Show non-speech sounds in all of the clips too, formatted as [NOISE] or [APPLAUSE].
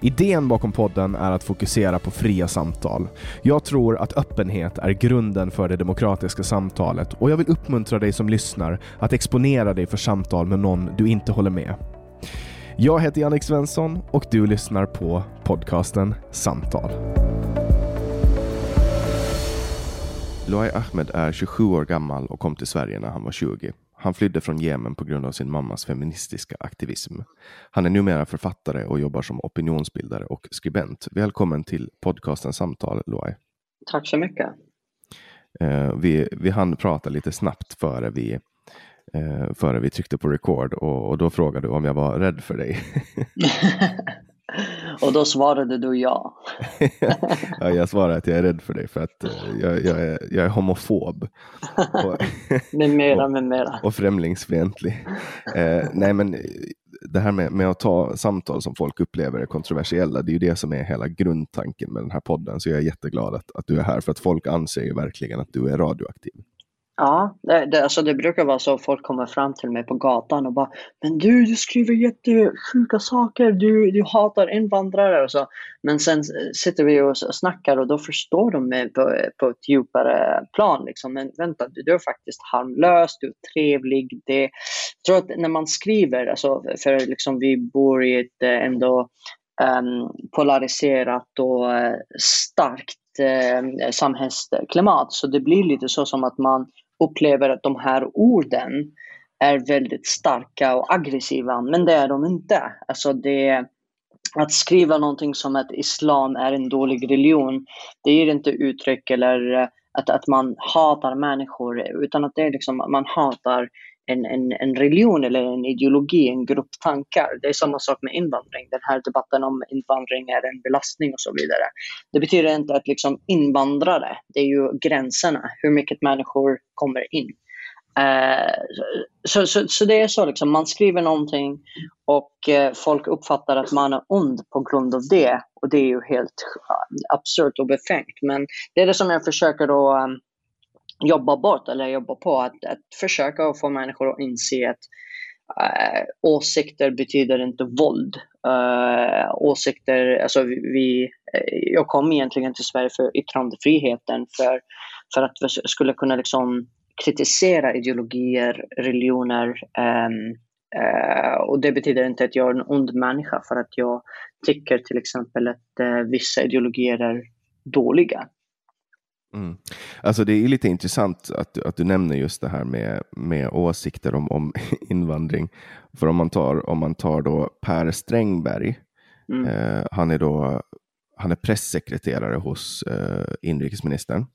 Idén bakom podden är att fokusera på fria samtal. Jag tror att öppenhet är grunden för det demokratiska samtalet och jag vill uppmuntra dig som lyssnar att exponera dig för samtal med någon du inte håller med. Jag heter Jannik Svensson och du lyssnar på podcasten Samtal. Luai Ahmed är 27 år gammal och kom till Sverige när han var 20. Han flydde från Jemen på grund av sin mammas feministiska aktivism. Han är numera författare och jobbar som opinionsbildare och skribent. Välkommen till podcasten Samtal, Loai. Tack så mycket. Eh, vi, vi hann prata lite snabbt före vi, eh, före vi tryckte på record och, och då frågade du om jag var rädd för dig. [LAUGHS] [LAUGHS] Och då svarade du ja. [LAUGHS] ja, jag svarade att jag är rädd för dig för att eh, jag, jag, är, jag är homofob. Och, [LAUGHS] med mera, med mera. och främlingsfientlig. Eh, nej, men det här med, med att ta samtal som folk upplever är kontroversiella, det är ju det som är hela grundtanken med den här podden. Så jag är jätteglad att, att du är här, för att folk anser ju verkligen att du är radioaktiv. Ja, det, det, alltså det brukar vara så att folk kommer fram till mig på gatan och bara Men du, du skriver jättesjuka saker, du, du hatar invandrare och så. Men sen sitter vi och snackar och då förstår de mig på, på ett djupare plan. Liksom. Men vänta, du, du är faktiskt harmlös, du är trevlig. Det, jag tror att när man skriver, alltså, för liksom vi bor i ett eh, ändå um, polariserat och uh, starkt eh, samhällsklimat. Så det blir lite så som att man upplever att de här orden är väldigt starka och aggressiva, men det är de inte. Alltså det, att skriva någonting som att islam är en dålig religion, det ger inte uttryck eller att, att man hatar människor, utan att det är liksom, man hatar en, en, en religion eller en ideologi, en grupp tankar. Det är samma sak med invandring. Den här debatten om invandring är en belastning och så vidare. Det betyder inte att liksom invandrare, det är ju gränserna, hur mycket människor kommer in. Uh, så, så, så, det är så, liksom, man skriver någonting och uh, folk uppfattar att man är ond på grund av det. Och det är ju helt uh, absurt och befängt. Men det är det som jag försöker att um, eh, jobba bort eller jobba på att, att försöka få människor att inse att äh, åsikter betyder inte våld. Äh, åsikter, alltså vi, eh, jag kom egentligen till Sverige för yttrandefriheten för, för att vi skulle kunna liksom kritisera ideologier, religioner Ähm, äh, och det betyder inte att jag är en ond människa för att jag tycker till exempel att vissa ideologier är dåliga. Mm. Alltså det är lite intressant att, att du nämner just det här med, med åsikter om, om [LAUGHS] invandring. För om man tar, om man tar då Per Strängberg, mm. eh, han är då han är pressekreterare hos eh, inrikesministern.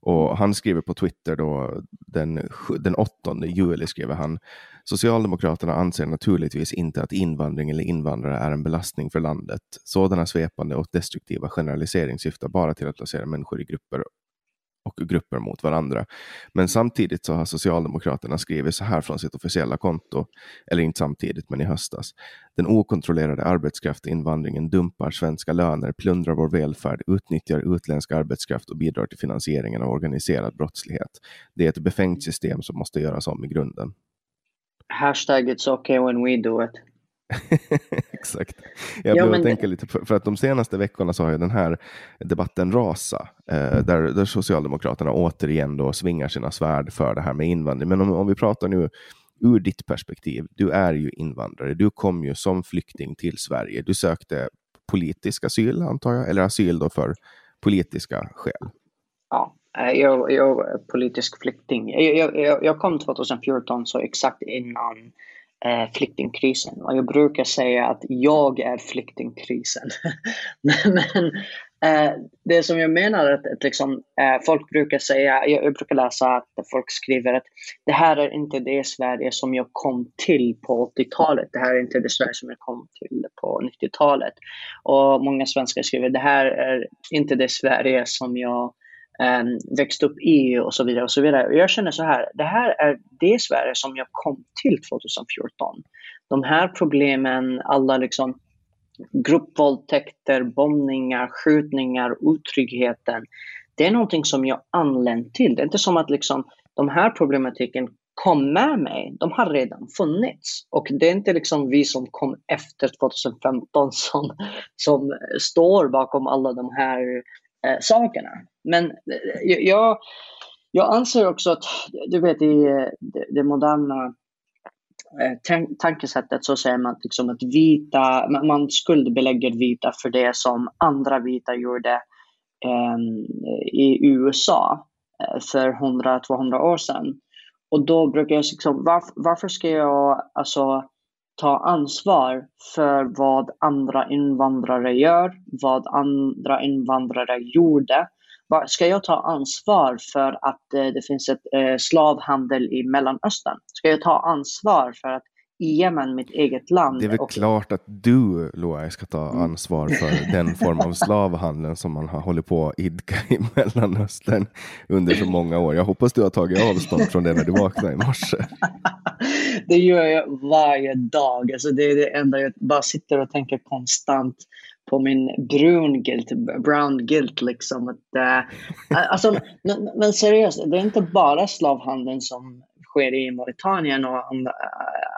Och han skriver på Twitter då den, den 8 juli skriver han Socialdemokraterna anser naturligtvis inte att invandring eller invandrare är en belastning för landet. Sådana svepande och destruktiva generaliseringar syftar bara till att placera människor i grupper och grupper mot varandra. Men samtidigt så har Socialdemokraterna skrivit så här från sitt officiella konto, eller inte samtidigt, men i höstas. Den okontrollerade arbetskraftsinvandringen dumpar svenska löner, plundrar vår välfärd, utnyttjar utländsk arbetskraft och bidrar till finansieringen av organiserad brottslighet. Det är ett befängt system som måste göras om i grunden. Hashtag it's okay when we do it. [LAUGHS] Exakt. Jag ja, men... tänka lite, för, för, att de senaste veckorna så har ju den här debatten rasa, eh, där, där Socialdemokraterna återigen då svingar sina svärd för det här med invandring. Men om, om vi pratar nu ur ditt perspektiv, du är ju invandrare, du kom ju som flykting till Sverige. Du sökte politisk asyl antar jag, eller asyl då för politiska skäl? Ja, eh, jag, jag är politisk flykting. Jag, jag, jag kom 2014, så exakt innan eh, flyktingkrisen. Och jag brukar säga att jag är flyktingkrisen. [LAUGHS] men eh, det som jag menar är att, att liksom, eh, folk brukar säga, jag, jag, brukar läsa att folk skriver att det här är inte det Sverige som jag kom till på 80-talet. Det här är inte det Sverige som jag kom till på 90-talet. Och många svenskar skriver det här är inte det Sverige som jag Ehm, växt upp i och så vidare. och så vidare. Och jag känner så här, det här är det Sverige som jag kom till 2014. De här problemen, alla liksom gruppvåldtäkter, bombningar, skjutningar, otryggheten. Det är någonting som jag anlänt till. Det är inte som att liksom, de här problematiken kom med mig. De har redan funnits. Och det är inte liksom vi som kom efter 2015 som, som står bakom alla de här eh, sakerna. Men eh, jag, jag anser också att, du vet i eh, det, det moderna eh, tankesättet så säger man liksom att vita, man skuldbelägger vita för det som andra vita gjorde eh, i USA eh, för 100-200 år sedan. Och då brukar jag liksom, varför, varför ska jag alltså ta ansvar för vad andra invandrare gör, vad andra invandrare gjorde. Ska jag ta ansvar för att eh, det finns ett eh, slavhandel i Mellanöstern? Ska jag ta ansvar för att Jemen, mitt eget land. Det är väl och... klart att du, Loai, ska ta mm. ansvar för [LAUGHS] den form av slavhandel som man har hållit på att idka i [LAUGHS] Mellanöstern under så många år. Jag hoppas du har tagit avstånd från det när du vaknade i morse. [LAUGHS] det gör jag varje dag. Alltså det är det enda jag bara sitter och tänker konstant på min brun guilt, brown guilt liksom. Att, uh, alltså, men, men seriöst, det är inte bara slavhandeln som sker i Mauritanien och andra,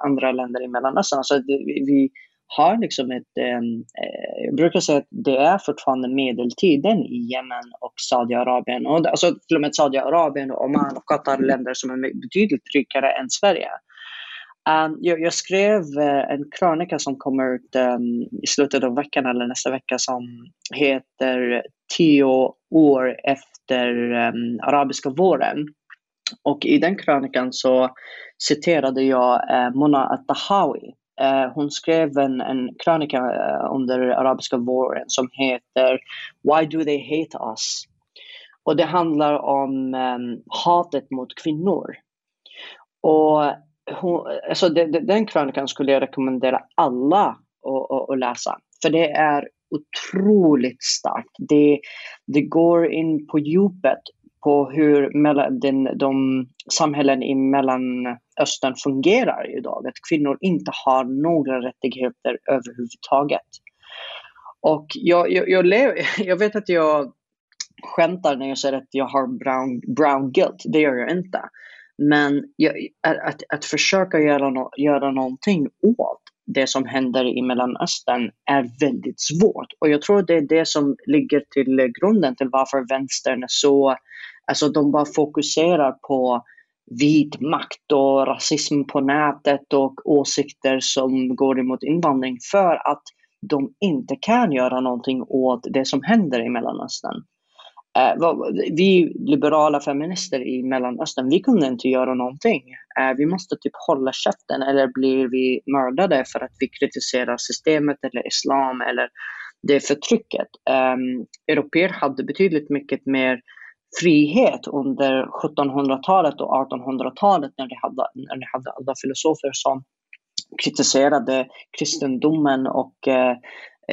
andra länder i Mellanöstern. Alltså vi har liksom ett, ehm, eh, jag brukar säga att det är fortfarande medeltiden i Jemen och Saudiarabien. Och, alltså till och med Saudiarabien och Oman och Qatar, länder som är betydligt rikare än Sverige. Um, jag, jag, skrev uh, en krönika som kommer ut um, i slutet av veckan eller nästa vecka som heter Tio år efter um, arabiska våren. Och i den krönikan så citerade jag eh, Mona Atahawi. Eh, hon skrev en, en krönika eh, under arabiska våren som heter Why do they hate us? Och det handlar om eh, hatet mot kvinnor. Och hon, alltså de, de, den krönikan skulle jag rekommendera alla att, att läsa. För det är otroligt starkt. Det, det går in på djupet på hur den, de samhällen i Mellanöstern fungerar idag. Att kvinnor inte har några rättigheter överhuvudtaget. Och jag, jag, jag, lev, [LAUGHS] jag vet att jag skämtar när jag säger att jag har brown, brown guilt. Det gör jag inte. Men jag, att, att försöka göra, no, göra någonting åt det som händer i Mellanöstern är väldigt svårt. Och jag tror det är det som ligger till grunden till varför vänstern är så, alltså de bara fokuserar på vit makt och rasism på nätet och åsikter som går emot invandring för att de inte kan göra någonting åt det som händer i Mellanöstern. Eh, vi liberala feminister i Mellanöstern, vi kunde inte göra någonting. Eh, vi måste typ hålla käften eller blir vi mördade för att vi kritiserar systemet eller islam eller det förtrycket. Um, Europeer hade betydligt mycket mer frihet under 1700-talet och 1800-talet när ni hade, när ni hade alla filosofer som kritiserade kristendomen och eh,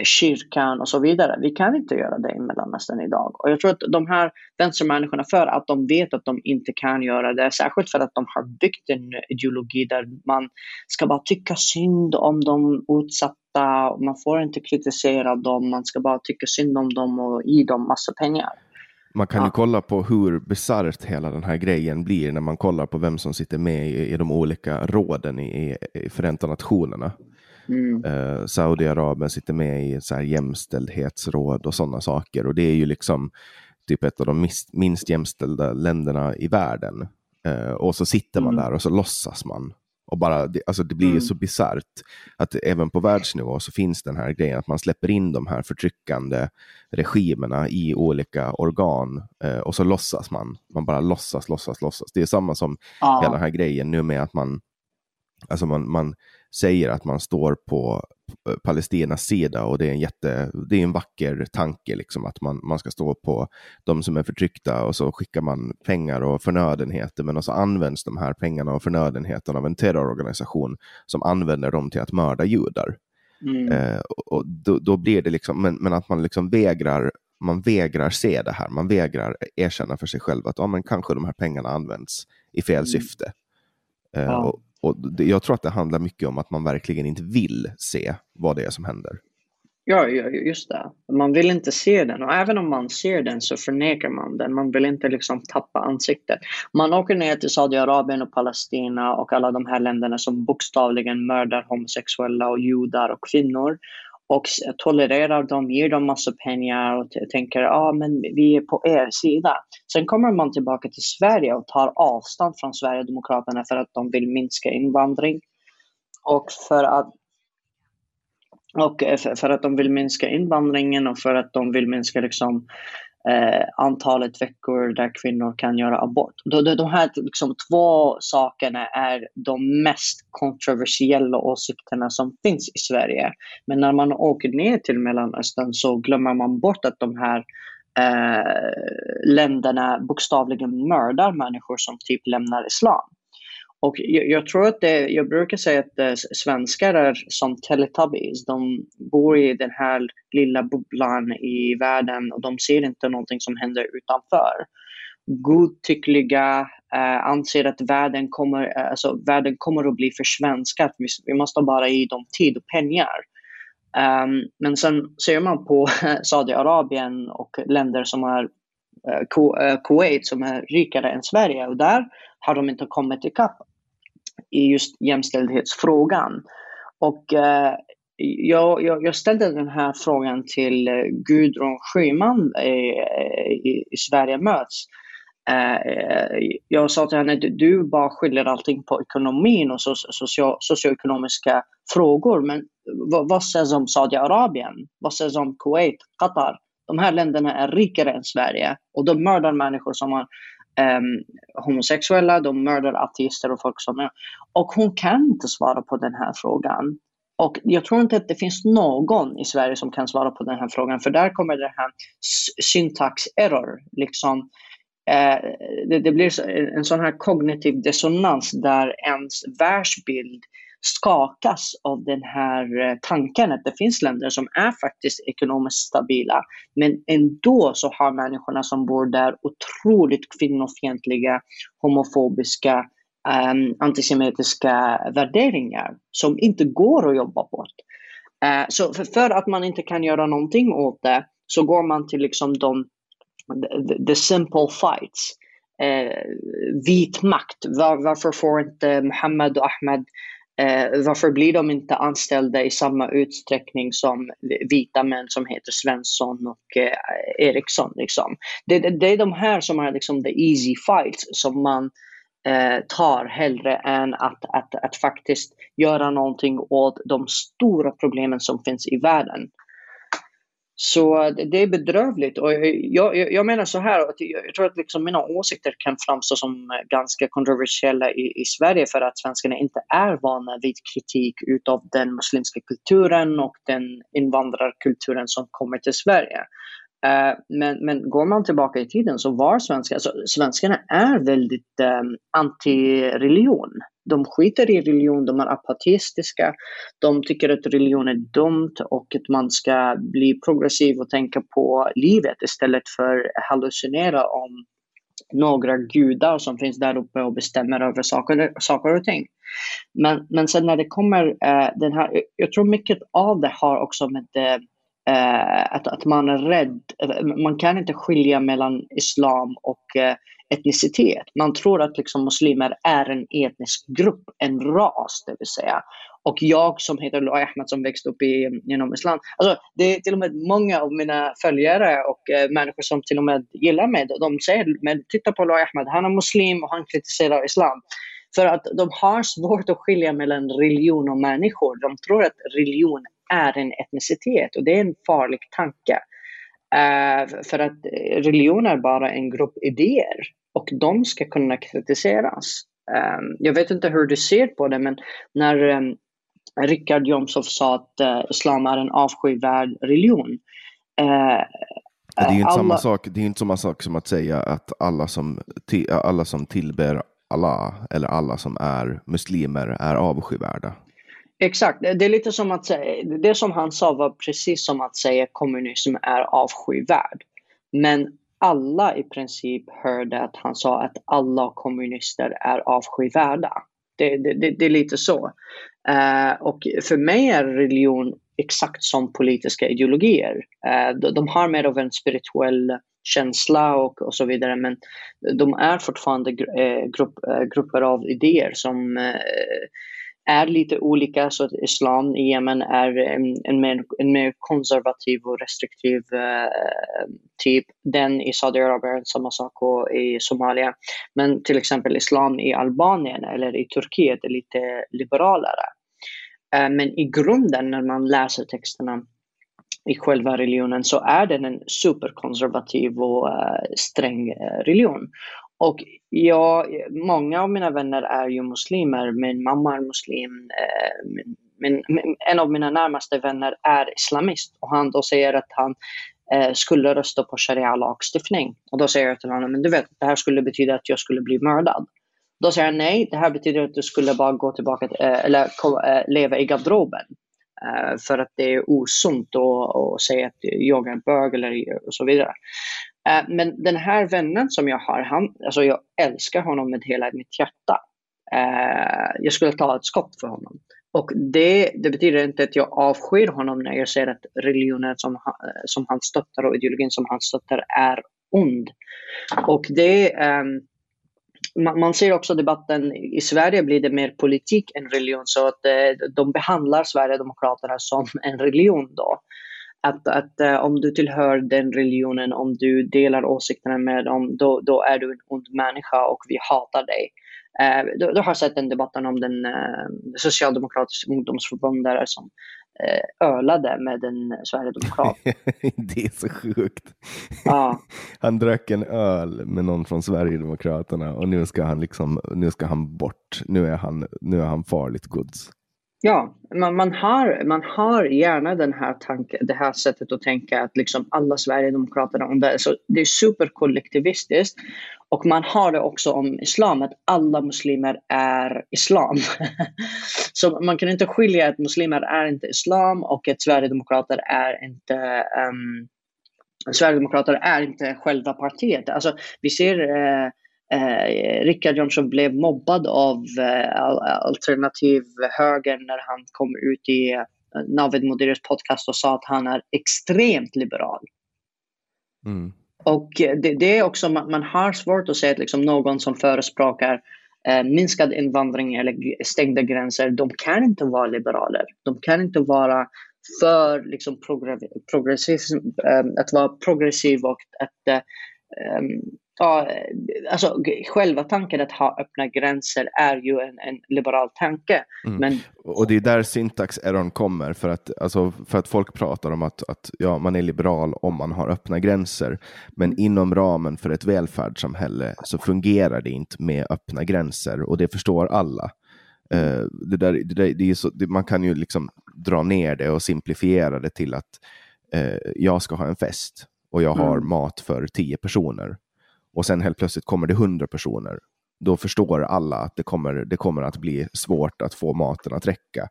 kyrkan och så vidare. Vi kan inte göra det i Mellanöstern idag. Och jag tror att de här vänstermänniskorna, för att de vet att de inte kan göra det, särskilt för att de har byggt en ideologi där man ska bara tycka synd om de utsatta, man får inte kritisera dem, man ska bara tycka synd om dem och ge dem massa pengar. Man kan ja. ju kolla på hur bisarrt hela den här grejen blir när man kollar på vem som sitter med i, i de olika råden i, i Förenta Nationerna. Mm. Uh, Saudiarabien sitter med i så här jämställdhetsråd och sådana saker. Och det är ju liksom typ ett av de minst, minst jämställda länderna i världen. Uh, och så sitter man mm. där och så låtsas man och bara, det, alltså det blir mm. så bisarrt att även på världsnivå så finns den här grejen att man släpper in de här förtryckande regimerna i olika organ eh, och så låtsas man. Man bara låtsas, låtsas, låtsas. Det är samma som ja. hela den här grejen nu med att man, alltså man, man säger att man står på Palestinas sida och det är en jätte, det är en vacker tanke liksom att man, man ska stå på de som är förtryckta och så skickar man pengar och förnödenheter men så används de här pengarna och förnödenheterna av en terrororganisation som använder dem till att mörda judar. Mm. Eh, och då, då, blir det liksom, men, men att man liksom vägrar man vägrar se det här, man vägrar erkänna för sig själv att ja, men kanske de här pengarna används i fel mm. syfte. Eh, ja. och, och det, jag tror att det handlar mycket om att man verkligen inte vill se vad det är som händer. Ja, just det. Man vill inte se den och även om man ser den så förnekar man den. Man vill inte liksom tappa ansiktet. Man åker ner till Saudiarabien och Palestina och alla de här länderna som bokstavligen mördar homosexuella och judar och kvinnor och tolererar dem, ger dem massa pengar och tänker ja ah, men vi är på er sida. Sen kommer man tillbaka till Sverige och tar avstånd från Sverigedemokraterna för att de vill minska invandring och för att och eh, för att de vill minska invandringen och för att de vill minska liksom, eh, antalet veckor där kvinnor kan göra abort. De, de här liksom, två sakerna är de mest kontroversiella åsikterna som finns i Sverige. Men när man åker ner till Mellanöstern så glömmer man bort att de här eh, länderna bokstavligen mördar människor som typ lämnar islam. Och jag, jag, tror att det, jag brukar säga att eh, svenskar är som Teletubbies. De bor i den här lilla bubblan i världen och de ser inte någonting som händer utanför. Godtyckliga, eh, anser att världen kommer, eh, alltså, världen kommer att bli försvenskad. Vi, vi måste bara ge dem tid och pengar. Um, men sen ser man på [LAUGHS] Saudiarabien och länder som är eh, Kuwait som är rikare än Sverige och där har de inte kommit ikapp i just jämställdhetsfrågan. Och eh, jag, jag, jag, ställde den här frågan till eh, Gudrun Schyman i, i, i Sverige möts. Eh, jag sa till henne, du bara skyller allting på ekonomin och socio, socioekonomiska frågor. Men vad, vad sägs om Saudiarabien? Vad sägs om Kuwait, Qatar? De här länderna är rikare än Sverige och de mördar människor som har um, homosexuella, de mördar ateister och folk som är. Och hon kan inte svara på den här frågan. Och jag tror inte att det finns någon i Sverige som kan svara på den här frågan, för där kommer det här syntax error. Liksom, eh, det, det, blir en sån här kognitiv dissonans där ens världsbild skakas av den här eh, tanken att det finns länder som är faktiskt ekonomiskt stabila. Men ändå så har människorna som bor där otroligt kvinnofientliga, homofobiska, um, antisemitiska värderingar som inte går att jobba bort. Uh, så för, för, att man inte kan göra någonting åt det så går man till liksom de the, the simple fights. Eh, vit makt. Var, varför får inte Mohammed och Ahmed Eh, varför blir de inte anställda i samma utsträckning som vita män som heter Svensson och eh, Eriksson? Liksom? Det, det, det, är de här som är liksom the easy fights som man eh, tar hellre än att, att, att faktiskt göra någonting åt de stora problemen som finns i världen. Så det är bedrövligt. Och jag, jag, jag menar så här, att jag, tror att liksom mina åsikter kan framstå som eh, ganska kontroversiella i, i Sverige för att svenskarna inte är vana vid kritik utav den muslimska kulturen och den invandrarkulturen som kommer till Sverige. Eh, men, men går man tillbaka i tiden så var svenskar, alltså, svenskarna är väldigt um, anti-religion de skiter i religion, de är apatistiska, de tycker att religion är dumt och att man ska bli progressiv och tänka på livet istället för att hallucinera om några gudar som finns där uppe och bestämmer över saker, saker och ting. Men, men sen när det kommer eh, den här, jag tror mycket av det har också med det, Eh, att, att man är rädd, man kan inte skilja mellan islam och eh, etnicitet. Man tror att liksom muslimer är en etnisk grupp, en ras det vill säga. Och jag som heter Loa Ahmed som växte upp i, genom islam. Alltså, det är till och med många av mina följare och eh, människor som till och med gillar mig. De säger, men titta på Loa Ahmed, han är muslim och han kritiserar islam. För att de har svårt att skilja mellan religion och människor. De tror att religion är en etnicitet och det är en farlig tanke. Uh, för att religion är bara en grupp idéer och de ska kunna kritiseras. Um, jag vet inte hur du ser på det, men när um, Richard Jomshof sa att islam är en avskyvärd religion. Det är ju inte, alla... samma sak, det är inte samma sak som att säga att alla som, alla som tillber Allah eller alla som är muslimer är avskyvärda. Exakt, det är lite som att säga, det som han sa var precis som att säga kommunism är avskyvärd. Men alla i princip hörde att han sa att alla kommunister är avskyvärda. Det, det, det, det är lite så. Uh, och för mig är religion exakt som politiska ideologier. Uh, de, de, har mer av en spirituell känsla och, och så vidare men de är fortfarande uh, grupp, grupper av idéer som är lite olika. Så att islam i Jemen är en, en, mer, en mer konservativ och restriktiv eh, typ. Den i Saudiarabien är samma sak och i Somalia. Men till exempel islam i Albanien eller i Turkiet är lite liberalare. Eh, men i grunden när man läser texterna i själva religionen så är den en superkonservativ och uh, sträng eh, religion. Och jag, många av mina vänner är ju muslimer. Min mamma är muslim. Eh, min, min, en av mina närmaste vänner är islamist och han då säger att han eh, skulle rösta på sharia-lagstiftning. Och då säger jag till honom, men du vet, det här skulle betyda att jag skulle bli mördad. Då säger han nej, det här betyder att du skulle bara gå tillbaka eh, eller eh, leva i garderoben. Eh, för att det är osunt att säga att jag är bög eller och så vidare. Eh, men den här vännen som jag har, han, alltså jag älskar honom med hela mitt hjärta. Eh, jag skulle ta ett skott för honom. Och det, det, betyder inte att jag avskyr honom när jag ser att religionen som, eh, som han stöttar och ideologin som han stöttar är ond. Och det, ehm, man, ser också debatten, i Sverige blir det mer politik än religion så att de behandlar Sverigedemokraterna som en religion då. Att, att eh, om du tillhör den religionen, om du delar åsikterna med dem, då, då är du en ond människa och vi hatar dig. Eh, du, du, har sett den debatten om den eh, socialdemokratiska ungdomsförbundare som Eh, ölade med en sverigedemokrat. [LAUGHS] det är så sjukt. Ja. [LAUGHS] Han drack en öl med någon från Sverigedemokraterna och nu ska han liksom, nu ska han bort. Nu är han, nu är han farligt gods. Ja, man, man, har, man har gärna den här tanken, det här sättet att tänka att liksom alla Sverigedemokraterna, om det, så det är superkollektivistiskt. Och man har det också om islam, att alla muslimer är islam. [LAUGHS] så man kan inte skilja att muslimer är inte islam och att Sverigedemokrater är inte um, Sverigedemokrater är inte själva partiet. Alltså, vi ser uh, Eh, Richard Jomshof blev mobbad av eh, alternativ höger när han kom ut i eh, Navid Modiris podcast och sa att han är extremt liberal. Mm. Och det, det är också, man, man, har svårt att se att liksom någon som förespråkar eh, minskad invandring eller stängda gränser, de kan inte vara liberaler. De kan inte vara för liksom, progressiv, eh, att vara progressiv och att eh, ja, alltså, själva tanken att ha öppna gränser är ju en, en liberal tanke. Mm. Men... Och det är där syntax-errorn kommer, för att, alltså, för att folk pratar om att, att ja, man är liberal om man har öppna gränser. Men mm. inom ramen för ett välfärdssamhälle så fungerar det inte med öppna gränser och det förstår alla. Uh, det där, det där, det är så, det, man kan ju liksom dra ner det och simplifiera det till att uh, jag ska ha en fest och jag har mm. mat för tio personer och sen helt plötsligt kommer det hundra personer, då förstår alla att det kommer, det kommer att bli svårt att få maten att räcka.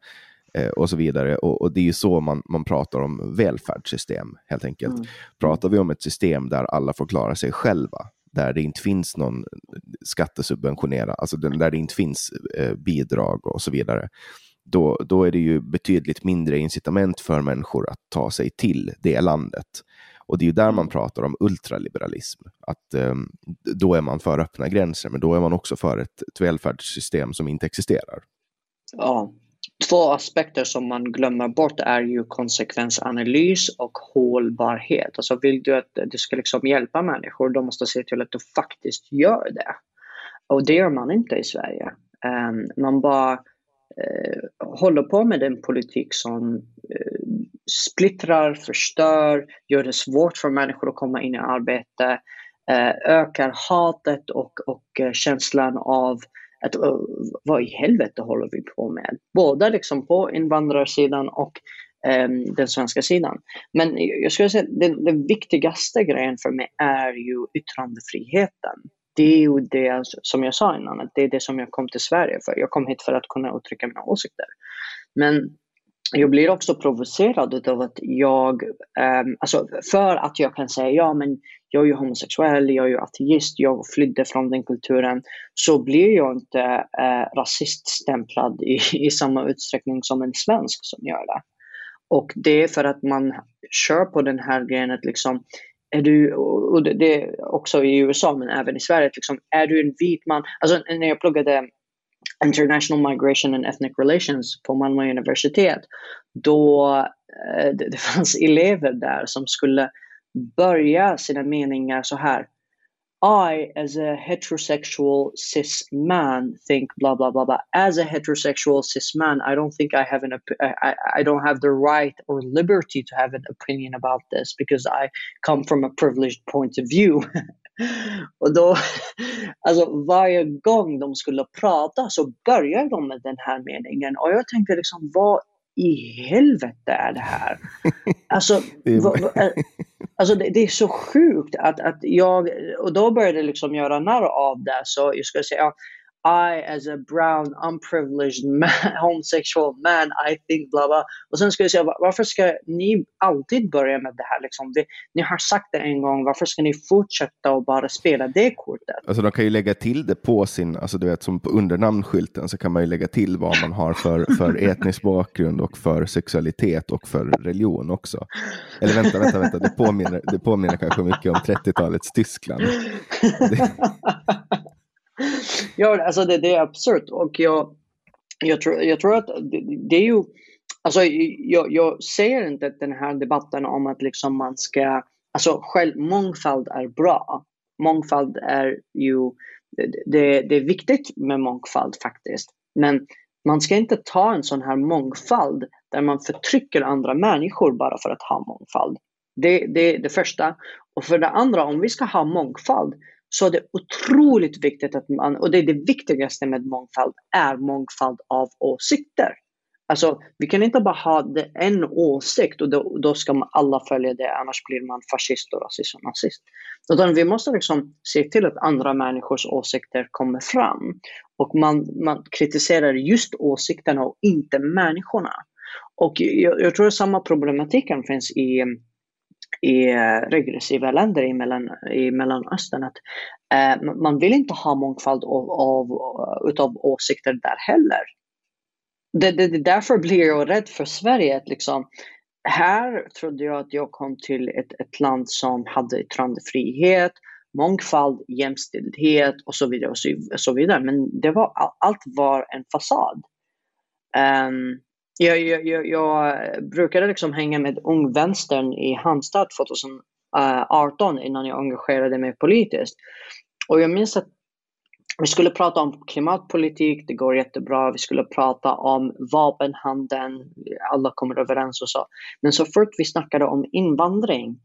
Eh, och så vidare. Och, och, det är ju så man, man pratar om välfärdssystem, helt enkelt. Mm. Pratar vi om ett system där alla får klara sig själva, där det inte finns någon skattesubventionera, alltså där det inte finns eh, bidrag och så vidare, då, då är det ju betydligt mindre incitament för människor att ta sig till det landet. Och det är ju där man pratar om ultraliberalism. Att eh, då är man för öppna gränser, men då är man också för ett, ett välfärdssystem som inte existerar. Ja, två aspekter som man glömmer bort är ju konsekvensanalys och hållbarhet. Alltså vill du att du ska liksom hjälpa människor, då måste du se till att du faktiskt gör det. Och det gör man inte i Sverige. Um, man bara Eh, håller på med en politik som eh, splittrar, förstör, gör det svårt för människor att komma in i arbete, eh, ökar hatet och, och eh, känslan av att vad i helvete håller vi på med? Både liksom på invandrarsidan och um, den svenska sidan. Men jag skulle säga den, den viktigaste grejen för mig är ju yttrandefriheten. Det är ju det som jag sa innan, att det är det som jag kom till Sverige för. Jag kom hit för att kunna uttrycka mina åsikter. Men jag blir också provocerad av att jag, um, alltså för att jag kan säga ja men jag är ju homosexuell, jag är ju ateist, jag flydde från den kulturen, så blir jag inte uh, rasiststämplad i, i samma utsträckning som en svensk som gör det. Och det är för att man kör på den här grejen att liksom, är du, och det är också i USA men även i Sverige, liksom, är du en vit man, alltså när jag pluggade International Migration and Ethnic Relations på Malmö universitet. Då eh, det fanns elever där som skulle börja sina meningar så här. I, as a heterosexual cis man, think blah blah blah blah. As a heterosexual cis man, I don't think I have an I, I don't have the right or liberty to have an opinion about this because I come from a privileged point of view. [LAUGHS] Och då, [LAUGHS] alltså varje gång de skulle prata så började de med den här meningen och jag tänkte liksom vad i helvete är det här? [LAUGHS] Alltså, vad, eh, alltså det, det, är så sjukt att, att jag, och då började jag liksom göra narr av det. Så jag skulle säga i as a brown unprivileged [LAUGHS] man, homosexual man, I think bla bla. Och sen ska jag säga varför ska ni alltid börja med det här liksom? Det, ni har sagt det en gång, varför ska ni fortsätta och bara spela det kortet? Alltså de kan ju lägga till det på sin, alltså du vet som på under namnskylten så kan man ju lägga till vad man har för, för [LAUGHS] etnisk bakgrund och för sexualitet och för religion också. Eller vänta, vänta, vänta, det påminner, det påminner kanske mycket om 30-talets Tyskland. [LAUGHS] Det ja, alltså det, det är absurt och jag, jag, tror, jag tror att det, det är ju Alltså, jag, jag ser inte den här debatten om att liksom man ska... Alltså, själv, mångfald är bra. Mångfald är ju... Det, det är viktigt med mångfald faktiskt. Men man ska inte ta en sån här mångfald där man förtrycker andra människor bara för att ha mångfald. Det, det är det första. Och för det andra, om vi ska ha mångfald så är det otroligt viktigt att man, och det är det viktigaste med mångfald, är mångfald av åsikter. Alltså, vi kan inte bara ha en åsikt och då, då ska alla följa det, annars blir man fascist och rasist och nazist. Utan vi måste liksom se till att andra människors åsikter kommer fram. Och man, man kritiserar just åsikterna och inte människorna. Och jag, jag tror att samma problematiken finns i i eh, regressiva länder i, mellan, i Mellanöstern. Att, eh, man vill inte ha mångfald av, av, eh, utav åsikter där heller. Det, det, det, därför blir jag rädd för Sverige. Att liksom, här trodde jag att jag kom till ett, ett land som hade yttrandefrihet, mångfald, jämställdhet och så vidare. Och så, så vidare. Men det var, allt var en fasad. Um, jag, jag, jag, brukade liksom hänga med Ungvänstern i Halmstad 2018 eh, innan jag engagerade mig politiskt. Och jag minns att vi skulle prata om klimatpolitik, det går jättebra. Vi skulle prata om vapenhandeln, alla kommer överens och så. Men så fort vi snackade om invandring,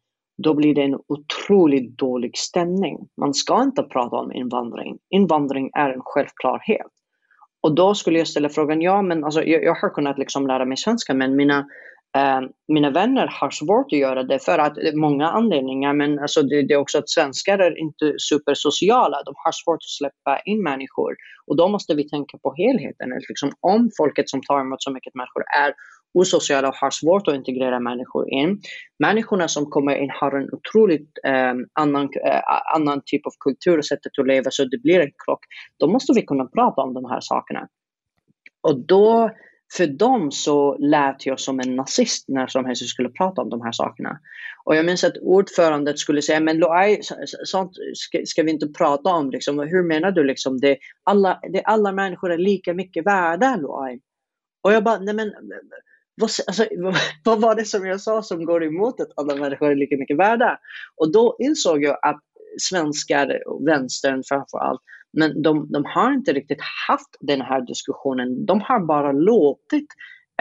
då blir det en otroligt dålig stämning. Man ska inte prata om invandring. Invandring är en självklarhet. Och då skulle jag ställa frågan, ja men alltså, jag, jag har kunnat liksom lära mig svenska men mina Eh, mina vänner har svårt att göra det för att många anledningar, men alltså det, det, är också att svenskar är inte supersociala. De har svårt att släppa in människor och då måste vi tänka på helheten. Liksom, om folket som tar emot så mycket människor är osociala och har svårt att integrera människor in. Människorna som kommer in har en otroligt eh, annan, eh, annan typ av kultur och sätt att leva så det blir en krock. Då måste vi kunna prata om de här sakerna. Och då för dem så lät jag som en nazist när som helst skulle prata om de här sakerna. Och jag minns att ordföranden skulle säga, men Loai, sånt ska, ska, vi inte prata om. Liksom. Hur menar du? Liksom? Det, alla, det, alla människor är lika mycket värda, Loai. Och jag bara, nej men vad, alltså, [LAUGHS] vad var det som jag sa som går emot att alla människor är lika mycket värda? Och då insåg jag att svenskar, och vänstern framför allt, men de, de har inte riktigt haft den här diskussionen. De har bara låtit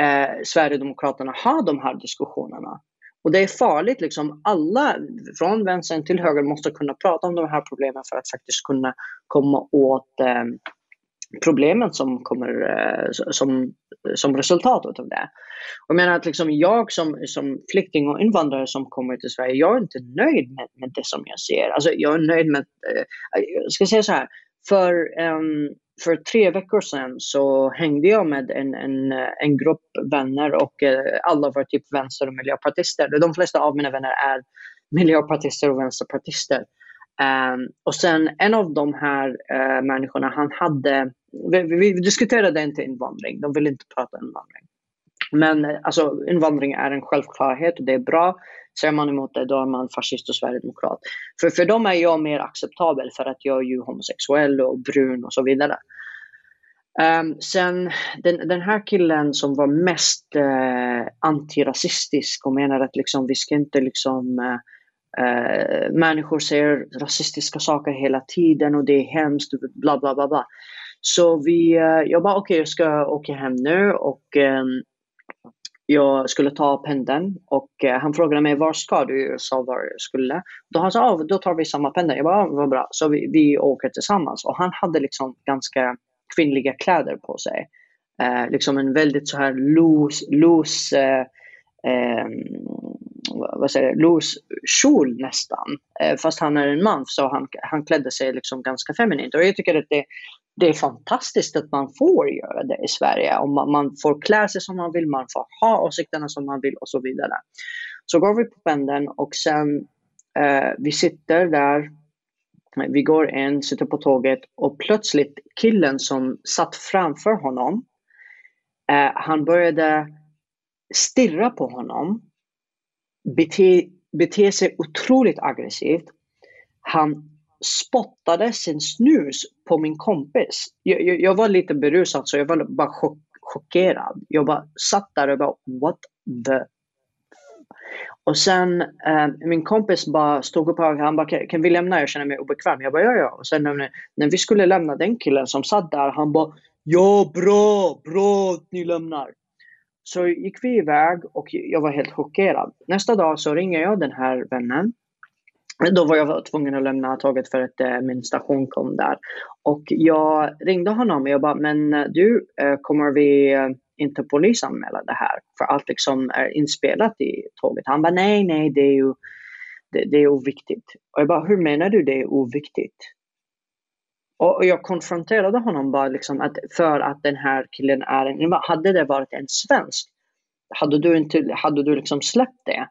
eh, Sverigedemokraterna ha de här diskussionerna. Och det är farligt, liksom alla från vänstern till höger måste kunna prata om de här problemen för att faktiskt kunna komma åt eh, problemen som kommer eh, som, som resultat av det. Jag menar att liksom jag som, som flykting och invandrare som kommer till Sverige, jag är inte nöjd med, med det som jag ser. Alltså jag är nöjd med, eh, jag ska säga så här, för, um, för tre veckor sedan så hängde jag med en, en, en grupp vänner och eh, alla var typ vänster och miljöpartister. De flesta av mina vänner är miljöpartister och vänsterpartister. Um, och sen en av de här uh, människorna, han hade, vi, vi, diskuterade inte invandring, de ville inte prata invandring. Men eh, alltså invandring är en självklarhet och det är bra. Ser man emot det, då är man fascist och sverigedemokrat. För, för dem är jag mer acceptabel för att jag är ju homosexuell och brun och så vidare. Um, sen den, den här killen som var mest uh, antirasistisk och menar att liksom, vi ska inte liksom uh, Eh, människor säger rasistiska saker hela tiden och det är hemskt, bla bla bla. bla. Så vi, eh, jag bara okej, okay, jag ska åka hem nu och eh, jag skulle ta pendeln och eh, han frågade mig var ska du? Jag sa var jag skulle. Då han sa ah, då tar vi samma pendel. Jag bara ah, vad bra. Så vi, vi åker tillsammans och han hade liksom ganska kvinnliga kläder på sig. Eh, liksom en väldigt så här loose, loose eh, eh, vad säger jag, loose kjol nästan. Eh, fast han är en man så han, han klädde sig liksom ganska feminint. Och jag tycker att det, det är fantastiskt att man får göra det i Sverige. Och man, man, får klä sig som man vill, man får ha åsikterna som man vill och så vidare. Så går vi på pendeln och sen eh, vi sitter där, vi går in, sitter på tåget och plötsligt killen som satt framför honom, eh, han började stirra på honom, bete, bete sig otroligt aggressivt. Han spottade sin snus på min kompis. Jag, jag, jag var lite berusad så jag var bara chock, chockerad. Jag bara satt där och bara what the och sen eh, min kompis bara stod upp och han bara kan vi lämna? Jag känner mig obekväm. Jag bara ja ja. Och sen när, när vi skulle lämna den killen som satt där han bara ja bra, bra att ni lämnar. Så gick vi iväg och jag var helt chockerad. Nästa dag så ringer jag den här vännen då var jag tvungen att lämna tåget för att eh, min station kom där. Och jag ringde honom och jag bara, men eh, du, eh, kommer vi inte polisanmäla det här? För allt liksom är inspelat i tåget. Han bara, nej, nej, det är ju det, det är oviktigt. Och jag bara, hur menar du det är oviktigt? Och, jag konfronterade honom bara liksom att för att den här killen är en Hade det varit en svensk, hade du, inte, hade du liksom släppt det?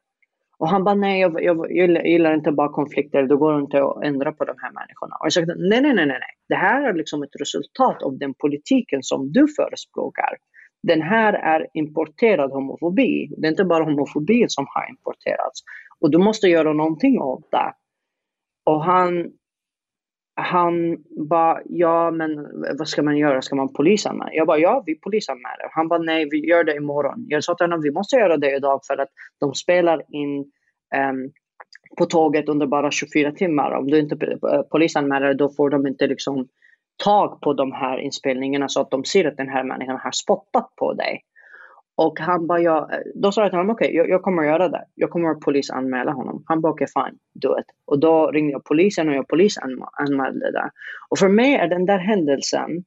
Och han bara, nej jag, jag, jag gillar inte bara konflikter, då går det inte att ändra på de här människorna. Och jag sa, nej, nej, nej, nej, det här är liksom ett resultat av den politiken som du förespråkar. den här är importerad homofobi. Det är inte bara homofobi som har importerats. Och du måste göra någonting åt det. Och han, han bara, ja men vad ska man göra? Ska man polisanmäla? Jag bara, ja vi polisanmäler. Han bara, nej vi gör det imorgon. Jag sa till honom, vi måste göra det idag för att de spelar in um, på tåget under bara 24 timmar. Om du inte eh, polisanmäler då får de inte liksom tag på de här inspelningarna så att de ser att den här människan har spottat på dig. Och han bara, ja, då sa jag till honom, okej, okay, jag, jag, kommer att göra det. Jag kommer att polisanmäla honom. Han bara, okej, okay, fine, do it. Och då ringde jag polisen och jag polisanmälde det. Och för mig är den där händelsen,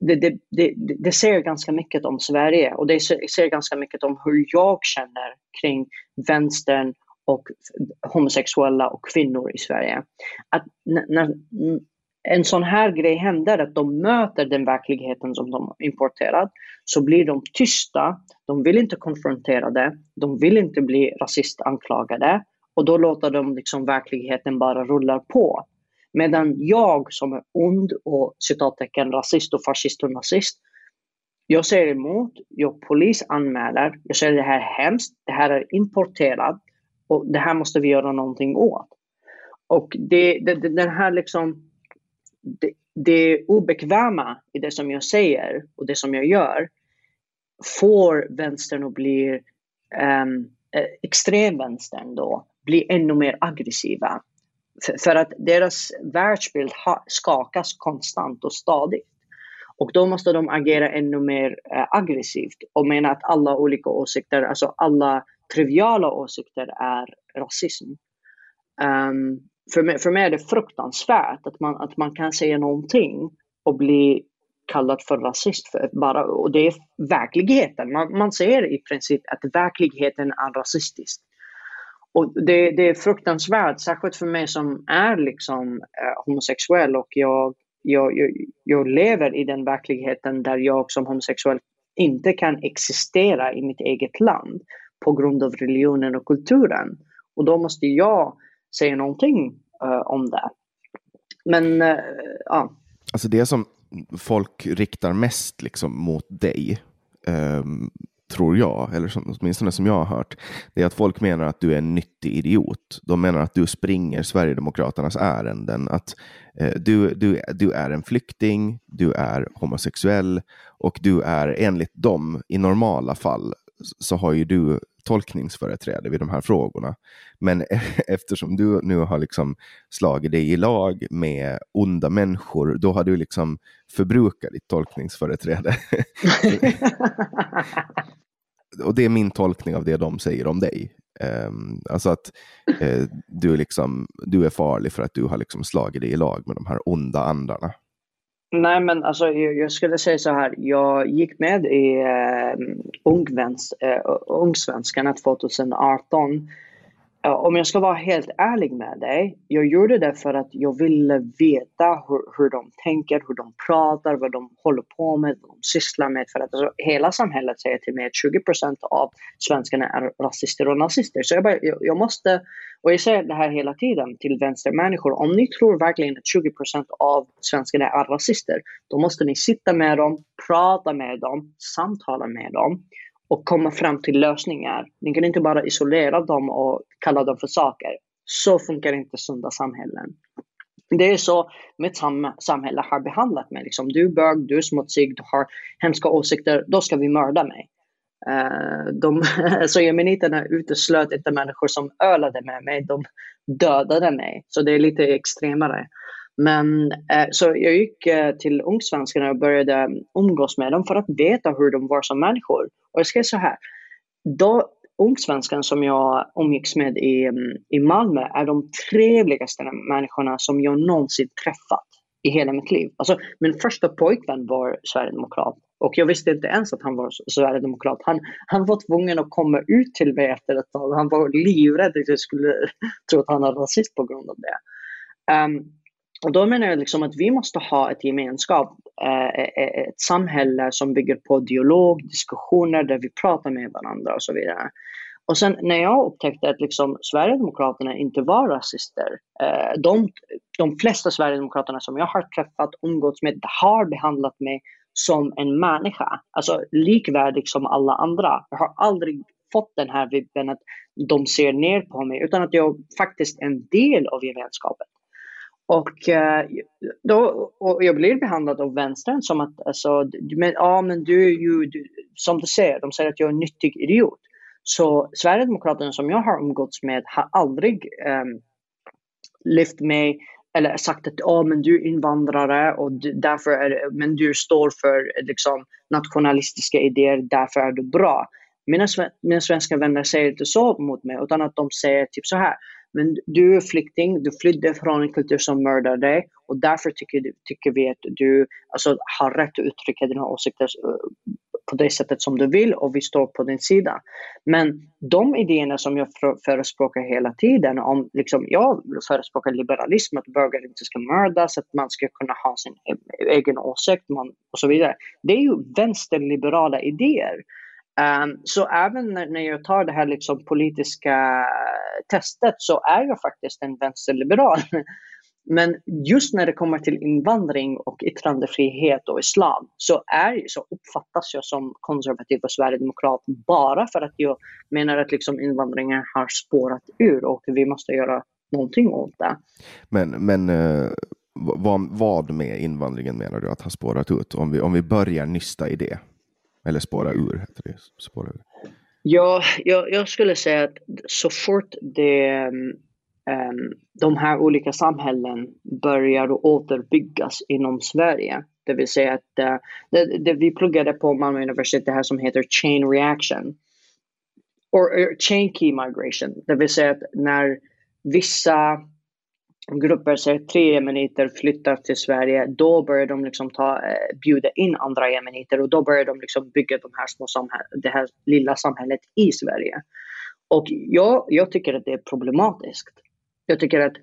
det, det, det, det säger ganska mycket om Sverige och det säger ganska mycket om hur jag känner kring vänstern och homosexuella och kvinnor i Sverige. Att när, en sån här grej händer, att de möter den verkligheten som de importerat, så blir de tysta, de vill inte konfrontera det, de vill inte bli rasistanklagade och då låter de liksom verkligheten bara rulla på. Medan jag som är ond och citattecken rasist och fascist och nazist, jag säger emot, jag polisanmäler, jag säger det här är hemskt, det här är importerat och det här måste vi göra någonting åt. Och det, det, den här liksom det, det obekväma i det som jag säger och det som jag gör får vänstern att bli um, extremvänstern då bli ännu mer aggressiva. För, för att deras världsbild ha, skakas konstant och stadigt. Och då måste de agera ännu mer uh, aggressivt och mena att alla olika åsikter, alltså alla triviala åsikter är rasism. Um, för mig, för mig är det fruktansvärt att man, att man kan säga någonting och bli kallad för rasist. För bara, och det är verkligheten. Man, man ser i princip att verkligheten är rasistisk. Och det, det är fruktansvärt, särskilt för mig som är liksom eh, homosexuell och jag, jag, jag, jag lever i den verkligheten där jag som homosexuell inte kan existera i mitt eget land på grund av religionen och kulturen. Och då måste jag säger någonting uh, om det. Men uh, ja. Alltså det som folk riktar mest liksom mot dig, um, tror jag, eller som, åtminstone som jag har hört, det är att folk menar att du är en nyttig idiot. De menar att du springer Sverigedemokraternas ärenden, att eh, du, du, du är en flykting, du är homosexuell och du är enligt dem i normala fall så har ju du tolkningsföreträde vid de här frågorna. Men [LAUGHS] eftersom du nu har liksom slagit dig i lag med onda människor, då har du liksom förbrukat ditt tolkningsföreträde. [LAUGHS] och det är min tolkning av det de säger om dig. Um, alltså att uh, du, liksom, du är farlig för att du har liksom slagit dig i lag med de här onda andarna. Nej, men alltså, jag, jag, skulle säga så här. Jag gick med i eh, Ungväns, eh, Ungsvenskarna 2018 om jag ska vara helt ärlig med dig, jag gjorde det för att jag ville veta hur, hur de tänker, hur de pratar, vad de håller på med, vad de sysslar med. För att alltså, hela samhället säger till mig att 20% av svenskarna är rasister och nazister. Så jag, bara, jag, jag, måste, och jag säger det här hela tiden till vänstermänniskor, om ni tror verkligen att 20% av svenskarna är rasister, då måste ni sitta med dem, prata med dem, samtala med dem och komma fram till lösningar. Ni kan inte bara isolera dem och kalla dem för saker. Så funkar inte sunda samhällen. Det är så mitt sam samhälle har behandlat mig. Liksom, du är bög, du är smutsig, du har hemska åsikter, då ska vi mörda mig. Uh, de, [LAUGHS] så jemeniterna uteslöt inte människor som ölade med mig, de dödade mig. Så det är lite extremare. Men eh, så jag gick eh, till Ungsvenskarna och började umgås med dem för att veta hur de var som människor. Och jag ska säga så här, då, Ungsvenskan som jag umgicks med i, i Malmö är de trevligaste människorna som jag någonsin träffat i hela mitt liv. Alltså, min första pojkvän var sverigedemokrat och jag visste inte ens att han var sverigedemokrat. Han, han var tvungen att komma ut till mig efter ett tag. Han var livrädd att jag skulle tro att han var rasist på grund av det. Um, och då menar jag liksom att vi måste ha ett gemenskap, eh, eh, eh, ett samhälle som bygger på dialog, diskussioner där vi pratar med varandra och så vidare. Och sen när jag upptäckte att liksom Sverigedemokraterna inte var rasister, de, de flesta Sverigedemokraterna som jag har träffat, umgåtts med, har behandlat mig som en människa, alltså likvärdig som alla andra. Jag har aldrig fått den här vibben att de ser ner på mig, utan att jag faktiskt är en del av gemenskapen. Och, eh, då, och jag blir behandlad av vänstern som att, alltså, men, ja men du är ju, du, som du säger, de säger att jag är en nyttig idiot. Så Sverigedemokraterna som jag har umgåtts med har aldrig um, lyft mig eller sagt att oh, men du är invandrare och du, därför är, men du står för liksom, nationalistiska idéer, därför är du bra. Mina, mina svenska vänner säger inte så mot mig, utan att de säger typ så här. Men du är flykting, du flydde från en kultur som mördar dig och därför tycker, tycker vi att du alltså, har rätt att uttrycka dina åsikter eh, på det sättet som du vill och vi står på din sida. Men de idéerna som jag förespråkar hela tiden, om liksom, jag förespråkar liberalism, att bögar inte ska mördas, att man ska kunna ha sin e-, egen åsikt man, och så vidare. Det är ju vänsterliberala idéer. Um, så även när, när jag tar det här liksom politiska testet så är jag faktiskt en vänsterliberal. [LAUGHS] Men just när det kommer till invandring och yttrandefrihet och islam så, är, så uppfattas jag som konservativ och sverigedemokrat bara för att jag menar att liksom invandringen har spårat ur och vi måste göra någonting åt det. Men, men uh, vad, vad med invandringen menar du att har spårat ut? Om vi, om vi börjar nysta i det. Eller spåra ur heter det. Spåra ur. Ja, jag, jag skulle säga att så fort det um, de här olika samhällen börjar återbyggas inom Sverige. Det vill säga att uh, det, det, vi pluggade på Malmö universitet det här som heter chain reaction. Or, chain key migration. Det vill säga att när vissa grupper, ser tre jemeniter flytta till Sverige, då börjar de liksom ta, eh, bjuda in andra jemeniter och då börjar de liksom bygga de här små det här lilla samhället i Sverige. Och jag, jag tycker att det är problematiskt. Jag tycker att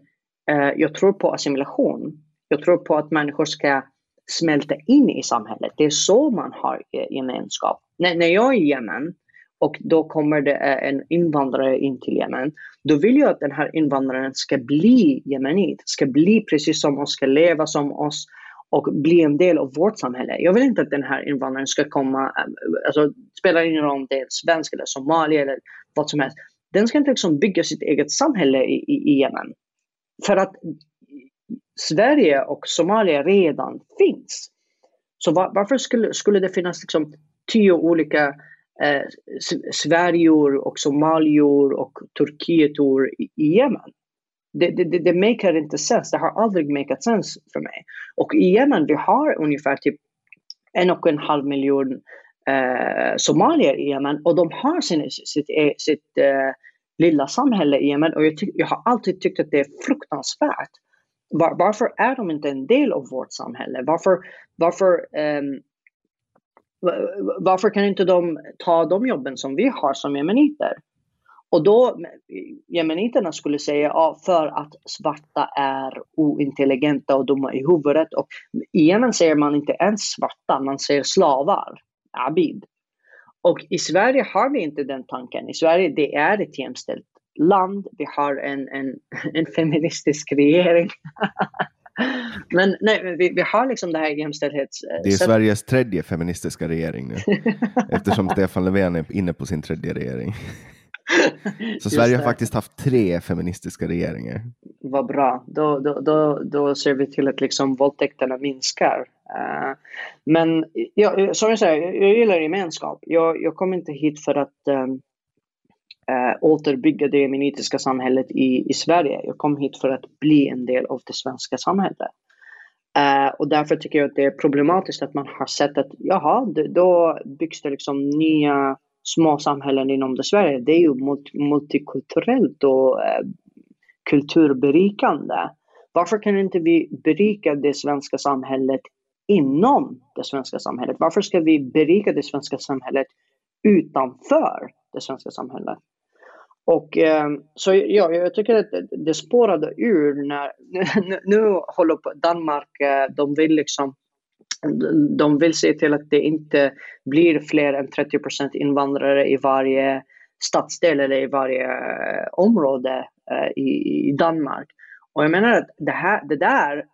eh, jag tror på assimilation. Jag tror på att människor ska smälta in i samhället. Det är så man har eh, gemenskap. När, när jag är i Yemen och då kommer det eh, en invandrare in till Yemen, då vill jag att den här invandraren ska bli jemenit, ska bli precis som oss, ska leva som oss och bli en del av vårt samhälle. Jag vill inte att den här invandraren ska komma, eh, alltså spelar ingen roll om det är svensk eller somalier eller vad som helst den ska inte liksom bygga sitt eget samhälle i, i, i Yemen. För att Sverige och Somalia redan finns. Så var, varför skulle, skulle det finnas liksom tio olika eh, Sverior och Somalior och Turkietor i, i Yemen? Det, det, det maker inte sens. Det har aldrig makat sens för mig. Och i Yemen vi har ungefär typ en och en halv miljon eh, somalier i Yemen och de har sin, sitt, e-, sitt eh, lilla samhälle i Yemen och jag, jag, har alltid tyckt att det är fruktansvärt. Var, varför är de inte en del av vårt samhälle? Varför, varför, um, varför kan inte de ta de jobben som vi har som jemeniter? Och då, jemeniterna skulle säga ja, för att svarta är ointelligenta och dumma i huvudet. Och I Yemen säger man inte ens svarta, man säger slavar, abid. Och i Sverige har vi inte den tanken. I Sverige det är ett jämställt land. Vi har en, en, [LAUGHS] en feministisk regering. [LAUGHS] [LAUGHS] Men nej, vi, vi har liksom det här jämställdhets... Det är Sveriges tredje feministiska regering nu. [LAUGHS] eftersom Stefan Löfven är inne på sin tredje regering. [LAUGHS] Så Sverige har faktiskt haft tre feministiska regeringar. Vad bra. Då, då, då, då ser vi till att liksom våldtäkterna minskar. Uh, men ja, som jag säger, jag gillar gemenskap. Jag, jag kom inte hit för att um, eh, återbygga det jemenitiska samhället i, i Sverige. Jag kom hit för att bli en del av det svenska samhället. Eh, och därför tycker jag att det är problematiskt att man har sett att jaha, då byggs det liksom nya små samhällen inom det Sverige, det är ju multikulturellt och eh, kulturberikande. Varför kan inte vi berika det svenska samhället inom det svenska samhället? Varför ska vi berika det svenska samhället utanför det svenska samhället? Och ehm, så ja, jag tycker att det spårade ur när nu, [LAUGHS] nu håller på Danmark, eh, de vill liksom de vill se till att det inte blir fler än 30% invandrare i varje stadsdel eller i varje eh, område eh, i, Danmark. Och jag menar att det, här, det där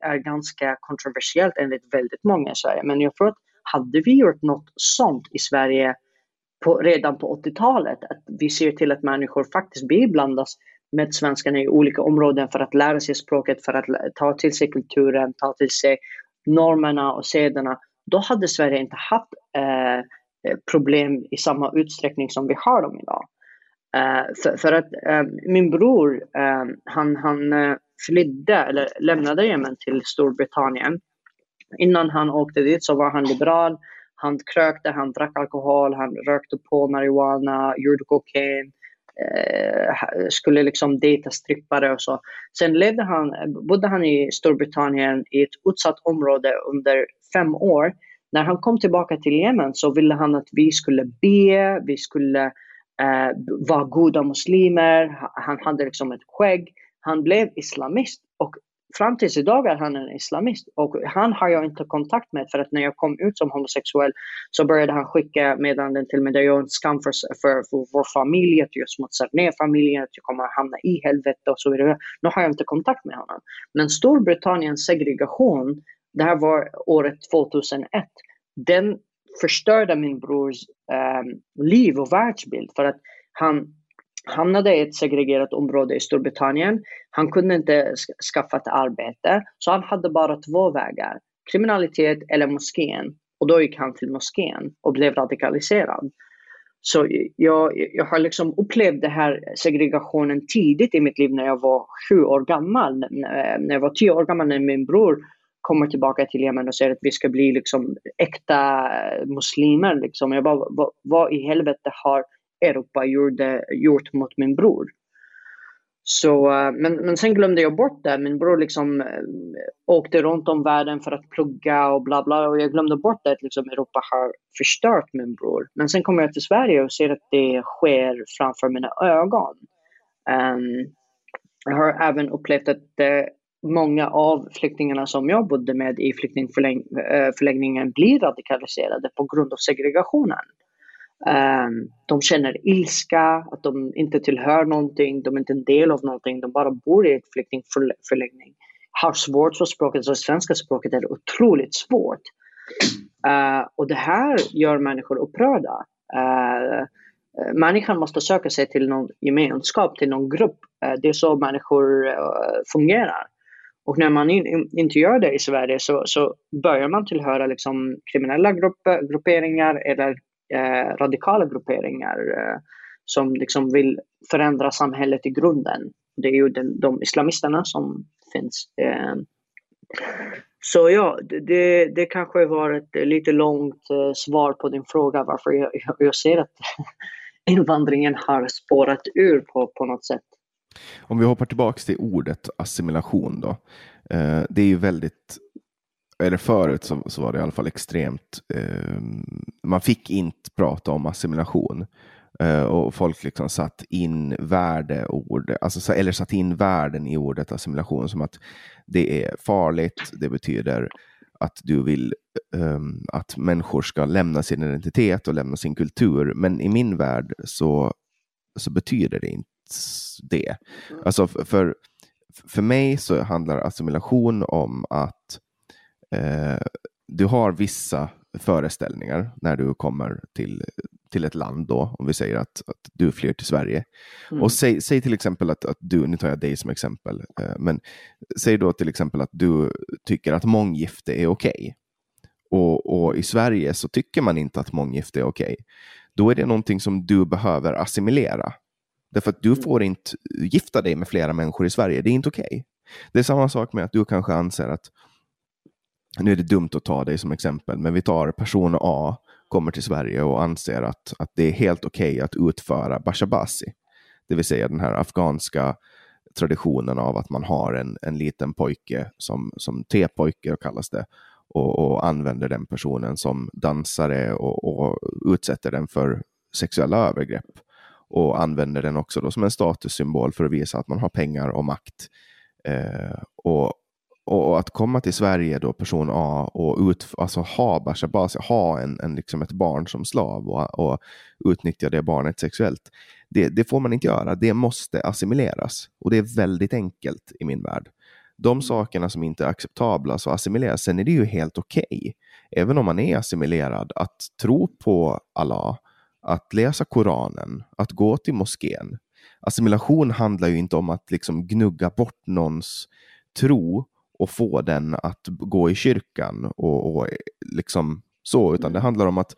är ganska kontroversiellt enligt väldigt många i Sverige. Men jag tror att hade vi gjort något sånt i Sverige på, redan på 80-talet, att vi ser till att människor faktiskt biblandas med svenskarna i olika områden för att lära sig språket, för att ta till sig kulturen, ta till sig normerna och sederna, då hade Sverige inte haft eh, eh, problem i samma utsträckning som vi har dem idag. Eh, för, för, att eh, min bror, eh, han, han eh, flydde eller lämnade Jemen till Storbritannien. Innan han åkte dit så var han liberal. Han krökte, han drack alkohol, han rökte på marijuana, gjorde kokain. Eh, skulle liksom dejta strippare och så. Sen levde han, bodde han i Storbritannien i ett utsatt område under fem år. När han kom tillbaka till Jemen så ville han att vi skulle be, vi skulle eh, vara goda muslimer. Han hade liksom ett skägg. Han blev islamist och fram tills idag är han en islamist och han har jag inte kontakt med för att när jag kom ut som homosexuell så började han skicka meddelanden till mig där jag är en skam för, för, för vår familj, att jag smutsar ner familjen, att jag kommer att hamna i helvete och så vidare. Nu har jag inte kontakt med honom. Men Storbritanniens segregation, det här var året 2001, den förstörde min brors eh, liv och världsbild för att han hamnade i ett segregerat område i Storbritannien. Han kunde inte skaffa ett arbete, så han hade bara två vägar. Kriminalitet eller moskén. Och då gick han till moskén och blev radikaliserad. Så jag, jag har liksom upplevt den här segregationen tidigt i mitt liv när jag var sju år gammal. När jag var tio år gammal när min bror kommer tillbaka till Jemen och säger att vi ska bli liksom äkta muslimer. Liksom. Jag bara, vad, vad i helvete har Europa gjorde, gjort mot min bror. Så, eh, men, men sen glömde jag bort det. Min bror liksom eh, åkte runt om världen för att plugga och bla bla. Och jag glömde bort det att liksom Europa har förstört min bror. Men sen kommer jag till Sverige och ser att det sker framför mina ögon. Um, jag har även upplevt att uh, många av flyktingarna som jag bodde med i flyktingförläggningen blir radikaliserade på grund av segregationen. Ehm, de känner ilska, att de inte tillhör någonting, de är inte en del av någonting, de bara bor i ett flyktingförläggning. Har svårt för språket, så svenska språket är otroligt svårt. Uh, och det här gör människor upprörda. Uh, människan måste söka sig till någon gemenskap, till någon grupp. Uh, det är så människor eh, fungerar. Och när man in, inte gör det i Sverige så, så börjar man tillhöra liksom kriminella grupper, grupperingar eller eh, radikala grupperingar eh, som liksom vill förändra samhället i grunden. Det är ju den, de islamisterna som finns. Eh. Så ja, det, det kanske var ett lite långt eh, svar på din fråga varför jag, jag ser att [LAUGHS] invandringen har spårat ur på, på något sätt. Om vi hoppar tillbaka till ordet assimilation då. Eh, det är ju väldigt eller förut så, så, var det i alla fall extremt. Eh, man fick inte prata om assimilation. Eh, och folk liksom satt in värdeord, alltså, eller satt in värden i ordet assimilation som att det är farligt, det betyder att du vill um, att människor ska lämna sin identitet och lämna sin kultur. Men i min värld så, så betyder det inte det. Alltså för, för mig så handlar assimilation om att eh, du har vissa föreställningar när du kommer till, till ett land då, om vi säger att, att du flyr till Sverige. Mm. Och säg, säg till exempel att, att du, nu tar jag dig som exempel, eh, men säg då till exempel att du tycker att månggifte är okej. Okay. Och, och, i Sverige så tycker man inte att månggifte är okej. Okay. Då är det någonting som du behöver assimilera. Därför att du mm. får inte gifta dig med flera människor i Sverige, det är inte okej. Okay. Det är samma sak med att du kanske anser att nu är det dumt att ta dig som exempel, men vi tar person A kommer till Sverige och anser att, att det är helt okej okay att utföra bashabasi. Det vill säga den här afghanska traditionen av att man har en, en liten pojke som, som T-pojke kallas det och, och, använder den personen som dansare och, och, utsätter den för sexuella övergrepp och använder den också då som en statussymbol för att visa att man har pengar och makt. Eh, och och att komma till Sverige då, person A, och ut, alltså ha Bashabasi, ha en, en, liksom ett barn som slav och, och utnyttja det barnet sexuellt. Det, det, får man inte göra. Det måste assimileras. Och det är väldigt enkelt i min värld. De mm. sakerna som inte är acceptabla så assimileras. Sen är det ju helt okej, okay, även om man är assimilerad, att tro på Allah, att läsa Koranen, att gå till moskén. Assimilation handlar ju inte om att liksom gnugga bort någons tro och få den att gå i kyrkan och, och liksom så, utan det mm. handlar om att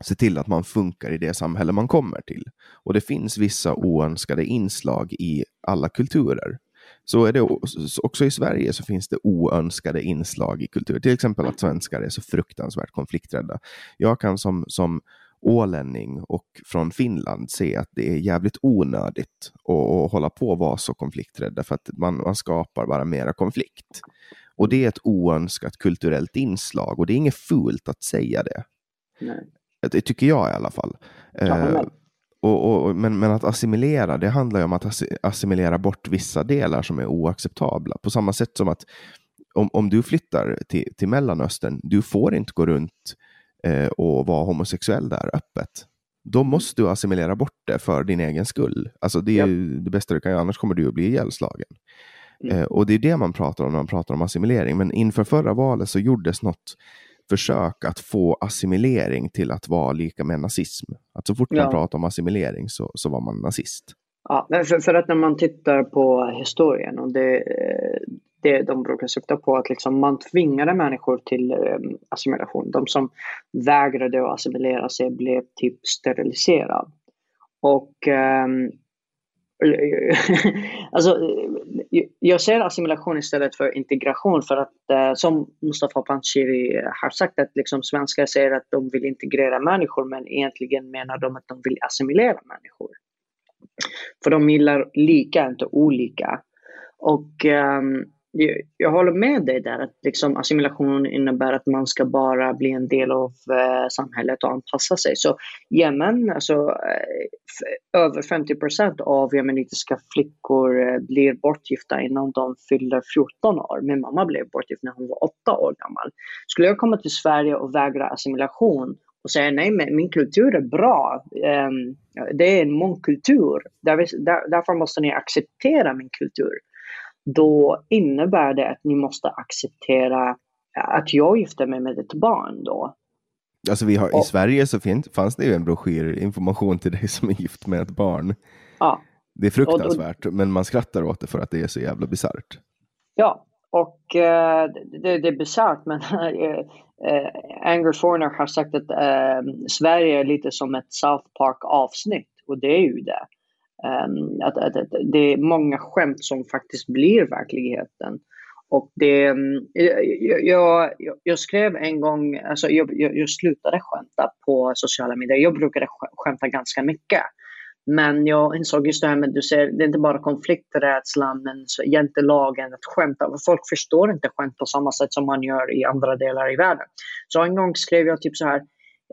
se till att man funkar i det samhälle man kommer till. Och det finns vissa oönskade inslag i alla kulturer. Så är det också i Sverige så finns det oönskade inslag i kultur. Till exempel att svenskar är så fruktansvärt konflikträdda. Jag kan som, som ålänning och från Finland se att det är jävligt onödigt att, hålla på och vara så konflikträdda för att man, man skapar bara mera konflikt. Och det är ett oönskat kulturellt inslag och det är inget fult att säga det. Nej. Det tycker jag i alla fall. Eh, och, och, men, men att assimilera, det handlar ju om att assimilera bort vissa delar som är oacceptabla. På samma sätt som att om, om du flyttar till, till Mellanöstern, du får inte gå runt eh, och vara homosexuell där öppet. Då måste du assimilera bort det för din egen skull. Alltså det är ju det bästa du kan göra, annars kommer du att bli ihjälslagen. Mm. Eh, och det är det man pratar om när man pratar om assimilering. Men inför förra valet så gjordes något försök att få assimilering till att vara lika med nazism. Att så fort man pratar om assimilering så, så var man nazist. Ja, för, för att när man tittar på historien och det, det de brukar syfta på att liksom man tvingade människor till ehm, assimilation. De som vägrade att assimilera sig blev typ steriliserade. Och um, [LAUGHS] alltså, jag ser assimilation istället för integration för att eh, som Mustafa Panshiri har sagt att liksom svenskar säger att de vill integrera människor men egentligen menar de att de vill assimilera människor. För de gillar lika, inte olika. Och um, jag håller med dig där att liksom assimilation innebär att man ska bara bli en del av eh, samhället och anpassa sig. Så Jemen, alltså eh, över 50 procent av jemenitiska flickor eh, blir bortgifta innan de fyller 14 år. Min mamma blev bortgift när hon var 8 år gammal. Skulle jag komma till Sverige och vägra assimilation och säga nej, men min kultur är bra. Ehm, det är en mångkultur. Där, där, därför måste ni acceptera min kultur då innebär det att ni måste acceptera att jag gifter mig med ett barn då. Alltså vi har, och, I Sverige så finns, fanns det ju en broschyr, information till dig som är gift med ett barn. Ja. Det är fruktansvärt, och, men man skrattar åt det för att det är så jävla bisarrt. Ja, och uh, det, det, är bisarrt, men [LAUGHS] uh, Anger Forner har sagt att uh, Sverige är lite som ett South Park avsnitt, och det är ju det. Um, att, att, att, det är många skämt som faktiskt blir verkligheten. Och det, ehm, jag, jag, jag, skrev en gång, alltså jag, jag, slutade skämta på sociala medier. Jag brukade skämta ganska mycket. Men jag insåg just det här med, du ser, det är inte bara konflikträdslan, men jantelagen, att skämta. Folk förstår inte skämt på samma sätt som man gör i andra delar i världen. Så en gång skrev jag typ så här,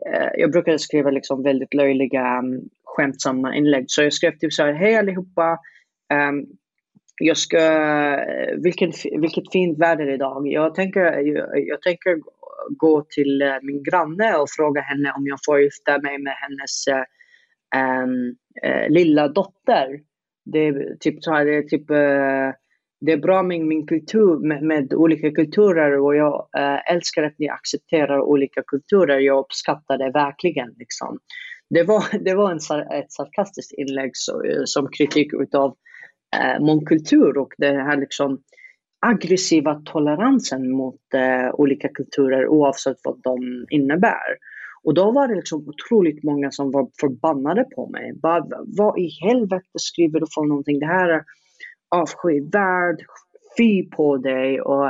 eh, jag brukade skriva liksom väldigt löjliga ehm, skämtsamma inlägg. Så jag skrev typ så här, hej allihopa. Um, jag ska, vilken, vilket fint väder idag. Jag tänker, jag, jag tänker gå till eh, min granne och fråga henne om jag får gifta mig med hennes um, uh, lilla dotter. Det är typ så här, det är typ eh, det är bra med min kultur, med, med olika kulturer och jag älskar att ni accepterar olika kulturer. Jag uppskattar det verkligen. Liksom det var, [LAUGHS] det var en, ett sarkastiskt inlägg så, eh, som kritik utav eh, mångkultur och den här liksom aggressiva toleransen mot eh, olika kulturer oavsett vad de innebär. Och då var det liksom otroligt många som var förbannade på mig. Bara, vad i helvete skriver du för någonting? Det här är avskyvärd, fy på dig. Och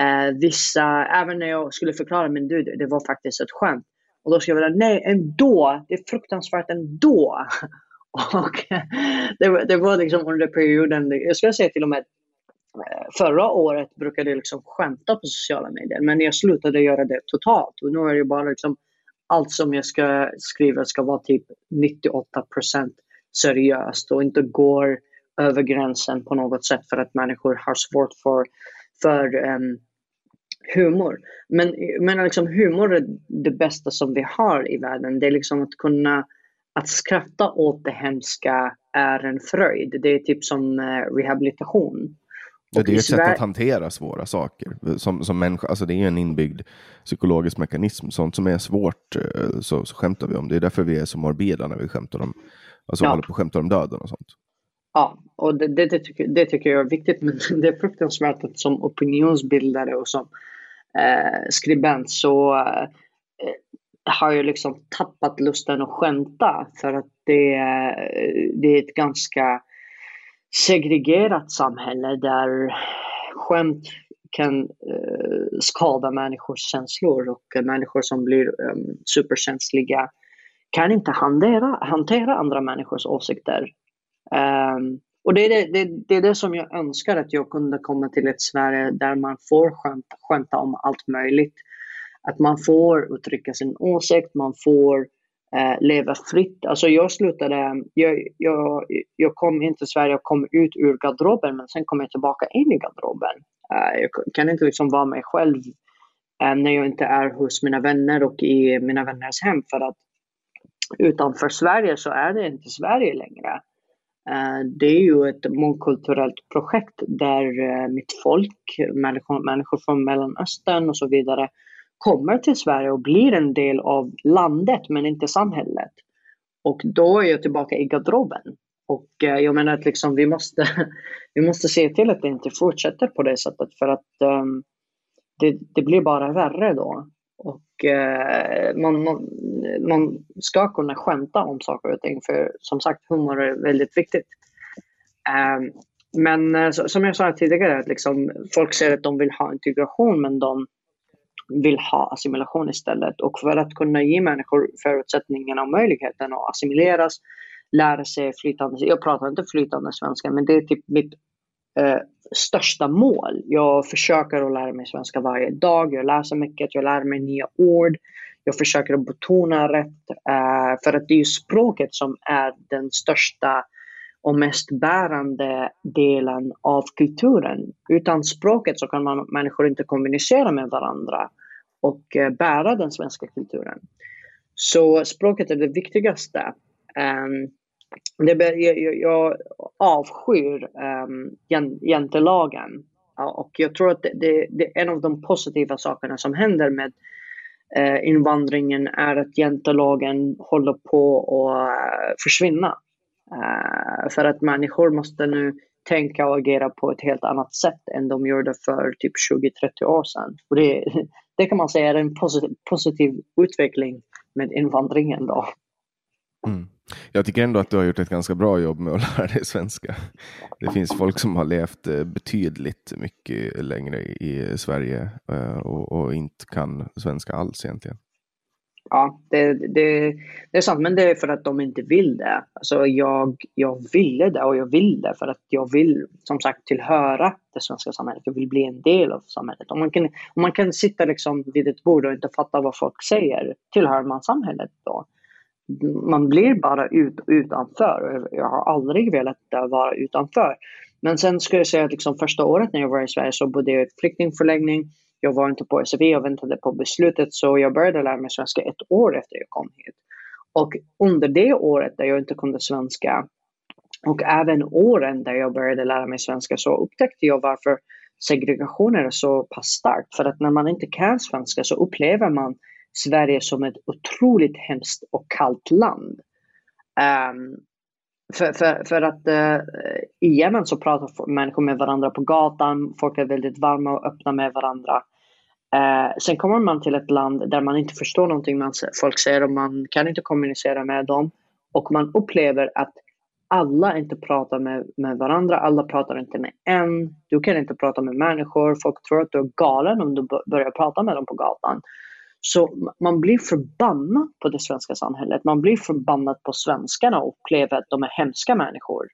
eh, vissa, även när jag skulle förklara, men du, det var faktiskt ett skämt. Och då skrev jag nej ändå, det är fruktansvärt ändå. Och det, det var liksom under perioden, jag skulle säga till och med eh, förra året brukade jag liksom skämta på sociala medier men jag slutade göra det totalt och nu är det bara liksom allt som jag ska skriva ska vara typ 98% seriöst och inte går över gränsen på något sätt för att människor har svårt för för um, humor. Men, men liksom humor är det bästa som vi har i världen. Det är liksom att kunna att skratta åt det hemska är en fröjd. Det är typ som uh, rehabilitation. Ja, det är ett sätt att hantera svåra saker. Som, som människa, alltså det är en inbyggd psykologisk mekanism. Sånt som är svårt eh, så, så skämtar vi om. Det är därför vi är så morbida när vi skämtar om, alltså ja. håller på skämtar om döden och sånt. Ja, och det, det, det, tycker, det tycker jag är viktigt. Men [LAUGHS] det är fruktansvärt att som opinionsbildare och som eh, Eh, skribent så eh, har jag liksom tappat lusten att skämta. För att det, eh, det är ett ganska segregerat samhälle där skämt kan eh, skada människors känslor och människor som blir ehm, superkänsliga kan inte hantera, hantera andra människors åsikter. Um, och det är det, det, det, är det som jag önskar att jag kunde komma till ett Sverige där man får skämta, skämta om allt möjligt. Att man får uttrycka sin åsikt, man får eh, leva fritt. Alltså jag slutade, jag, jag, jag kom inte till Sverige och kom ut ur garderoben men sen kom jag tillbaka in i garderoben. Eh, jag kan inte liksom vara mig själv eh, när jag inte är hos mina vänner och i mina vänners hem för att utanför Sverige så är det inte Sverige längre. Eh, det är ju ett mångkulturellt projekt där eh, mitt folk, människor, människor från Mellanöstern och så vidare kommer till Sverige och blir en del av landet men inte samhället. Och då är jag tillbaka i garderoben. Och eh, jag menar att liksom vi, måste, [LAUGHS] vi måste se till att det inte fortsätter på det sättet för att um, det, det, blir bara värre då. Och eh, man, man, man, ska kunna skämta om saker och ting för som sagt humor är väldigt viktigt. Ehm, eh, men uh, som jag sa tidigare, att liksom, folk säger att de vill ha integration men de vill ha assimilation istället. Och för att kunna ge människor förutsättningarna och möjligheten att assimileras, lära sig flytande, jag pratar inte flytande svenska, men det är typ mitt eh, största mål. Jag försöker att lära mig svenska varje dag, jag läser mycket, jag lär mig nya ord. Jag försöker att betona rätt, eh, för att det är språket som är den största och mest bärande delen av kulturen. Utan språket så kan man, människor inte kommunicera med varandra och eh, bära den svenska kulturen. Så språket är det viktigaste. Um, det, jag, jag avskyr ehm, um, jantelagen. Och jag tror att det, det, det, är en av de positiva sakerna som händer med uh, invandringen är att jantelagen håller på att uh, försvinna. Uh, för att människor måste nu tänka och agera på ett helt annat sätt än de gjorde för typ 20-30 år sedan. Och det, [LAUGHS] det kan man säga är en positiv, positiv utveckling med invandringen. Då. Mm. Jag tycker ändå att du har gjort ett ganska bra jobb med att lära dig svenska. Det finns folk som har levt eh, betydligt mycket längre i Sverige eh, och, och inte kan svenska alls egentligen. Ja, det, det, det är sant, men det är för att de inte vill det. Alltså jag, jag ville det och jag vill det för att jag vill som sagt tillhöra det svenska samhället. Jag vill bli en del av samhället. Om man kan, om man kan sitta liksom vid ett bord och inte fatta vad folk säger, tillhör man samhället då? Man blir bara ut, utanför. Jag har aldrig velat vara utanför. Men sen skulle jag säga att liksom första året när jag var i Sverige så bodde jag i ett flyktingförläggning jag var inte på SFI och väntade på beslutet så jag började lära mig svenska ett år efter jag kom hit. Och under det året där jag inte kunde svenska och även åren där jag började lära mig svenska så upptäckte jag varför segregationen är så pass stark. För att när man inte kan svenska så upplever man Sverige som ett otroligt hemskt och kallt land. Um, för, för, för att uh, i Yemen så pratar människor med varandra på gatan, folk är väldigt varma och öppna med varandra. Uh, sen kommer man till ett land där man inte förstår någonting man, folk säger och man kan inte kommunicera med dem. Och man upplever att alla inte pratar med, med varandra, alla pratar inte med en. Du kan inte prata med människor, folk tror att du är galen om du börjar prata med dem på gatan. Så man blir förbannad på det svenska samhället. Man blir förbannad på svenskarna och upplever att de är hemska människor.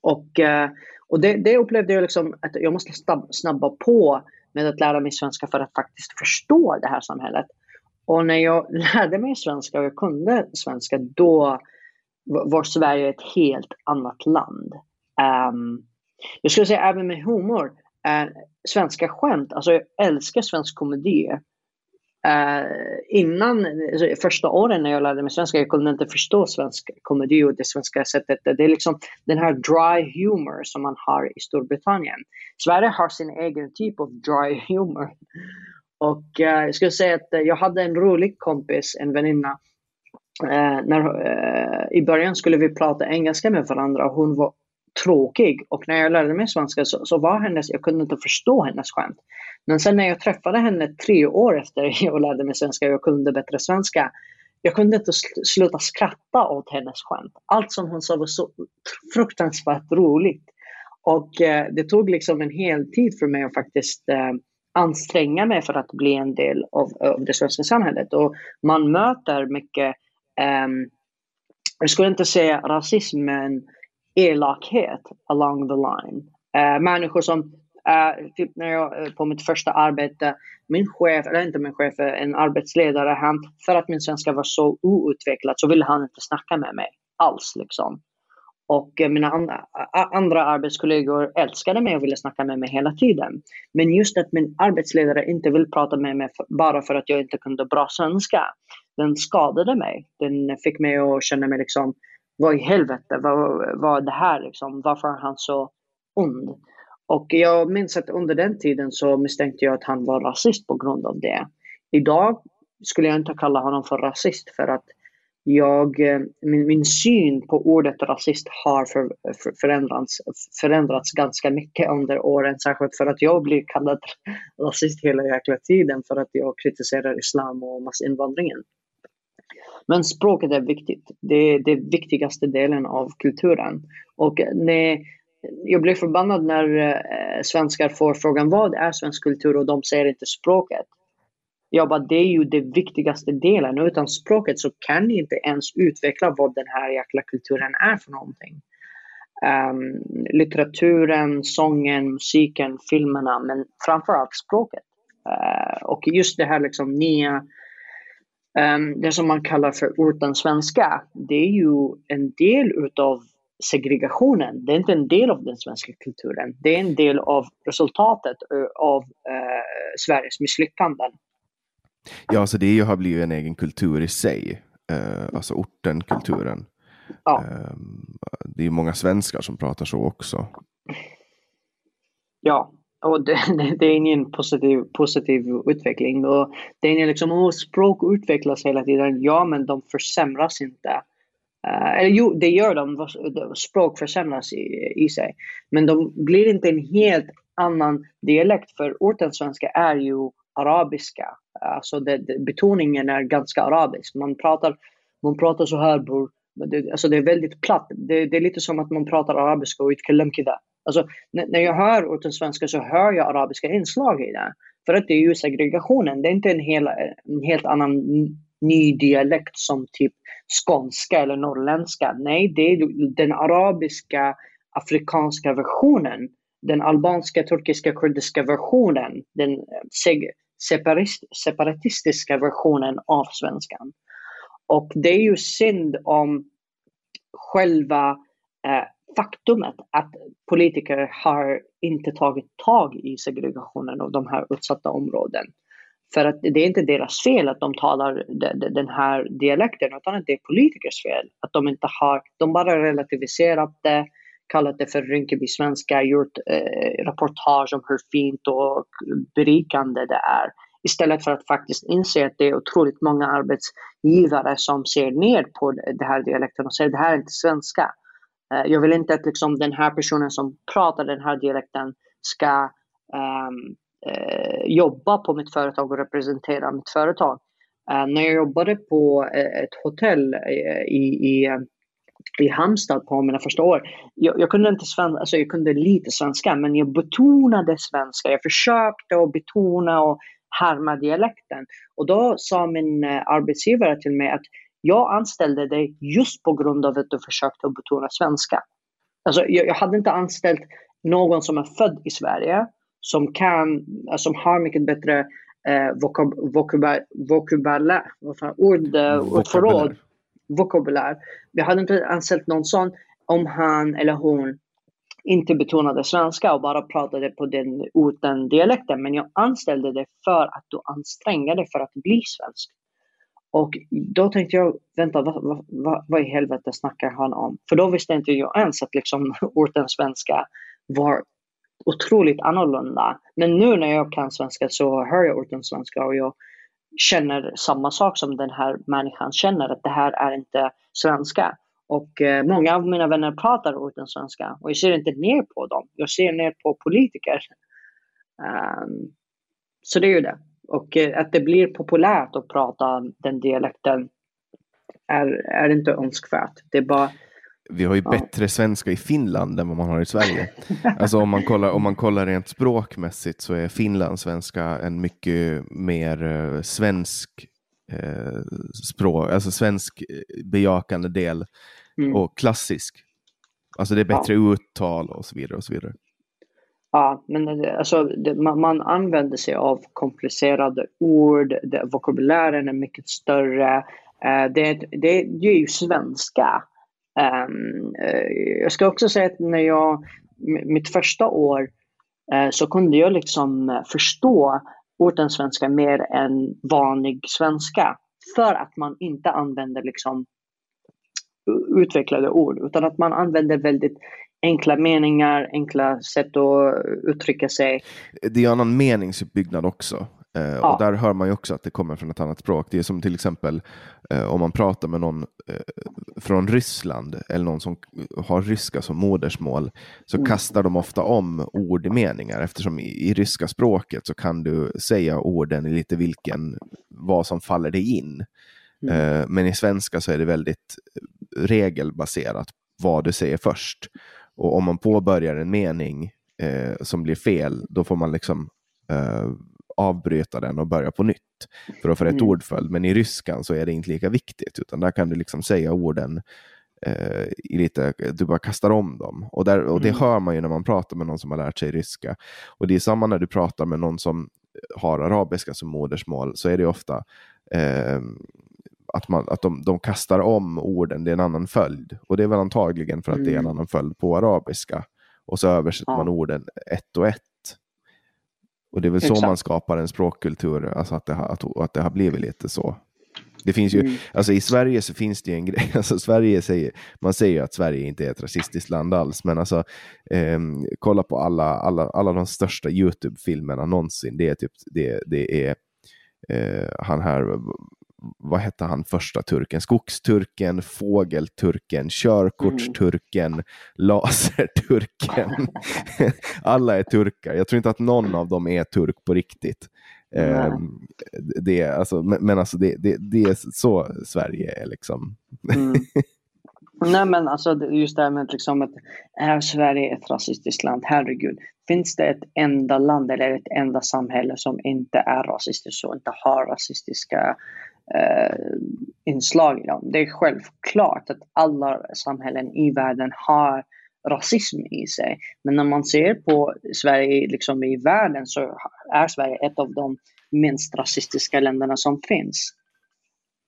Och, eh, och det, det upplevde jag liksom att jag måste snabba på med att lära mig svenska för att faktiskt förstå det här samhället. Och när jag [LAUGHS] lärde mig svenska och jag kunde svenska, då var Sverige ett helt annat land. Um, jag skulle säga även med humor, uh, svenska skämt. Alltså jag älskar svensk komedi. Uh, innan, alltså, första åren när jag lärde mig svenska, jag kunde inte förstå svensk komedi och det svenska sättet. Det är liksom den här dry humor som man har i Storbritannien. Sverige har sin egen typ av dry humor. Och uh, jag skulle säga att jag hade en rolig kompis, en väninna. Eh, när, I början skulle vi prata engelska med varandra och hon var tråkig. Och när jag lärde mig svenska så, så var hennes, jag kunde inte förstå hennes skämt. Men sen när jag träffade henne tre år efter [LAUGHS] jag lärde mig svenska och jag kunde bättre svenska, jag kunde inte sluta skratta åt hennes skämt. Allt som hon sa var så fruktansvärt roligt. Och eh, det tog liksom en hel tid för mig att faktiskt eh, anstränga mig för att bli en del av, av det svenska samhället. Och man möter mycket, eh, jag skulle inte säga rasism, men elakhet along the line. Eh, människor som Uh, typ när jag uh, på mitt första arbete, min chef, eller inte min chef, eh, en arbetsledare, han, för att min svenska var så outvecklad så ville han inte snacka med mig alls. Liksom. Och uh, mina andra, andra arbetskollegor älskade mig och ville snacka med mig hela tiden. Men just att min arbetsledare inte vill prata med mig för, bara för att jag inte kunde bra svenska, den skadade mig. Den fick mig att känna mig liksom, vad i helvete, vad, vad är det här liksom? Varför är han så ond? Och jag minns att under den tiden så misstänkte jag att han var rasist på grund av det. Idag skulle jag inte kalla honom för rasist för att jag, eh, min, min syn på ordet rasist har för, för, förändrats, förändrats ganska mycket under åren. Särskilt för att jag blir kallad [LAUGHS] rasist hela jäkla tiden för att jag kritiserar islam och massinvandringen. Men språket är viktigt. Det är den viktigaste delen av kulturen. Och eh, när, jag blir förbannad när eh, svenskar får frågan vad är svensk kultur och de säger inte språket. Jag bara, det är ju den viktigaste delen. Utan språket så kan ni inte ens utveckla vad den här jäkla kulturen är för någonting. Um, litteraturen, sången, musiken, filmerna, men framförallt språket. Uh, och just det här liksom nya, um, det som man kallar för orten svenska, det är ju en del utav segregationen, det är inte en del av den svenska kulturen. Det är en del av resultatet av eh, Sveriges misslyckanden. Ja, alltså det har blivit en egen kultur i sig. Eh, alltså orten, kulturen. Ja. Eh, det är många svenskar som pratar så också. Ja, och [LAUGHS] det, det, är ingen positiv, positiv utveckling. Och det är liksom, oh, språk utvecklas hela tiden. Ja, men de försämras inte. Uh, eller jo, det gör de. Språk försämras i, i sig. Men de blir inte en helt annan dialekt. För ortensvenska är ju arabiska. Alltså det, det, betoningen är ganska arabisk. Man pratar, man pratar så här bror. Det, alltså det är väldigt platt. Det, det, är lite som att man pratar arabiska och ytkallam kida. Alltså när jag hör ortensvenska så hör jag arabiska inslag i det. För att det är ju segregationen. Det är inte en, hel, en helt annan ny dialekt som typ skånska eller norrländska. Nej, det är den arabiska afrikanska versionen. Den albanska, turkiska, kurdiska versionen. Den eh, separatistiska versionen av svenskan. Och det är ju synd om själva eh, faktumet att politiker har inte tagit tag i segregationen och de här utsatta områdena. För att det är inte deras fel att de talar den här dialekten, utan att det är politikers fel. Att de inte har, de bara relativiserat det, kallat det för Rinkeby-svenska, gjort eh, reportage om hur fint och berikande det är. Istället för att faktiskt inse att det är otroligt många arbetsgivare som ser ner på den här dialekten och säger det här är inte svenska. Eh, jag vill inte att liksom den här personen som pratar den här dialekten ska um, eh, Eh, jobba på mitt företag och representera mitt företag. Eh, när jag jobbade på eh, ett hotell eh, i, i, i Halmstad på mina första år, jag, jag, kunde inte svenska, alltså jag kunde lite svenska, men jag betonade svenska. Jag försökte att betona och härma dialekten. Och då sa min eh, arbetsgivare till mig att jag anställde dig just på grund av att du försökte att betona svenska. Alltså, jag, jag hade inte anställt någon som är född i Sverige som kan, eh, som har mycket bättre eh, vokab, vokabulär, vokabulär, ord, eh, ordförråd, vokabulär. Vi hade inte anställt någon sån om han eller hon inte betonade svenska och bara pratade på den orten dialekten. Men jag anställde dig för att du anstränger dig för att bli svensk. Och då tänkte jag, vänta, vad, vad, vad, vad i helvete snackar han om? För då visste inte jag ens att liksom [LAUGHS] orten svenska var otroligt annorlunda. Men nu när jag kan svenska så hör jag orten svenska och jag känner samma sak som den här människan känner, att det här är inte svenska. Och eh, många av mina vänner pratar orten svenska och jag ser inte ner på dem. Jag ser ner på politiker. Um, så det är ju det. Och eh, att det blir populärt att prata den dialekten är, är inte önskvärt. Det är bara vi har ju Ja. bättre svenska i Finland än vad man har i Sverige. [LAUGHS] Alltså om man kollar, om man kollar rent språkmässigt så är finlandssvenska en mycket mer eh, svensk eh, språk, alltså svensk eh, bejakande del Mm. och klassisk. Alltså det är bättre uttal och så vidare och så vidare. Ja, men det, alltså, det, man, man använder sig av komplicerade ord, det, vokabulären är mycket större. Eh, det, det, det är ju svenska. Ehm, eh, jag ska också säga att när jag, mitt första år eh, så kunde jag liksom eh, förstå orten svenska mer än vanlig svenska. För att man inte använder liksom utvecklade ord utan att man använder väldigt enkla meningar, enkla sätt att uttrycka sig. Det är ju annan meningsuppbyggnad också. Eh, Ja. Och där hör man ju också att det kommer från ett annat språk. Det är som till exempel eh, om man pratar med någon eh, från Ryssland eller någon som har ryska som modersmål så Mm. kastar de ofta om ord i meningar eftersom i, i ryska språket så kan du säga orden i lite vilken, vad som faller dig in. Mm. Eh, men i svenska så är det väldigt regelbaserat vad du säger först. Och om man påbörjar en mening eh, som blir fel, då får man liksom eh, avbryta den och börja på nytt för att få rätt Mm. ordföljd. Men i ryskan så är det inte lika viktigt, utan där kan du liksom säga orden eh, i lite, du bara kastar om dem. Och, där, och det Mm. hör man ju när man pratar med någon som har lärt sig ryska. Och det är samma när du pratar med någon som har arabiska som modersmål, så är det ofta eh, att, man, att de, de kastar om orden, det är en annan följd. Och det är väl antagligen för att det är en Mm. annan följd på arabiska. Och så översätter Ja. man orden ett och ett. Och det är väl så Exakt. man skapar en språkkultur, alltså att det, har, att, att det har blivit lite så. Det finns ju, Mm. alltså i Sverige så finns det ju en grej, [LAUGHS] alltså Sverige säger, man säger ju att Sverige inte är ett rasistiskt land alls, men alltså ehm, kolla på alla, alla, alla de största YouTube-filmerna någonsin, det är typ, det, det är eh, han här, vad hette han första turken? Skogsturken, fågelturken, körkortsturken, laserturken. [LAUGHS] Alla är turkar. Jag tror inte att någon av dem är turk på riktigt. Eh, det, är, alltså, men, alltså det, det, det är så Sverige är liksom. Mm. [LAUGHS] Nej men alltså just det här med liksom att är Sverige ett rasistiskt land? Herregud. Finns det ett enda land eller ett enda samhälle som inte är rasistiskt och inte har rasistiska eh, inslag i dem? Det är självklart att alla samhällen i världen har rasism i sig. Men när man ser på Sverige liksom i världen så är Sverige ett av de minst rasistiska länderna som finns.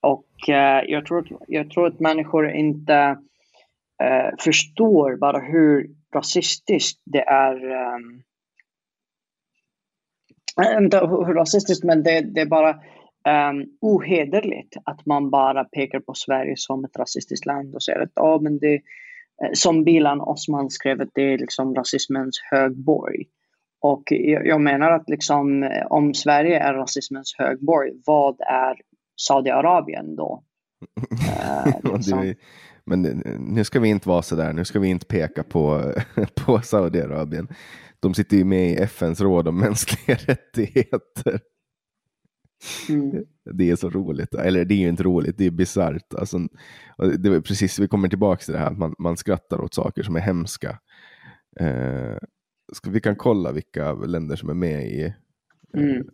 Och eh, jag, tror, jag tror att människor inte eh, förstår bara hur rasistiskt det är. eh, eh inte hur rasistiskt, men det, det är bara um, ohederligt att man bara pekar på Sverige som ett rasistiskt land och säger att ja, men det, eh, som Bilan Osman skrev att det är liksom rasismens högborg. Och jag, jag menar att liksom, eh, om Sverige är rasismens högborg, vad är Saudiarabien då? [LAUGHS] Eh, liksom. Men nu ska vi inte vara så där, nu ska vi inte peka på, [LAUGHS] på Saudiarabien. De sitter ju med i FNs råd om mänskliga [LAUGHS] rättigheter. Mm. Det är så roligt. Eller det är ju inte roligt, det är bisarrt. Alltså, det är precis, vi kommer tillbaka till det här att man, man skrattar åt saker som är hemska. Eh, ska, vi kan kolla vilka länder som är med i... eh, Mm.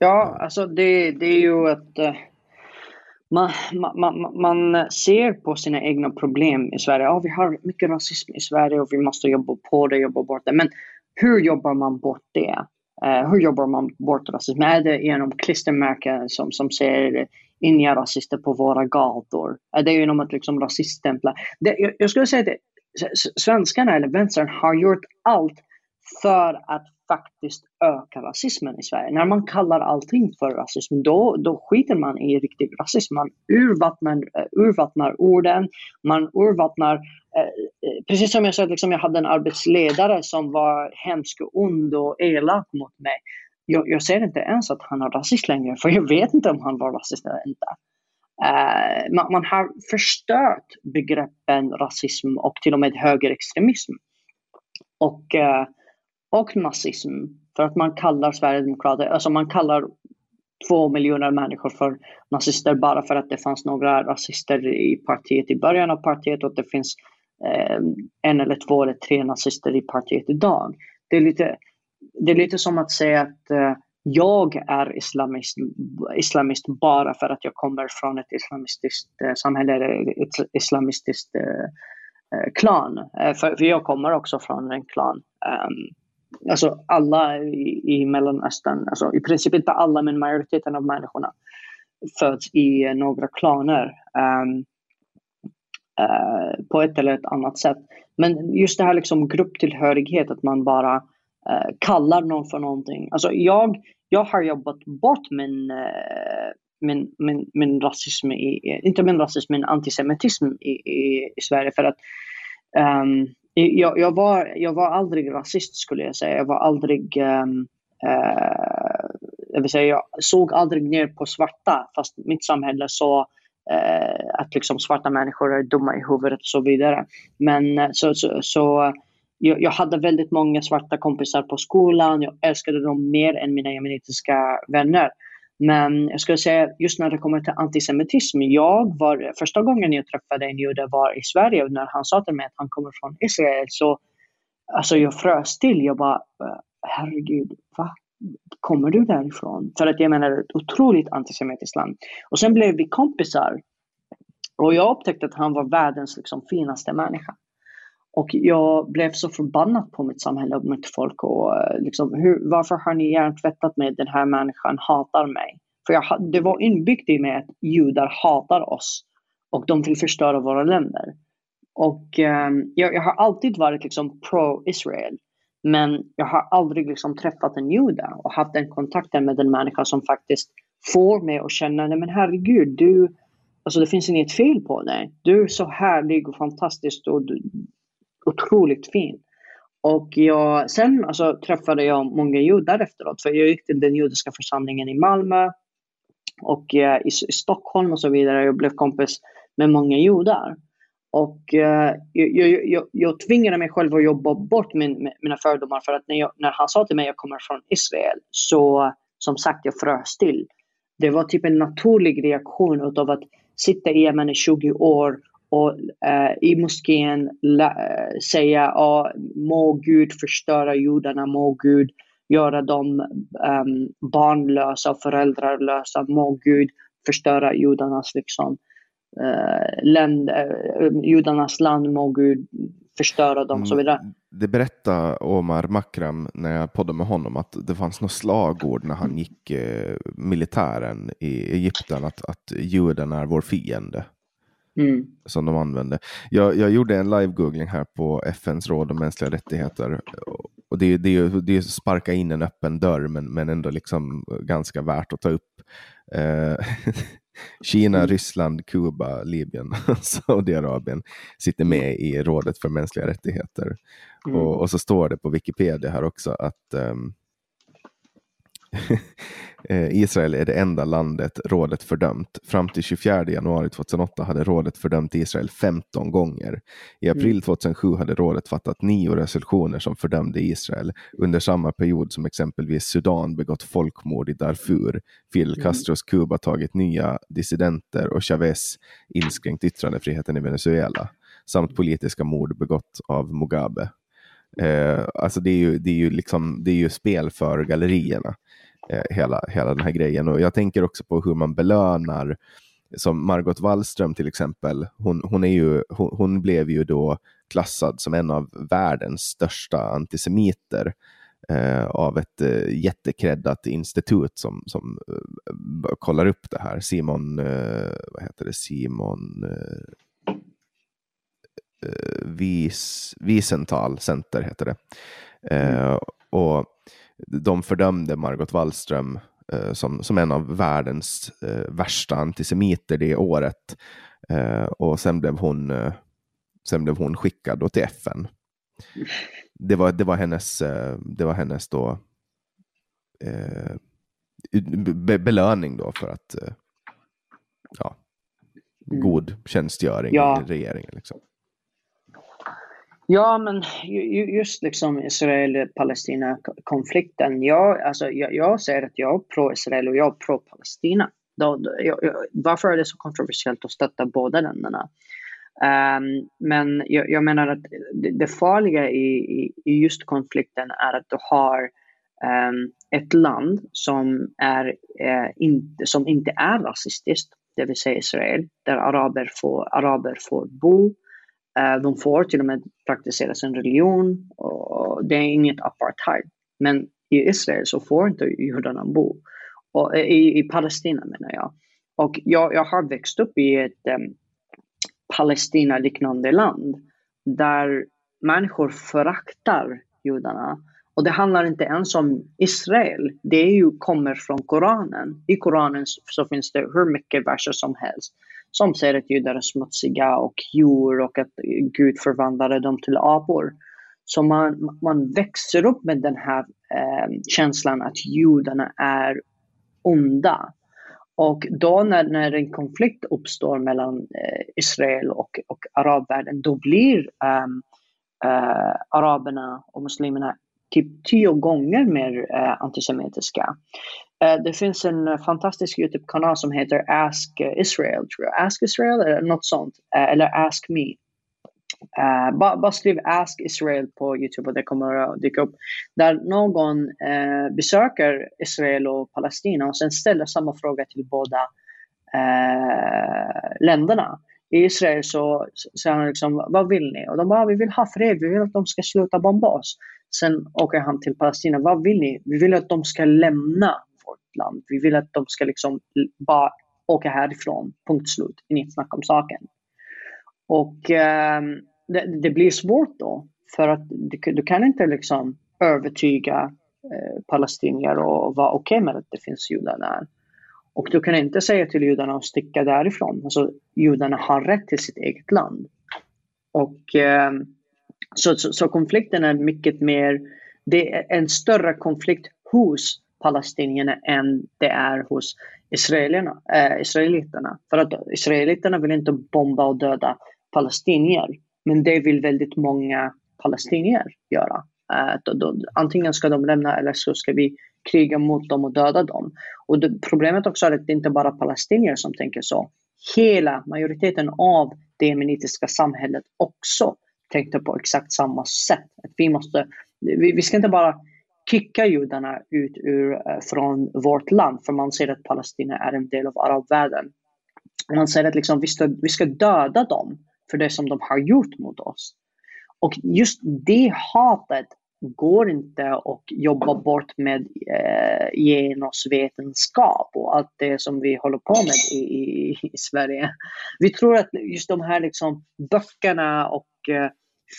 Ja, alltså det, det är ju att eh, man, man, man, ser på sina egna problem i Sverige. Ja, vi har mycket rasism i Sverige och vi måste jobba på det, jobba bort det. Men hur jobbar man bort det? Uh, hur jobbar man bort rasism? Är det genom klistermärken som, som säger inga rasister på våra gator? Är det genom att liksom rasiststämpla? Det, jag, jag skulle säga att svenskarna eller vänstern har gjort allt för att faktiskt öka rasismen i Sverige. När man kallar allting för rasism, då, då skiter man i riktig rasism. Man urvattnar, eh, urvattnar orden, man urvattnar eh, eh, precis som jag sa, liksom jag hade en arbetsledare som var hemsk och ond och elak mot mig. Jag, jag ser inte ens att han är rasist längre, för jag vet inte om han var rasist eller inte. Eh, man, man, har förstört begreppen rasism och till och med högerextremism. Och eh, och nazism. För att man kallar Sverigedemokrater, alltså man kallar två miljoner människor för nazister bara för att det fanns några rasister i partiet i början av partiet och det finns eh, en eller två eller tre nazister i partiet idag. Det är lite, det är lite som att säga att eh, jag är islamist, islamist bara för att jag kommer från ett islamistiskt eh, samhälle eller ett islamistiskt eh, eh klan. Eh, för, för, jag kommer också från en klan. Um, alltså alla i, i Mellanöstern, alltså i princip inte alla men majoriteten av människorna föds i eh, några klaner um, uh, på ett eller ett annat sätt. Men just det här liksom grupptillhörighet, att man bara uh, kallar någon för någonting. Alltså jag, jag har jobbat bort min, uh, min, min, min rasism, i, inte min rasism, min antisemitism i, i, i Sverige för att um, jag, jag, var, jag var aldrig rasist skulle jag säga. Jag var aldrig... Um, uh, jag, vill säga, jag såg aldrig ner på svarta fast mitt samhälle sa uh, att liksom svarta människor är dumma i huvudet och så vidare. Men uh, så, så, så jag, jag, hade väldigt många svarta kompisar på skolan. Jag älskade dem mer än mina jemenitiska vänner. Men jag skulle säga just när det kommer till antisemitism. Jag var, första gången jag träffade en jude var i Sverige och när han sa till mig att han kommer från Israel så alltså jag frös till. Jag bara, herregud, va? Kommer du därifrån? För att jag menar ett otroligt antisemitiskt land. Och sen blev vi kompisar. Och jag upptäckte att han var världens liksom, finaste människa. Och jag blev så förbannad på mitt samhälle och mitt folk. Och eh, liksom, hur, varför har ni hjärntvättat mig? Den här människan hatar mig. För jag, det var inbyggt i mig att judar hatar oss och de vill förstöra våra länder. Och um, jag, jag, har alltid varit liksom pro-Israel. Men jag har aldrig liksom träffat en jude och haft den kontakten med en människa som faktiskt får mig att känna, nej men herregud, du, alltså det finns inget fel på dig. Du är så härlig och fantastisk och du, otroligt fin. Och jag, sen alltså, träffade jag många judar efteråt, för jag gick till den judiska församlingen i Malmö och eh, i, i, Stockholm och så vidare. Jag blev kompis med många judar. Och eh, jag, jag, jag, tvingade mig själv att jobba bort min, mina fördomar för att när, jag, när han sa till mig att jag kommer från Israel så som sagt jag frös till. Det var typ en naturlig reaktion utav att sitta i Yemen i 20 år och uh, i moskén uh, säga oh, må Gud förstöra judarna, må Gud göra dem um, barnlösa och föräldralösa, må Gud förstöra judarnas liksom, uh, land, judarnas land, må Gud förstöra dem och så mm. vidare. Det berättade Omar Makram när jag poddade med honom att det fanns något slagord när han gick eh, militären i Egypten att, att juden är vår fiende. Mm. Som de använde. Jag, jag gjorde en live-googling här på FNs råd om mänskliga rättigheter. Och det, det, det är sparka in en öppen dörr men, men ändå liksom ganska värt att ta upp. Eh, [LAUGHS] Kina, mm. Ryssland, Kuba, Libyen och [LAUGHS] Saudiarabien sitter med i rådet för mänskliga rättigheter. Mm. Och, och, så står det på Wikipedia här också att um, [LAUGHS] Israel är det enda landet rådet fördömt. Fram till 24 januari 2008 hade rådet fördömt Israel 15 gånger. I april mm. 2007 hade rådet fattat nio resolutioner som fördömde Israel. Under samma period som exempelvis Sudan begått folkmord i Darfur, Fidel mm. Castros Kuba tagit nya dissidenter och Chavez inskränkt yttrandefriheten i Venezuela samt politiska mord begått av Mugabe. Eh, alltså det är, ju, det, är ju liksom, det är ju spel för gallerierna. Eh, hela, hela den här grejen. Och jag tänker också på hur man belönar, som Margot Wallström till exempel, hon, hon, är ju, hon, hon blev ju då klassad som en av världens största antisemiter eh, av ett eh, jättekreddat institut som, som eh, kollar upp det här. Simon, eh, vad heter det, Simon eh, eh Vis, Wiesenthal Center heter det. Mm. och de fördömde Margot Wallström eh, som, som en av världens eh, värsta antisemiter det året. Eh, och sen blev hon, eh, sen blev hon skickad då till FN. Det var, det var hennes, eh, det var hennes då, eh, be, belöning då för att ja, mm. god tjänstgöring ja. i regeringen. Liksom. Ja, men just liksom Israel-Palestina-konflikten. Jag, alltså, jag, jag säger att jag är pro-Israel och jag är pro-Palestina. varför är det så kontroversiellt att stötta båda länderna? Um, men jag, jag, menar att det, det farliga i, i, i, just konflikten är att du har um, ett land som, är, uh, in, som inte är rasistiskt, det vill säga Israel, där araber får, araber får bo, Eh, de får till och med praktisera sin religion och det är inget apartheid. Men i Israel så får inte judarna bo. Och, eh, i, I Palestina menar jag. Och jag, jag har växt upp i ett um, Palestina-liknande land där människor föraktar judarna. Och det handlar inte ens om Israel. Det är ju, kommer från Koranen. I Koranen så finns det hur mycket verser som helst som säger att judar är smutsiga och djur och att Gud förvandlade dem till apor. Så man, man växer upp med den här eh, känslan att judarna är onda. Och då när, när en konflikt uppstår mellan eh, Israel och, och arabvärlden, då blir ehm, eh, araberna och muslimerna typ tio gånger mer eh, antisemitiska. Eh, det finns en fantastisk YouTube-kanal som heter Ask Israel, tror jag. Ask Israel eller något sånt. Eh, eller Ask Me. Uh, bara, bara skriv Ask Israel på Youtube och det kommer att dyka upp. Där någon uh, besöker Israel och Palestina och sen ställer samma fråga till båda uh, länderna. I Israel så säger han liksom, vad vill ni? Och de bara, vi vill ha fred, vi vill att de ska sluta bomba oss. Sen åker han till Palestina, vad vill ni? Vi vill att de ska lämna vårt land. Vi vill att de ska liksom bara åka härifrån, punkt slut, inget snack om saken. Och eh, det, det, blir svårt då, för att du, du kan inte liksom övertyga eh, palestinier och vara okej okay med att det finns judar där. Och du kan inte säga till judarna att sticka därifrån. Alltså, judarna har rätt till sitt eget land. Och eh, så, så, så, konflikten är mycket mer, det är en större konflikt hos palestinierna än det är hos israelerna, äh, israeliterna. För att israeliterna vill inte bomba och döda palestinier. Men det vill väldigt många palestinier göra. Äh, då, då, antingen ska de lämna eller så ska vi kriga mot dem och döda dem. Och det, problemet också är att det inte bara är palestinier som tänker så. Hela majoriteten av det jemenitiska samhället också tänkte på exakt samma sätt. Att vi, måste, vi, vi ska inte bara kicka judarna ut ur, eh, från vårt land för man ser att Palestina är en del av arabvärlden. Man säger att liksom, vi, ska, vi ska döda dem för det som de har gjort mot oss. Och just det hatet går inte att jobba bort med eh, genusvetenskap och allt det som vi håller på med i, i, i Sverige. Vi tror att just de här liksom, böckerna och eh,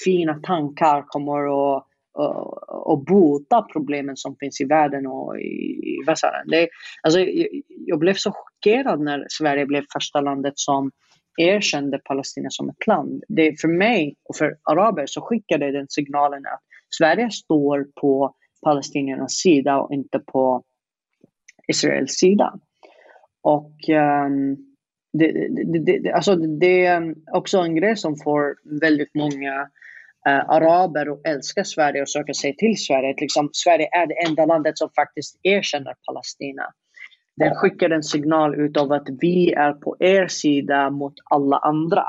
fina tankar kommer att och, och bota problemen som finns i världen och i, i västvärlden. alltså, jag, jag blev så chockerad när Sverige blev första landet som erkände Palestina som ett land. Det, för mig och för araber så skickade den signalen att Sverige står på palestiniernas sida och inte på Israels sida. Och um, det, det, det, alltså det är också en grej som får väldigt många uh, araber att älska Sverige och söka sig till Sverige. Liksom, Sverige är det enda landet som faktiskt erkänner Palestina. Den skickar en signal ut av att vi är på er sida mot alla andra.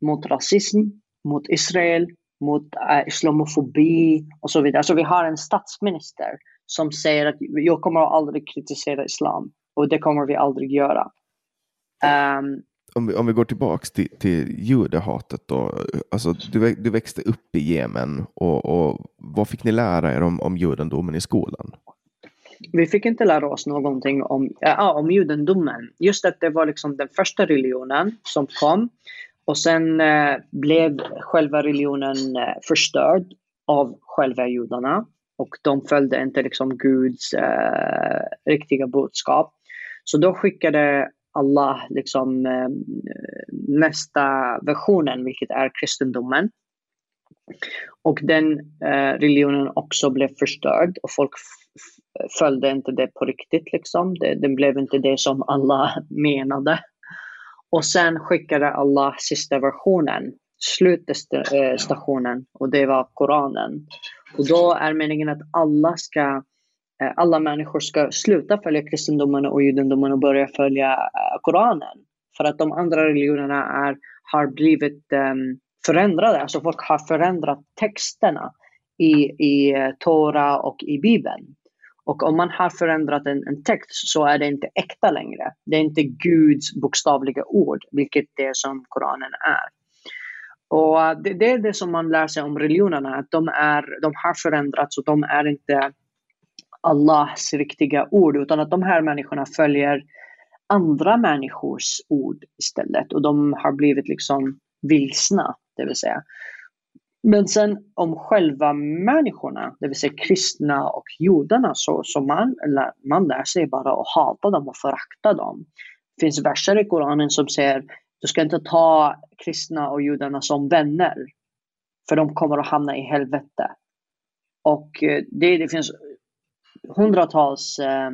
Mot rasism, mot Israel, mot äh, islamofobi och så vidare. Alltså vi har en statsminister som säger att jag kommer aldrig kritisera islam och det kommer vi aldrig göra. Um, om, vi, om vi går tillbaka till, till judehatet då. Alltså, du, du växte upp i Jemen och, och vad fick ni lära er om, om judendomen i skolan? Vi fick inte lära oss någonting om, äh, om judendomen. Just att det var liksom den första religionen som kom. Och sen äh, blev själva religionen äh, förstörd av själva judarna. Och de följde inte liksom Guds äh, riktiga budskap. Så då skickade Allah liksom eh, nästa versionen, vilket är kristendomen. Och den eh, religionen också blev förstörd och folk följde inte det på riktigt. Liksom. Det, den blev inte det som Allah [LAUGHS] menade. Och sen skickade Allah sista versionen, slutstationen, och det var Koranen. Och då är meningen att alla ska Eh, alla människor ska sluta följa kristendomen och judendomen och börja följa eh, Koranen. För att de andra religionerna är, har blivit um, förändrade. Alltså folk har förändrat texterna i, i eh, Tora och i Bibeln. Och om man har förändrat en, en, text så är det inte äkta längre. Det är inte Guds bokstavliga ord, vilket det som Koranen är. Och det, det, är det som man lär sig om religionerna, att de, är, de har förändrats och de är inte Allahs riktiga ord, utan att de här människorna följer andra människors ord istället. Och de har blivit liksom vilsna, det vill säga. Men sen om själva människorna, det vill säga kristna och judarna, så, så man, man lär sig bara att hata dem och förakta dem. Det finns verser i Koranen som säger du ska inte ta kristna och judarna som vänner. För de kommer att hamna i helvete. Och eh, det, det finns hundratals, eh,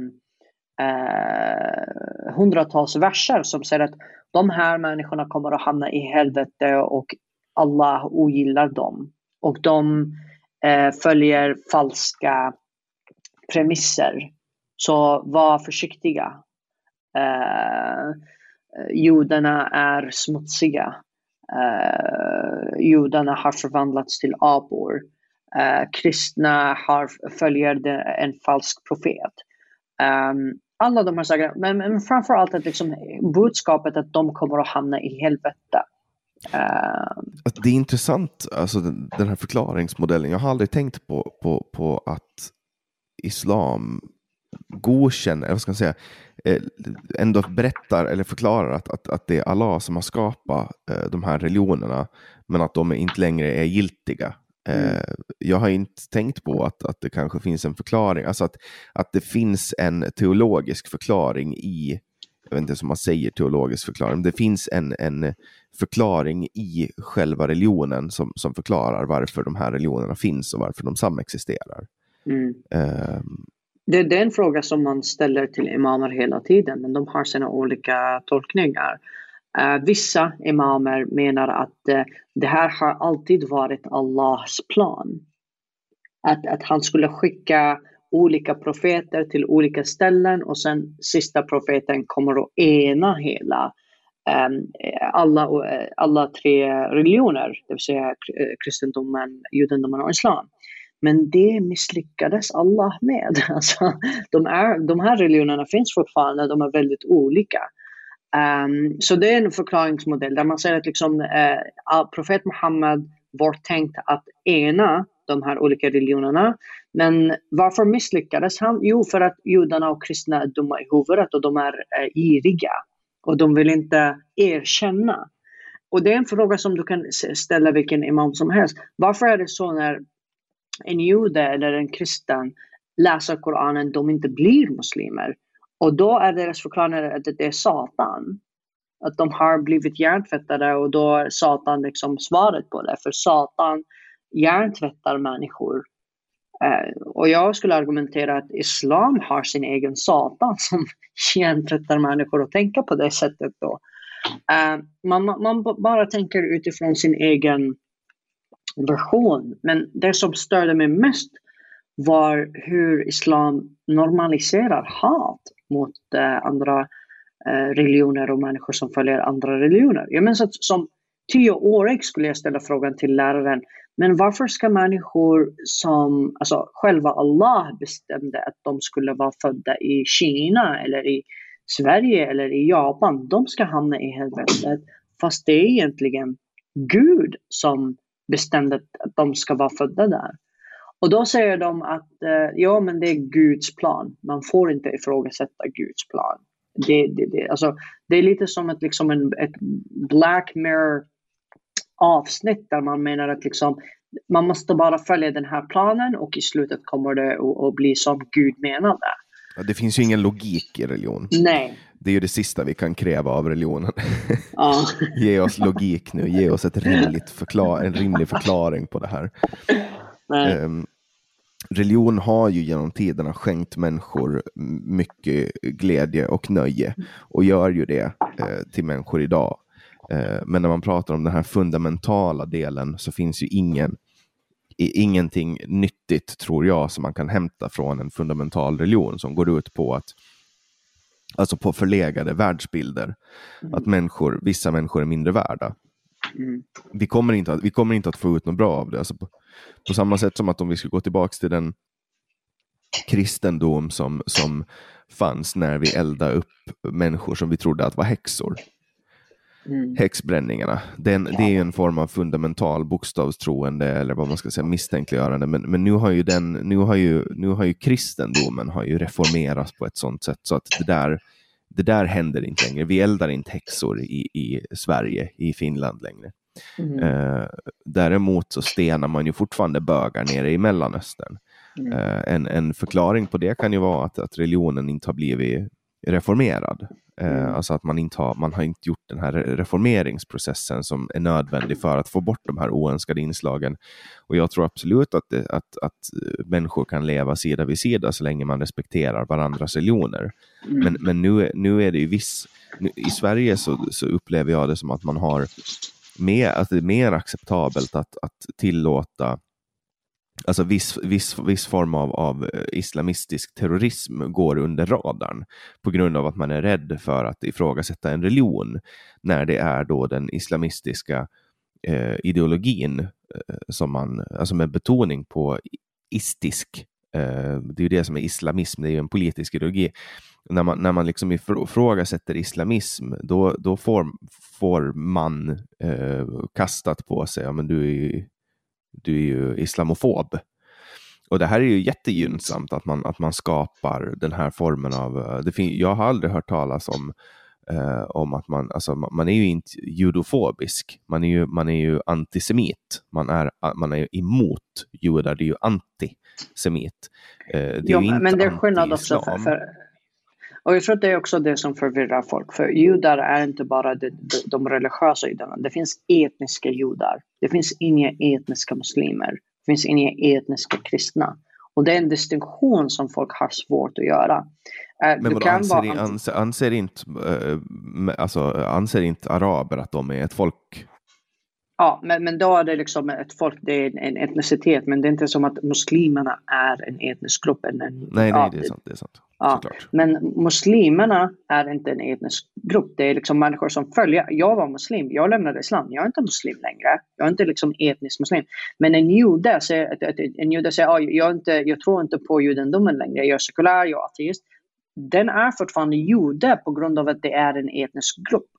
eh, hundratals verser som säger att de här människorna kommer att hamna i helvete och Allah ogillar dem. Och de eh, följer falska premisser. Så var försiktiga. Eh, judarna är smutsiga. Eh, judarna har förvandlats till apor. Eh, kristna har, följer en falsk profet. Um, alla de här sakerna, men, men framförallt att liksom, budskapet att de kommer att hamna i helvete. Uh... Det är intressant, alltså den, den, här förklaringsmodellen. Jag har aldrig tänkt på, på, på att islam godkänner, vad ska man säga, eh, ändå berättar eller förklarar att, att, att det är Allah som har skapat eh, de här religionerna, men att de inte längre är giltiga. Mm. Eh, jag har inte tänkt på att, att det kanske finns en förklaring, alltså att, att det finns en teologisk förklaring i, jag vet inte som man säger teologisk förklaring, det finns en, en förklaring i själva religionen som, som förklarar varför de här religionerna finns och varför de samexisterar. Mm. Um, det, det, är en fråga som man ställer till imamer hela tiden, men de har sina olika tolkningar. Uh, vissa imamer menar att uh, det här har alltid varit Allahs plan. Att, att han skulle skicka olika profeter till olika ställen och sen sista profeten kommer att ena hela um, alla, eh, alla tre religioner, det vill säga kristendomen, judendomen och islam. Men det misslyckades Allah med. [LAUGHS] Alltså, de, är, de här religionerna finns fortfarande, de är väldigt olika. Um, så det är en förklaringsmodell där man säger att liksom, uh, profet Muhammed var tänkt att ena de här olika religionerna. Men varför misslyckades han? Jo, för att judarna och kristna är dumma i huvudet och de är uh, giriga. Och de vill inte erkänna. Och det är en fråga som du kan ställa vilken imam som helst. Varför är det så när en jude eller en kristen läser Koranen, de inte blir muslimer. Och då är deras förklaring att det är Satan. Att de har blivit hjärntvättade och då är Satan liksom svaret på det. För Satan hjärntvättar människor. Eh, och jag skulle argumentera att Islam har sin egen Satan [LAUGHS] som hjärntvättar människor och tänka på det sättet då. Eh, man, man bara tänker utifrån sin egen version. Men det som störde mig mest var hur islam normaliserar hat mot eh, andra eh, religioner och människor som följer andra religioner. Jag minns att som tioårig skulle jag ställa frågan till läraren, men varför ska människor som, alltså själva Allah bestämde att de skulle vara födda i Kina eller i Sverige eller i Japan, de ska hamna i helvetet. Fast det är egentligen Gud som bestämde att de ska vara födda där. Och då säger de att eh, ja, men det är Guds plan. Man får inte ifrågasätta Guds plan. Det, det, det, alltså, det är lite som ett, liksom en, ett Black Mirror avsnitt där man menar att liksom, man måste bara följa den här planen och i slutet kommer det att, att bli som Gud menade. Ja, det finns ju ingen logik i religion. Nej. Det är ju det sista vi kan kräva av religionen. [LAUGHS] Ja. ge oss logik nu, ge oss ett rimligt förklar en rimlig förklaring på det här. Um, religion har ju genom tiderna skänkt människor mycket glädje och nöje och gör ju det eh, till människor idag. Eh, men när man pratar om den här fundamentala delen så finns ju ingen, ingenting nyttigt, tror jag, som man kan hämta från en fundamental religion som går ut på att Alltså på förlegade världsbilder. Att människor, vissa människor är mindre värda. Mm. Vi, kommer inte att, vi kommer inte att få ut något bra av det. Alltså på, på samma sätt som att om vi skulle gå tillbaka till den kristendom som, som fanns när vi eldade upp människor som vi trodde att var häxor. Mm. Häxbränningarna, den, det är en form av fundamental bokstavstroende eller vad man ska säga misstänkliggörande. Men, men nu har ju den, nu har ju, nu har ju kristendomen har ju reformerats på ett sånt sätt så att det där, det där händer inte längre. Vi eldar inte häxor i, i Sverige, i Finland längre. Mm. Eh, däremot så stenar man ju fortfarande bögar nere i Mellanöstern. Mm. Eh, en, en förklaring på det kan ju vara att, att religionen inte har blivit reformerad. Eh, Mm. Alltså att man inte har, man har inte gjort den här reformeringsprocessen som är nödvändig för att få bort de här oönskade inslagen. Och jag tror absolut att, det, att, att eh, människor kan leva sida vid sida så länge man respekterar varandras religioner. Mm. Men, men nu, nu är det ju viss... Nu, I Sverige så, så upplever jag det som att man har mer, att det är mer acceptabelt att, att tillåta Alltså viss, viss, viss form av, av eh, islamistisk terrorism går under radarn på grund av att man är rädd för att ifrågasätta en religion när det är då den islamistiska eh, ideologin eh, som man, alltså med betoning på istisk, eh, det är ju det som är islamism, det är ju en politisk ideologi. När man, när man liksom ifrågasätter islamism, då, då får, får man eh, kastat på sig, ja men du är ju du är ju islamofob. Och det här är ju jättegynnsamt att man, att man skapar den här formen av... eh, Det fin- jag har aldrig hört talas om, eh, om att man... Alltså, man man är ju inte judofobisk. Man är ju, man är ju antisemit. Man är, man är ju emot judar. Det är ju antisemit. Eh, det är Jo, ju inte men det är skillnad också. För, för, och jag tror att det är också det som förvirrar folk. För judar är inte bara de, de, de religiösa judarna. Det finns etniska judar. Det finns inga etniska muslimer. Det finns inga etniska kristna. Och det är en distinktion som folk har svårt att göra. Eh, Men du vadå, kan anser, vara anser, anser, inte, eh, alltså, anser inte araber att de är ett folk? Ja, men, men då är det liksom ett folk, det är en, en etnicitet. Men det är inte som att muslimerna är en etnisk grupp. En, Nej, nej, ja, det är sant. Det är sant. Ja, Såklart. Men muslimerna är inte en etnisk grupp. Det är liksom människor som följer. Jag var muslim, jag lämnade islam. Jag är inte muslim längre. Jag är inte liksom etnisk muslim. Men en jude säger, en jude säger "Ah, jag, inte, jag tror inte på judendomen längre. Jag är sekulär, jag är ateist. Den är fortfarande jude på grund av att det är en etnisk grupp.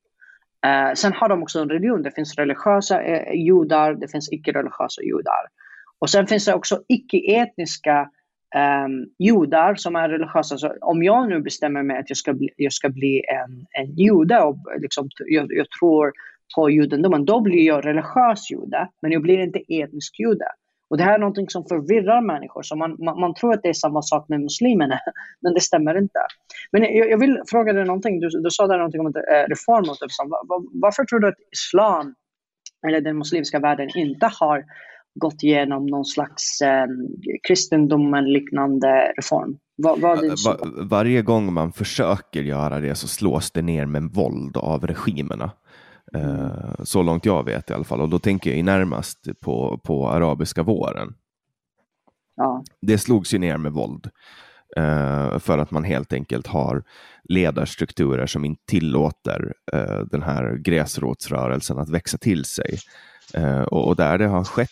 Eh, sen har de också en religion. Det finns religiösa eh, judar, det finns icke-religiösa judar. Och sen finns det också icke-etniska um, judar som är religiösa. Så om jag nu bestämmer mig att jag ska bli, jag ska bli en, en jude och liksom, jag, jag tror på judendomen, då blir jag religiös jude, men jag blir inte etnisk jude. Och det här är någonting som förvirrar människor. Så man, man, man tror att det är samma sak med muslimerna, [LAUGHS] men det stämmer inte. Men jag, jag vill fråga dig någonting. Du, du sa där någonting om att, eh, reform mot typ islam. Varför tror du att islam, eller den muslimska världen, inte har gått igenom någon slags eh, kristendomen liknande reform? Va- varje gång man försöker göra det så slås det ner med våld av regimerna. Eh, så långt jag vet i alla fall. Och då tänker jag närmast på, på arabiska våren. Ja. Det slogs ju ner med våld. eh, för att man helt enkelt har ledarstrukturer som inte tillåter eh, den här gräsrotsrörelsen att växa till sig. Eh, och, och där det har skett,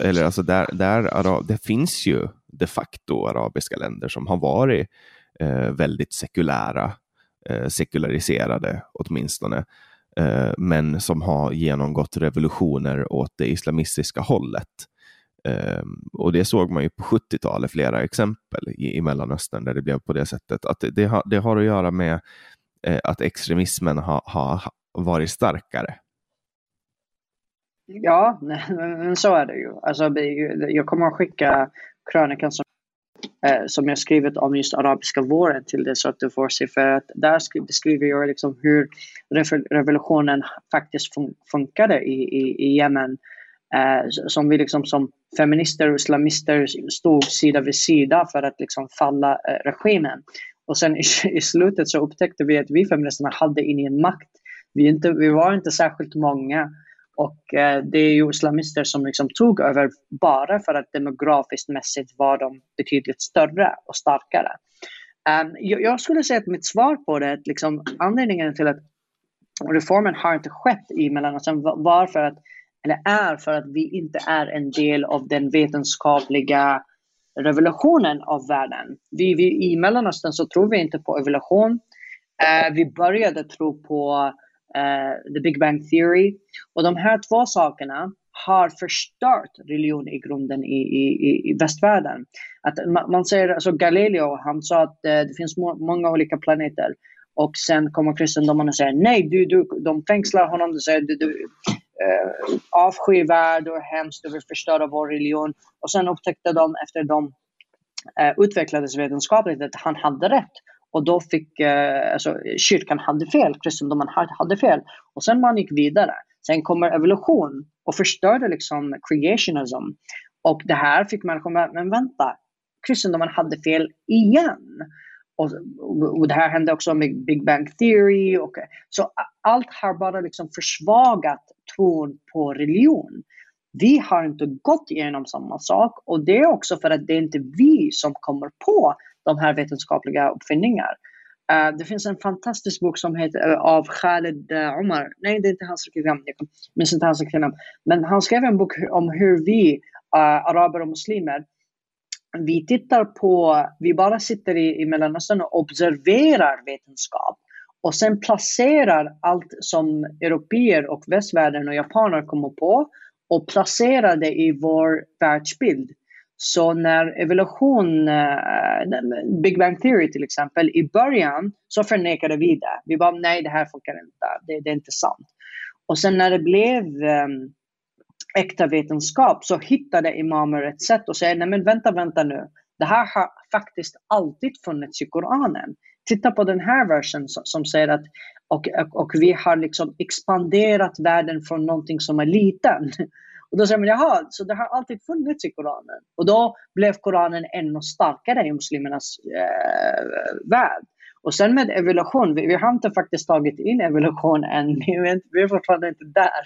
eller alltså där, där Arab, det finns ju de facto arabiska länder som har varit eh, väldigt sekulära, eh, sekulariserade åtminstone, eh, men som har genomgått revolutioner åt det islamistiska hållet. Ehm, och det såg man ju på 70-talet, flera exempel i, i Mellanöstern där det blev på det sättet. Att det, det, har, det har att göra med eh, att extremismen har ha varit starkare. Ja, [LAUGHS] men så är det ju. Alltså, jag kommer att skicka krönikan som, eh, som jag skrivit om just arabiska våren till dig så att du får se. För att där beskriver jag liksom hur revolutionen faktiskt fun funkade i, i, i Jemen. Eh, som vi liksom som feminister och islamister stod sida vid sida för att liksom falla eh, regimen. Och sen i, [LAUGHS] i, slutet så upptäckte vi att vi feministerna hade ingen makt. Vi, inte, vi var inte särskilt många. Och eh, det är ju islamister som liksom tog över bara för att demografiskt mässigt var de betydligt större och starkare. Um, jag, jag, skulle säga att mitt svar på det, liksom, anledningen till att reformen har inte skett i Mellanöstern var för att, eller är för att vi inte är en del av den vetenskapliga revolutionen av världen. Vi, vi, I Mellanöstern så tror vi inte på evolution. Uh, vi började tro på uh, the Big Bang Theory. Och de här två sakerna har förstört religion i grunden i, i, i västvärlden. Att man, man säger, alltså Galileo, han sa att eh, det finns må många olika planeter. Och sen kommer kristendomen och säger nej, du, du, de fängslar honom. De säger du, du eh, uh, avskyvärd och hemskt, du vill förstöra vår religion. Och sen upptäckte de efter de uh, utvecklades vetenskapligt att han hade rätt. Och då fick eh, alltså, kyrkan hade fel, kristendomen hade fel. Och sen man gick vidare. Sen kommer evolution och förstörde liksom creationism. Och det här fick människor, men vänta, kristendomen hade fel igen. Och, och, det här hände också med Big Bang Theory. Och, så allt har bara liksom försvagat tron på religion. Vi har inte gått igenom samma sak och det är också för att det är inte vi som kommer på de här vetenskapliga uppfinningarna. Uh, eh, det finns en fantastisk bok som heter uh, av Khaled uh, eh, Omar. Nej, det är inte hans riktiga namn. Jag minns inte hans riktiga namn. Men han skrev en bok om hur vi, araber och muslimer, vi tittar på, vi bara sitter i, i Mellanöstern och observerar vetenskap och sen placerar allt som europeer och västvärlden och japaner kommer på och placerar det i vår världsbild. Så när evolution, uh, Big Bang Theory till exempel, i början så förnekade vi det. Vi bara nej, det här funkar inte, det, det är inte sant. Och sen när det blev um, äkta vetenskap så hittade imamer ett sätt att säga nej men vänta, vänta nu. Det här har faktiskt alltid funnits i Koranen. Titta på den här versen som, som säger att och, och, och, vi har liksom expanderat världen från någonting som är liten. Och då säger man jaha, så det har alltid funnits i Koranen. Och då blev Koranen ännu starkare i muslimernas eh, värld. Och sen med evolution, vi, vi, har inte faktiskt tagit in evolution än, [LAUGHS] vi är fortfarande inte där.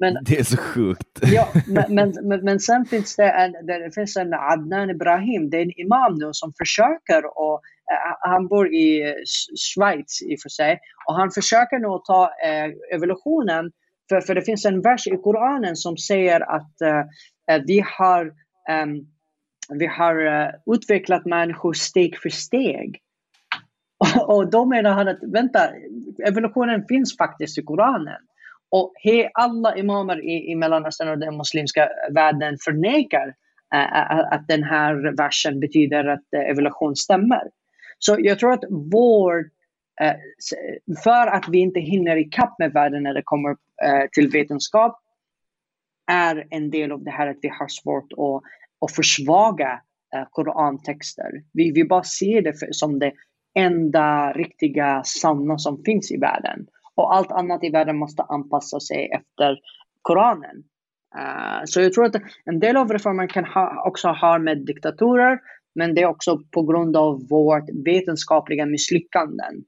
Men, det är så sjukt. [LAUGHS] Ja, men, men, men, men sen finns det en, det finns en Adnan Ibrahim, det är en imam nu som försöker och uh, han bor i Schweiz i och för sig, och han försöker nu ta uh, evolutionen, för, för det finns en vers i Koranen som säger att uh, vi har, um, vi har eh, utvecklat människor steg för steg. [LAUGHS] Och då menar han att vänta, evolutionen finns faktiskt i Koranen. Och he, alla imamer i, i Mellanöstern och den muslimska världen förnekar uh, att den här versen betyder att äh, evolution stämmer. Så jag tror att vår, Eh, för att vi inte hinner ikapp med världen när det kommer eh, till vetenskap, är en del av det här att vi har svårt att, att försvaga eh, korantexter. Vi, vi bara ser det för, som det enda riktiga sanna som finns i världen. Och allt annat i världen måste anpassa sig efter Koranen. Uh, så jag tror att en del av reformen kan ha, också ha med diktatorer, men det är också på grund av vårt vetenskapliga misslyckanden.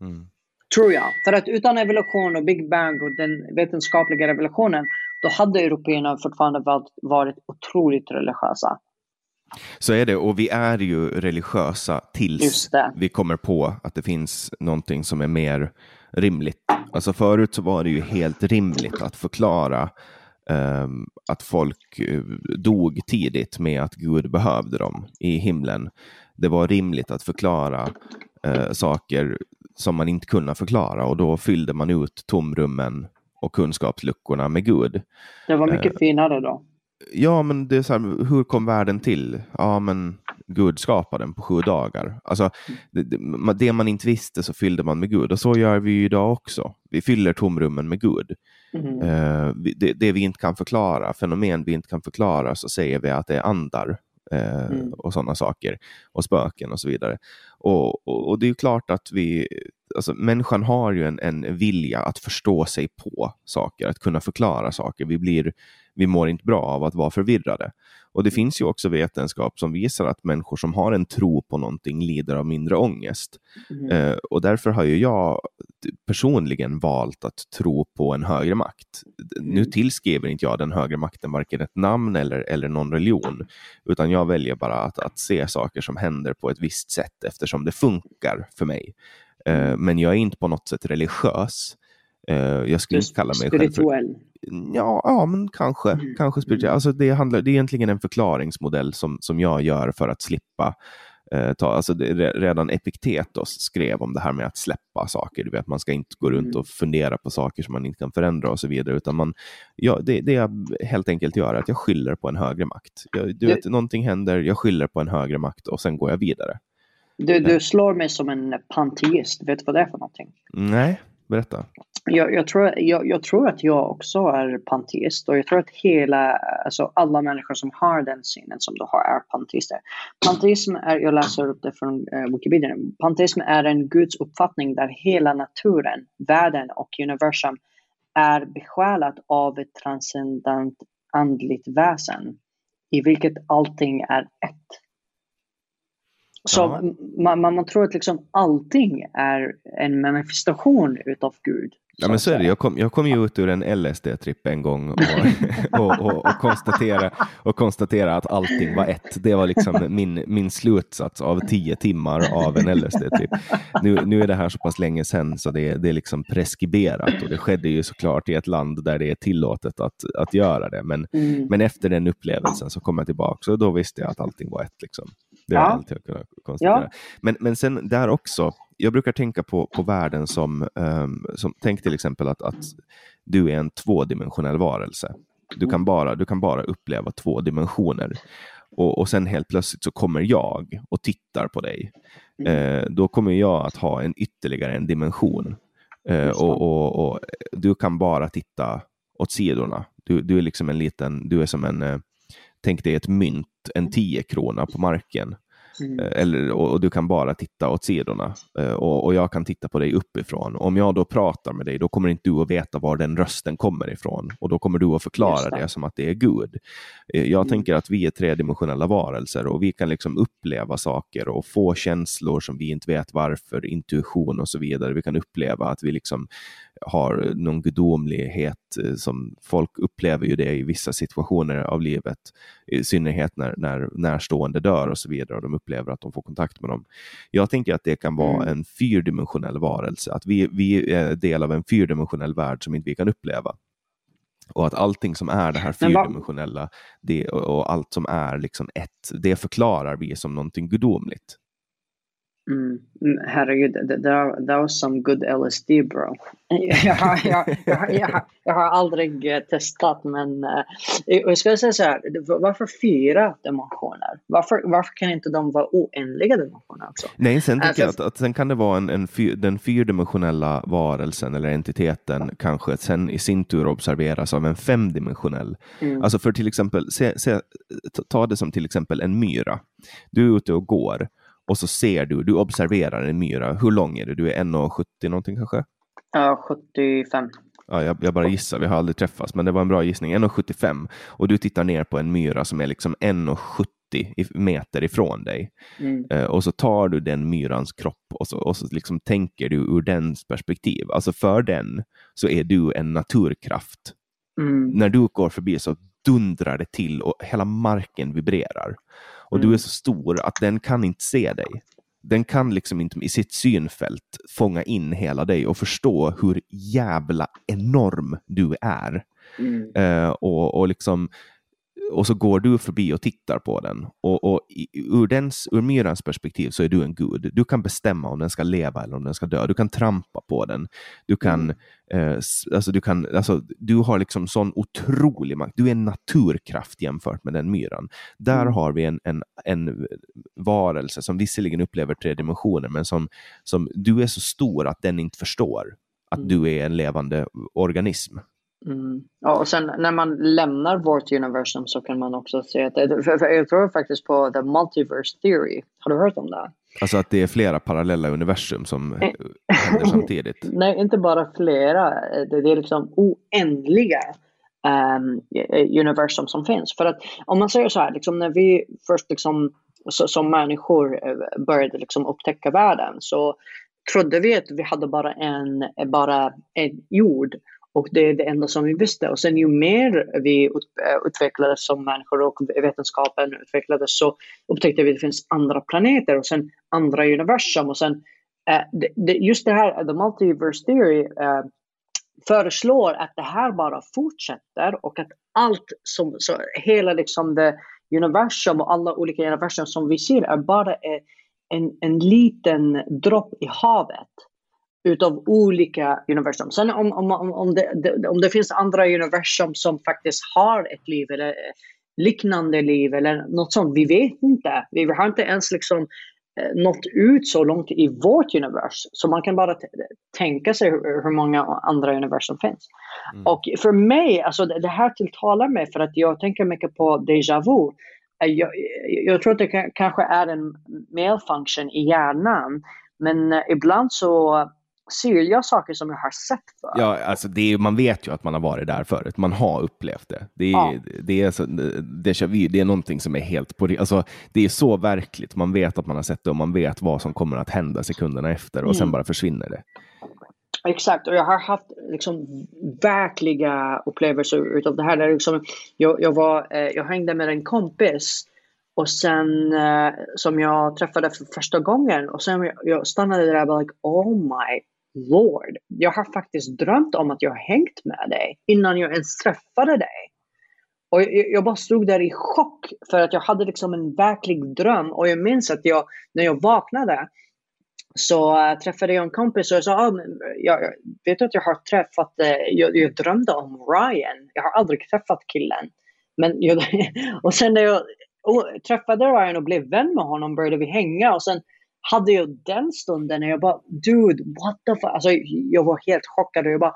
Mm. Tror jag. För att utan evolution och Big Bang och den vetenskapliga revolutionen, då hade européerna fortfarande varit otroligt religiösa. Så är det, och vi är ju religiösa tills vi kommer på att det finns någonting som är mer rimligt. Alltså förut så var det ju helt rimligt att förklara um, att folk eh, dog tidigt med att Gud behövde dem i himlen. Det var rimligt att förklara uh, saker som man inte kunde förklara och då fyllde man ut tomrummen och kunskapsluckorna med Gud. Det var mycket uh, finare då. Ja, men det är så här, hur kom världen till? Ja, men Gud skapade den på sju dagar. Alltså, det, det, det man inte visste så fyllde man med Gud och så gör vi idag också. Vi fyller tomrummen med Gud. Mm. Eh, det, det, vi inte kan förklara, fenomen vi inte kan förklara, så säger vi att det är andar eh, Mm. och sådana saker och spöken och så vidare. Och, och, och det är ju klart att vi, alltså människan har ju en, en vilja att förstå sig på saker, att kunna förklara saker. Vi, blir, vi mår inte bra av att vara förvirrade. Och det finns ju också vetenskap som visar att människor som har en tro på någonting lider av mindre ångest. Mm. Eh, och därför har ju jag personligen valt att tro på en högre makt. Nu Mm. tillskriver inte jag den högre makten varken ett namn eller, eller någon religion, utan jag väljer bara att, att se saker som händer på ett visst sätt eftersom det funkar för mig. Eh, men jag är inte på något sätt religiös. Eh, jag skulle inte kalla mig själv för Spirituell. Ja, ja men kanske. Mm. kanske spirituell. Alltså det, handlar, det är egentligen en förklaringsmodell som, som jag gör för att slippa eh, ta, alltså det, re- redan Epiktetos skrev om det här med att släppa saker. Du vet, man ska inte gå runt Mm. och fundera på saker som man inte kan förändra och så vidare, utan man, ja, det, det jag helt enkelt gör är att jag skyller på en högre makt. Jag, du Du- vet, någonting händer, jag skyller på en högre makt och sen går jag vidare. Du, du slår mig som en panteist. Vet du vad det är för någonting? Nej, berätta. Jag, jag, tror, jag, jag tror att jag också är panteist och jag tror att hela, alltså alla människor som har den synen som du har är panteister. Panteism är, jag läser upp det från eh, Wikipedia, panteism är en Guds uppfattning där hela naturen, världen och universum är besjälat av ett transcendent andligt väsen i vilket allting är ett. Så Ja. man, man, man tror att liksom allting är en manifestation utav Gud. Ja, men så är det. Jag kom, jag kom ju ut ur en LSD-tripp en gång och, [LAUGHS] och, och, och, konstatera, och konstatera att allting var ett. Det var liksom min, min slutsats av tio timmar av en LSD-tripp. Nu, nu är det här så pass länge sedan så det, är- det är liksom preskriberat och det skedde ju såklart i ett land där det är tillåtet att, att göra det. Men, Mm. men efter den upplevelsen så kom jag tillbaka och då visste jag att allting var ett. Liksom. Det Ja. allt jag kunnat konstatera. Ja. Men, men sen där också, jag brukar tänka på, på världen som, ehm, som, tänk till exempel att, att du är en tvådimensionell varelse. Du kan bara, du kan bara uppleva två dimensioner. Och, och sen helt plötsligt så kommer jag och tittar på dig. Eh, då kommer jag att ha en ytterligare en dimension. Eh, och, och, och du kan bara titta åt sidorna. Du, du är liksom en liten, du är som en, eh, tänk dig ett mynt, en 10 krona på marken. Mm. Eh, Eller, och, och du kan bara titta åt sidorna eh, och, och jag kan titta på dig uppifrån. Om jag då pratar med dig, då kommer inte du att veta var den rösten kommer ifrån och då kommer du att förklara det. det som att det är Gud. Eh, Jag Mm. tänker att vi är tredimensionella varelser och vi kan liksom uppleva saker och få känslor som vi inte vet varför, intuition och så vidare. Vi kan uppleva att vi liksom har någon gudomlighet som folk upplever ju det i vissa situationer av livet, i synnerhet när, när närstående dör och så vidare och de upplever att de får kontakt med dem. Jag tänker att det kan vara Mm. en fyrdimensionell varelse, att vi, vi är del av en fyrdimensionell värld som inte vi kan uppleva. Och att allting som är det här fyrdimensionella det, och, och allt som är liksom ett, det förklarar vi som någonting gudomligt. Mm. Mm, Herregud, that that was some good LSD bro. [LAUGHS] jag, har, jag, jag, har- jag, har- aldrig eh, testat men eh, jag ska säga så här, varför fyra dimensioner? Varför, varför kan inte de vara oändliga dimensioner också? Nej, sen tänker Alltså- jag att, att sen kan det vara en, en fyr, den fyrdimensionella varelsen eller entiteten kanske sen i sin tur observeras av en femdimensionell. Mm. Alltså för till exempel, se, se, ta det som till exempel en myra. Du är ute och går och så ser du, du observerar en myra. Hur lång är du? Du är 1,70 någonting kanske? Ja, 75. Ja, jag, jag bara gissar, vi har aldrig träffats, men det var en bra gissning. 1,75 och du tittar ner på en myra som är liksom 1,70 i- meter ifrån dig. Mm. Eh, och så tar du den myrans kropp och så, och så liksom tänker du ur dens perspektiv. Alltså för den så är du en naturkraft. Mm. När du går förbi så dundrar det till och hela marken vibrerar. Och Mm. du är så stor att den kan inte se dig. Den kan liksom inte i sitt synfält fånga in hela dig och förstå hur jävla enorm du är. Mm. Eh, och, och liksom och så går du förbi och tittar på den. Och, och ur, dens, ur myrans perspektiv så är du en gud. Du kan bestämma om den ska leva eller om den ska dö. Du kan trampa på den. Du kan, mm. eh, alltså du kan, alltså du har liksom sån otrolig makt. Du är en naturkraft jämfört med den myran. Där mm. har vi en, en, en varelse som visserligen upplever tre dimensioner, men som, som du är så stor att den inte förstår att mm. du är en levande organism. Mm. Ja, och sen när man lämnar vårt universum så kan man också se att för, för jag tror faktiskt på the multiverse theory. Har du hört om det? Alltså att det är flera parallella universum som eh. händer [LAUGHS] samtidigt? Nej, inte bara flera. Det, det är liksom oändliga um, universum som finns. För att om man säger så här, liksom när vi först liksom, så, som människor eh, började liksom upptäcka världen så trodde vi att vi hade bara en, bara en jord och det är det enda som vi visste. Och sen ju mer vi eh, utvecklades som människor och vetenskapen utvecklades så upptäckte vi att det finns andra planeter och sen andra universum. Och sen, uh, just det här, the multiverse theory, uh, föreslår att det här bara fortsätter och att allt som, så hela liksom det universum och alla olika universum som vi ser är bara en, en liten dropp i havet utav olika universum. Sen om, om, om, det, om det finns andra universum som faktiskt har ett liv eller liknande liv eller något sånt, vi vet inte. Vi har inte ens liksom eh, nått ut så långt i vårt universum. Så man kan bara tänka sig hur, hur, många andra universum finns. Mm. Och för mig, alltså det, det, här tilltalar mig för att jag tänker mycket på déjà vu. Eh, jag, jag tror att det kanske är en malfunction i hjärnan. Men eh, ibland så ser jag saker som jag har sett förut. Ja, alltså det är, man vet ju att man har varit där förut. Man har upplevt det. Det är, ja. det är, så, déjà vu, det är någonting som är helt på alltså, Det är så verkligt. Man vet att man har sett det och man vet vad som kommer att hända sekunderna efter och mm. sen bara försvinner det. Exakt, och jag har haft liksom verkliga upplevelser utav det här. Där liksom, jag, jag, var, eh, jag hängde med en kompis och sen eh, som jag träffade för första gången och sen jag stannade där och bara like, oh my Lord, jag har faktiskt drömt om att jag har hängt med dig innan jag ens träffade dig. Och jag, jag bara stod där i chock för att jag hade liksom en verklig dröm och jag minns att jag, när jag vaknade så eh, träffade jag en kompis och jag sa, ah, oh, jag, jag vet att jag har träffat, eh, jag, jag, drömde om Ryan. Jag har aldrig träffat killen. Men jag, [LAUGHS] och sen när jag och, träffade Ryan och blev vän med honom började vi hänga och sen hade jag den stunden när jag bara, dude, what the fuck? Alltså, jag var helt chockad och jag bara,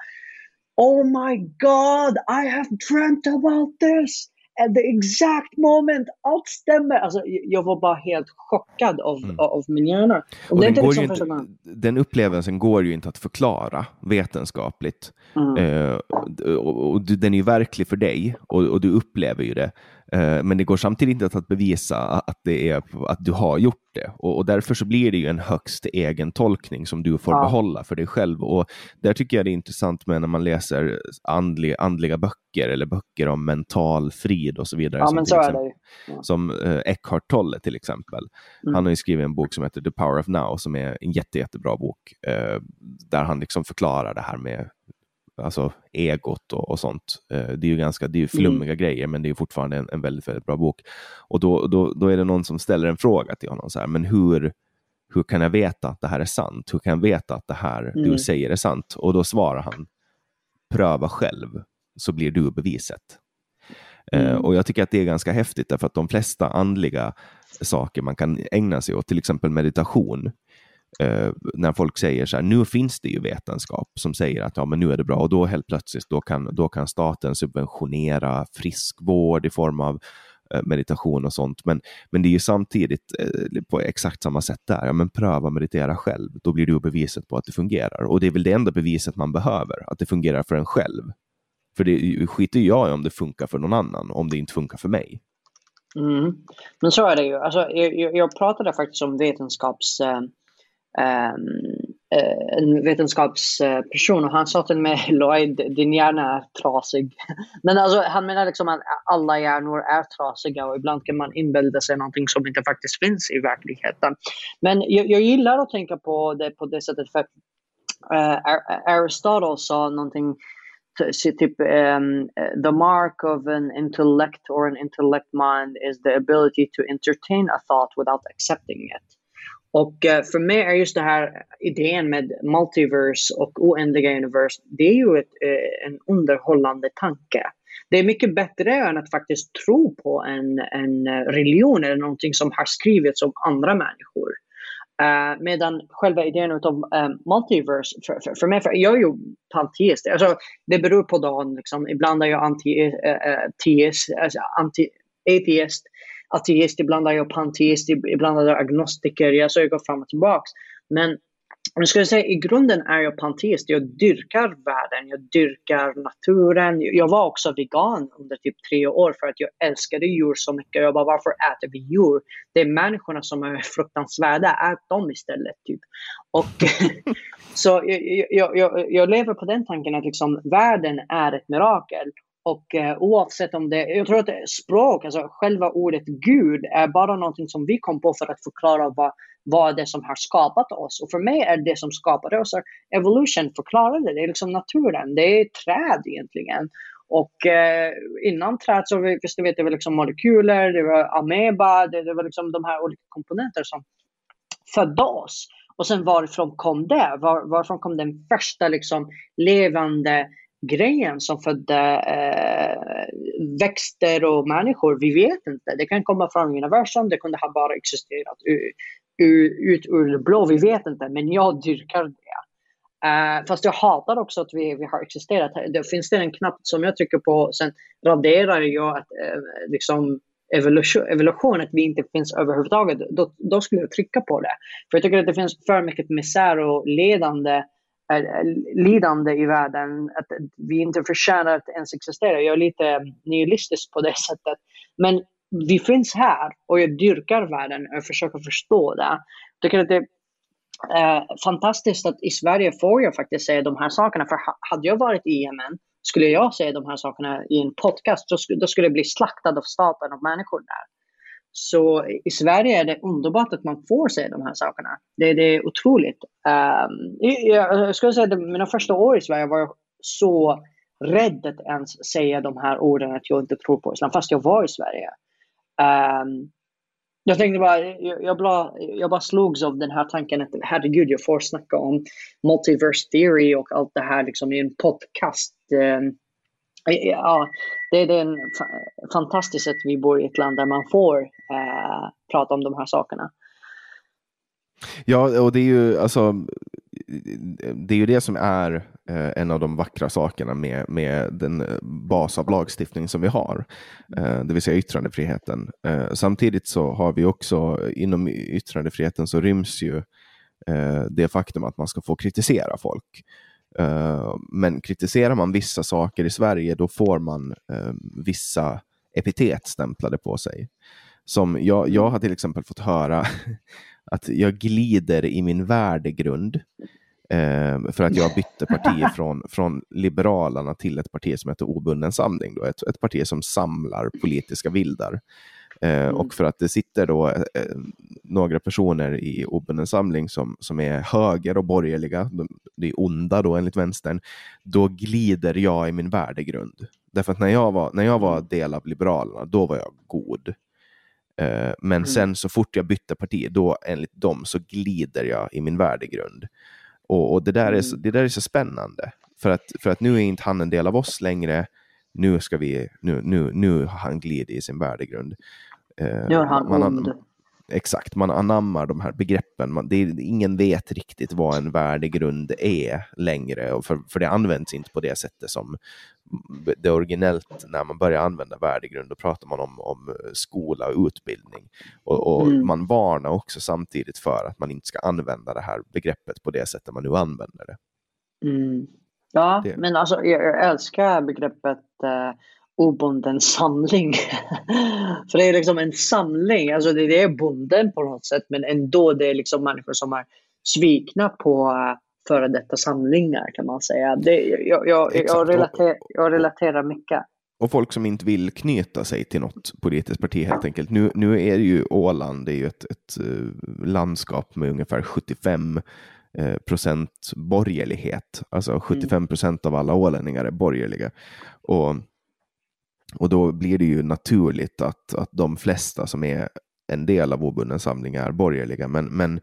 oh my god, I have dreamt about this! At the exact moment, allt stämmer. Alltså, jag var bara helt chockad av, mm. av min hjärna. Och den, liksom inte, den upplevelsen går ju inte att förklara vetenskapligt. Mm. Uh, och, och, den är ju verklig för dig och, och du upplever ju det. Uh, men det går samtidigt inte att bevisa att, det är, att du har gjort det. Och, och, därför så blir det ju en högst egen tolkning som du får ja. behålla för dig själv. Och där tycker jag det är intressant med när man läser andlig, andliga böcker eller böcker om mental frid och så vidare. Ja, som så exempel. Ja. Som uh, Eckhart Tolle till exempel. Mm. Han har ju skrivit en bok som heter The Power of Now som är en jätte, jättebra bok uh, där han liksom förklarar det här med alltså egot och, och sånt. Eh, det är ju ganska det är flummiga mm. grejer, men det är fortfarande en, en, väldigt, väldigt bra bok. Och då, då, då är det någon som ställer en fråga till honom, så här, men hur, hur kan jag veta att det här är sant? Hur kan jag veta att det här mm. du säger är sant? Och då svarar han, pröva själv, så blir du beviset. Eh, mm. och Jag tycker att det är ganska häftigt, därför att de flesta andliga saker man kan ägna sig åt, till exempel meditation, eh, när folk säger så här, nu finns det ju vetenskap som säger att ja, men nu är det bra och då helt plötsligt då kan, då kan staten subventionera friskvård i form av eh, meditation och sånt. Men, men det är ju samtidigt eh, på exakt samma sätt där. Ja, men pröva meditera själv, då blir du beviset på att det fungerar. Och det är väl det enda beviset man behöver, att det fungerar för en själv. För det skiter jag i om det funkar för någon annan, om det inte funkar för mig. Mm. Men så är det ju. Alltså, jag, jag pratade faktiskt om vetenskaps... Eh, Ehm, eh, en vetenskapsperson och han sa till mig [LAUGHS] Lloyd, din hjärna är trasig. [LAUGHS] Men alltså, han menar liksom att alla hjärnor är trasiga och ibland kan man inbilda sig någonting som inte faktiskt finns i verkligheten. Men jag, jag gillar att tänka på det på det sättet för uh, Aristotle sa någonting typ um, the mark of an intellect or an intellect mind is the ability to entertain a thought without accepting it. Och eh, för mig är just den här idén med multiverse och oändliga universe, det är ju ett, eh, en underhållande tanke. Det är mycket bättre än att faktiskt tro på en, en eh, religion eller någonting som har skrivits av andra människor. Uh, medan själva idén av um, multiverse, för, för, för mig, för jag är ju panteist. Alltså, det beror på dagen. Liksom. Ibland är jag alltså anti-ateist, uh, alltså, anti ateist, ibland är jag panteist, ibland är jag agnostiker. Jag, så jag går fram och tillbaka. Men jag skulle säga i grunden är jag panteist. Jag dyrkar världen, jag dyrkar naturen. Jag var också vegan under typ tre år för att jag älskade djur så mycket. Jag bara, varför äter vi djur? Det är människorna som är fruktansvärda, ät dem istället. Typ. Och, [LAUGHS] så jag, jag, jag, jag, lever på den tanken att liksom, världen är ett mirakel. Och eh, oavsett om det, jag tror att språk, alltså själva ordet Gud är bara någonting som vi kom på för att förklara vad, vad det som har skapat oss. Och för mig är det som skapade oss, evolution förklarade det, Det är liksom naturen, det är träd egentligen. Och eh, innan träd så visst vet det var liksom molekyler, det var ameba, det, det var liksom de här olika komponenterna som födde oss. Och sen varifrån kom det? Var, varifrån kom den första liksom levande grejen som födde eh, växter och människor. Vi vet inte. Det kan komma från universum, det kunde ha bara existerat ut ur det blå. Vi vet inte, men jag dyrkar det. Uh, fast jag hatar också att vi, vi har existerat. Det finns det en knapp som jag trycker på, sen raderar jag att uh, liksom evolution, evolution, att vi inte finns överhuvudtaget. Då, då skulle jag trycka på det. För jag tycker att det finns för mycket misär och ledande lidande i världen, att vi inte förtjänar att ens existera. Jag är lite nihilistisk på det [LAUGHS] sättet. Men vi finns här och jag dyrkar världen och försöker förstå det. Jag tycker att det är eh, fantastiskt att i Sverige får jag faktiskt säga de här sakerna. För hade jag varit i Yemen skulle jag säga de här sakerna i en podcast, då skulle jag bli slaktad av staten och människor där. Så i Sverige är det underbart att man får se de här sakerna. Det, det är otroligt. Um, jag skulle säga att mina första år i Sverige var jag så rädd att ens säga de här orden att jag inte tror på islam, fast jag var i Sverige. Um, jag tänkte bara, jag, jag, bara, jag bara slogs av den här tanken att herregud, jag får snacka om multiverse theory och allt det här liksom i en podcast. Um, Ja, det, det är en fantastiskt att vi bor i ett land där man får eh, prata om de här sakerna. Ja, och det är ju alltså det är ju det som är eh, en av de vackra sakerna med, med den eh, bas av lagstiftning som vi har, eh, det vill säga yttrandefriheten. Eh, samtidigt så har vi också inom yttrandefriheten så ryms ju eh, det faktum att man ska få kritisera folk. Eh, men kritiserar man vissa saker i Sverige, då får man eh, vissa epitet stämplade på sig. Som jag, jag har till exempel fått höra [LAUGHS] att jag glider i min värdegrund uh, för att jag [LAUGHS] bytte parti från, från Liberalerna till ett parti som heter Obunden Samling. Då, ett, ett parti som samlar politiska vildar. Eh, mm. Och för att det sitter då eh, några personer i obunden samling som, som är höger och borgerliga, de, de är onda då enligt vänstern, då glider jag i min värdegrund. Därför att när jag var, när jag var mm. del av Liberalerna, då var jag god. Eh, men mm. sen så fort jag bytte parti, då enligt dem så glider jag i min värdegrund. Och, och det, där är så, mm. det där är så spännande. För att, för att nu är inte han en del av oss längre. Nu ska vi, nu, nu, nu har han glidit i sin värdegrund. Eh, Gör han man, ond? Exakt, man anammar de här begreppen. Man, det är, ingen vet riktigt vad en värdegrund är längre, för, för det används inte på det sättet som det är originellt när man börjar använda värdegrund. Då pratar man om, om skola och utbildning. Och, och mm. man varnar också samtidigt för att man inte ska använda det här begreppet på det sättet man nu använder det. Mm. Ja, det. men alltså jag älskar begreppet eh, obunden samling. [LAUGHS] För det är liksom en samling, alltså det är bonden på något sätt men ändå det är liksom människor som är svikna på uh, före detta samlingar kan man säga. Det, jag, jag, jag, relater, jag relaterar mycket. Och folk som inte vill knyta sig till något politiskt parti helt enkelt. Nu, nu är det ju Åland, det är ju ett, ett uh, landskap med ungefär 75 eh, procent borgerlighet. Alltså 75 mm. procent av alla ålänningar är borgerliga. Och, och då blir det ju naturligt att, att de flesta som är en del av obunden samling är borgerliga, men, men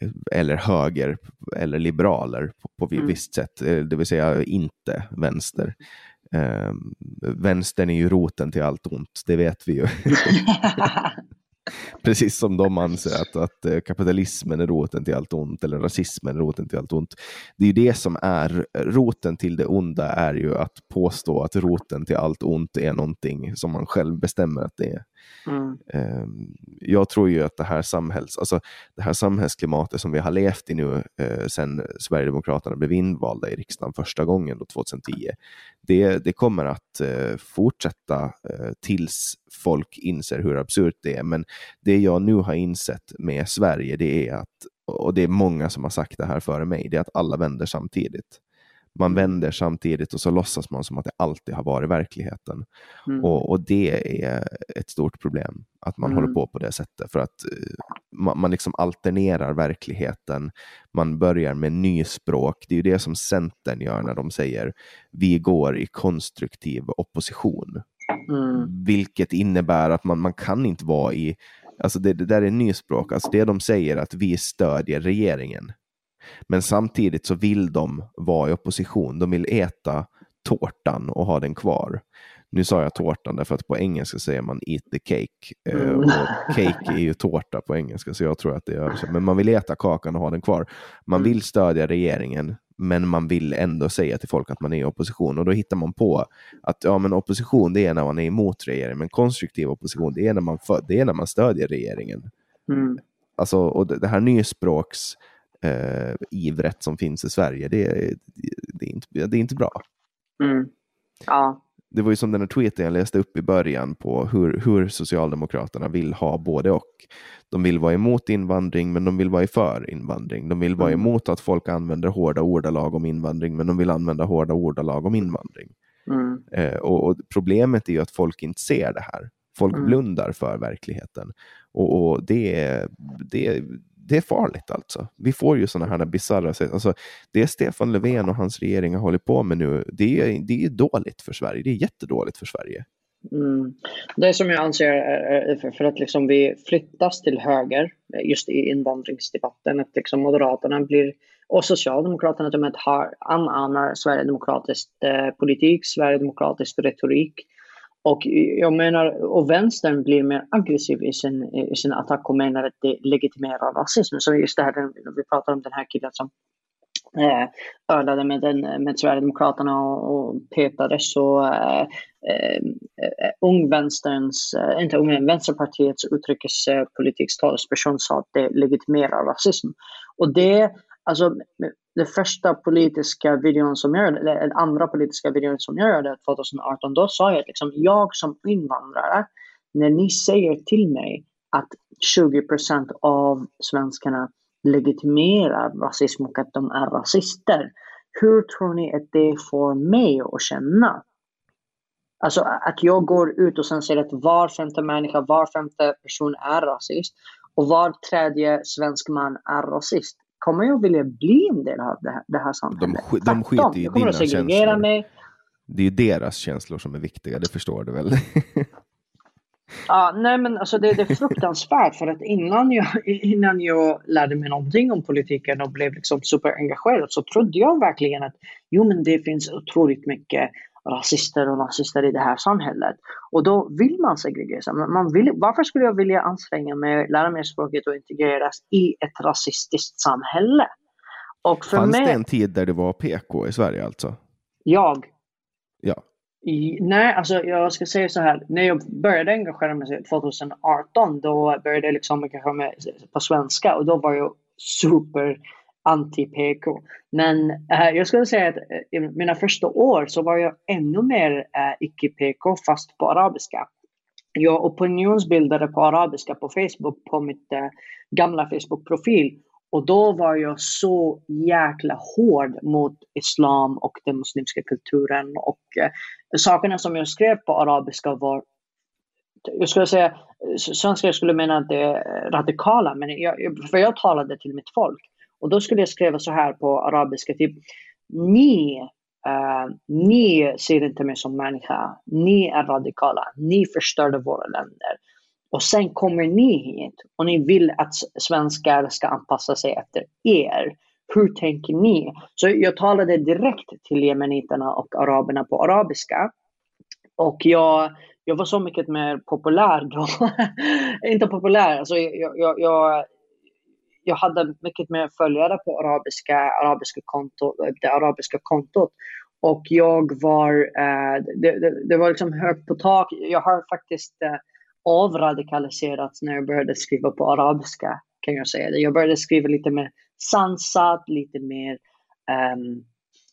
eh, eller höger eller liberaler på, på mm. visst sätt, eh, det vill säga inte vänster. Eh, vänstern är ju roten till allt ont, det vet vi ju. [LAUGHS] [LAUGHS] Precis som de anser att, att eh, kapitalismen är roten till allt ont eller rasismen är roten till allt ont. Det är ju det som är eh, roten till det onda är ju att påstå att roten till allt ont är någonting som man själv bestämmer att det är. Mm. Eh, jag tror ju att det här, samhälls, alltså det här samhällsklimatet som vi har levt i nu eh, sedan Sverigedemokraterna blev invalda i riksdagen första gången då 2010, det, det kommer att eh, fortsätta eh, tills folk inser hur absurt det är. Men det jag nu har insett med Sverige, det är att, och det är många som har sagt det här före mig, det är att alla vänder samtidigt. Man mm. vänder samtidigt och så låtsas man som att det alltid har varit verkligheten. Mm. Och, och, det är ett stort problem, att man mm. håller på på det sättet. För att uh, man, man liksom alternerar verkligheten. Man börjar med nyspråk. Det är ju det som Centern gör när de säger vi går i konstruktiv opposition. Mm. Vilket innebär att man, man kan inte vara i, alltså det, det där är nyspråk, alltså det de säger att vi stödjer regeringen. Men samtidigt så vill de vara i opposition. De vill äta tårtan och ha den kvar. Nu sa jag tårtan därför att på engelska säger man eat the cake. Eh, mm. Och cake är ju tårta på engelska, så jag tror att det är Men man vill äta kakan och ha den kvar. Man mm. vill stödja regeringen, men man vill ändå säga till folk att man är i opposition. Och då hittar man på att ja, men opposition det är när man är emot regeringen, men konstruktiv opposition det är när man, för, det är när man stödjer regeringen. Mm. Alltså, och det, det här nyspråks eh, ivret som finns i Sverige, det, det, är, inte, det är inte bra. Mm. Ja. Det var ju som den här tweeten jag läste upp i början på hur, hur Socialdemokraterna vill ha både och. De vill vara emot invandring, men de vill vara för invandring. De vill vara mm. emot att folk använder hårda ordalag om invandring, men de vill använda hårda ordalag om invandring. Mm. Eh, och, och, Problemet är ju att folk inte ser det här. Folk mm. blundar för verkligheten. Och, och det, det, det är farligt alltså. Vi får ju sådana här bisarra alltså, Det Stefan Löfven och hans regering har hållit på med nu, det är, det är dåligt för Sverige. Det är jättedåligt för Sverige. Mm. Det som jag anser är... för att liksom vi flyttas till höger just i invandringsdebatten, att liksom Moderaterna blir och Socialdemokraterna har, anammar sverigedemokratisk eh, politik, sverigedemokratisk retorik och jag menar, och vänstern blir mer aggressiv i sin, i sin attack och menar att det legitimerar rasism. Så just det här, vi pratar om den här killen som eh, ölade med, den, med Sverigedemokraterna och, och petade så eh, eh, ungvänsterns, eh, inte ung, Vänsterpartiets utrikespolitiks talesperson sa att det legitimerar rasism. Och det, alltså den första politiska videon som jag gjorde, eller den andra politiska videon som jag gjorde 2018, då sa jag att liksom, jag som invandrare, när ni säger till mig att 20% av svenskarna legitimerar rasism och att de är rasister, hur tror ni att det får mig att känna? Alltså att jag går ut och sen säger att var femte människa, var femte person är rasist och var tredje svensk man är rasist kommer jag vilja bli en del av det här, det här samhället. De, de skiter i dina känslor. Mig. Det är ju deras känslor som är viktiga, det förstår du väl? [LAUGHS] ja, nej men alltså det, det är fruktansvärt för att innan jag, innan jag lärde mig någonting om politiken och blev liksom superengagerad så trodde jag verkligen att jo men det finns otroligt mycket rasister och nazister i det här samhället. Och då vill man segregera. Man vill, varför skulle jag vilja anstränga mig, lära mig språket och integreras i ett rasistiskt samhälle? Och för Fanns mig, det en tid där det var PK i Sverige alltså? Jag? Ja. I, nej, alltså jag ska säga så här. När jag började engagera mig 2018, då började jag liksom engagera mig på svenska och då var jag super anti-PK. Men äh, jag skulle säga att eh, i mina första år så var jag ännu mer eh, äh, icke-PK fast på arabiska. Jag opinionsbildade på arabiska på Facebook på mitt gamla Facebook-profil och då var jag så jäkla hård mot islam och den muslimska kulturen. Och eh, sakerna som jag skrev på arabiska var, jag skulle säga, svenskar skulle mena att det är radikala, men jag, för jag talade till mitt folk. Och då skulle jag skriva så här på arabiska, typ ni, uh, ni ser inte mig som människa, ni är radikala, ni förstörde våra länder. Och sen kommer ni hit och ni vill att svenskar ska anpassa sig efter er. Hur tänker ni? Så jag talade direkt till jemeniterna och araberna på arabiska. Och jag, jag var så mycket mer populär då. [LAUGHS] Inte populär, alltså jag, jag, jag, jag hade mycket mer följare på arabiska, arabiska konto, det arabiska kontot. Och jag var, eh, det, det, det, var liksom högt på tak. Jag har faktiskt eh, avradikaliserats när jag började skriva på arabiska, kan jag säga. Jag började skriva lite mer sansat, lite mer eh,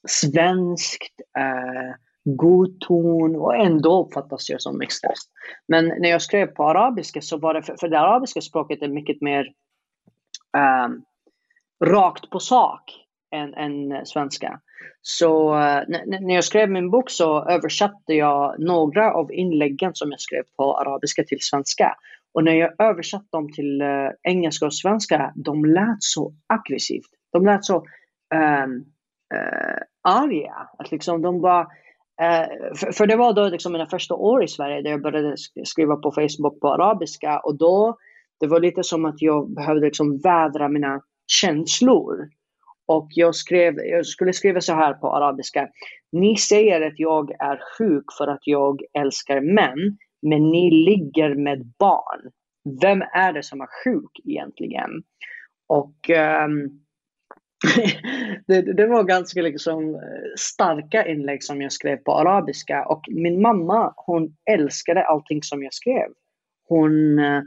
svenskt, eh, god ton och ändå uppfattas jag som extremist. Men när jag skrev på arabiska så var det, för, för det arabiska språket är mycket mer um, rakt på sak än, än svenska. Så eh, när jag skrev min bok så översatte jag några av inläggen som jag skrev på arabiska till svenska. Och när jag översatte dem till uh, engelska och svenska, de lät så aggressivt. De lät så um, uh, arga. Att liksom de var, uh, för, för, det var då liksom mina första år i Sverige där jag började skriva på Facebook på arabiska och då det var lite som att jag behövde liksom vädra mina känslor. Och jag, skrev, jag skulle skriva så här på arabiska. Ni säger att jag är sjuk för att jag älskar män, men ni ligger med barn. Vem är det som är sjuk egentligen? Och um, [LAUGHS] det, det, var ganska liksom eh, starka inlägg som jag skrev på arabiska och min mamma hon älskade allting som jag skrev. Hon uh,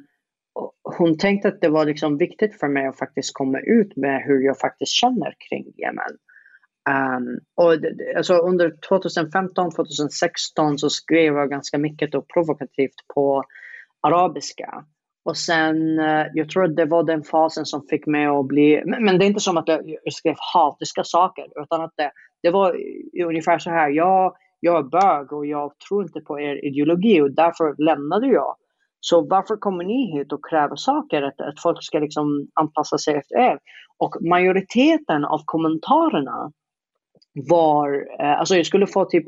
hon tänkte att det var liksom viktigt för mig att faktiskt komma ut med hur jag faktiskt känner kring Jemen. Um, och alltså under 2015-2016 så skrev jag ganska mycket och provokativt på arabiska. Och sen, eh, jag tror att det var den fasen som fick mig att bli, men, men det är inte som att jag skrev hatiska saker, utan att det, det var ungefär så här, jag, jag är bög och jag tror inte på er ideologi och därför lämnade jag. Så varför kommer ni hit och kräver saker, att, att folk ska liksom anpassa sig efter er? Och majoriteten av kommentarerna var, eh, alltså jag skulle få typ,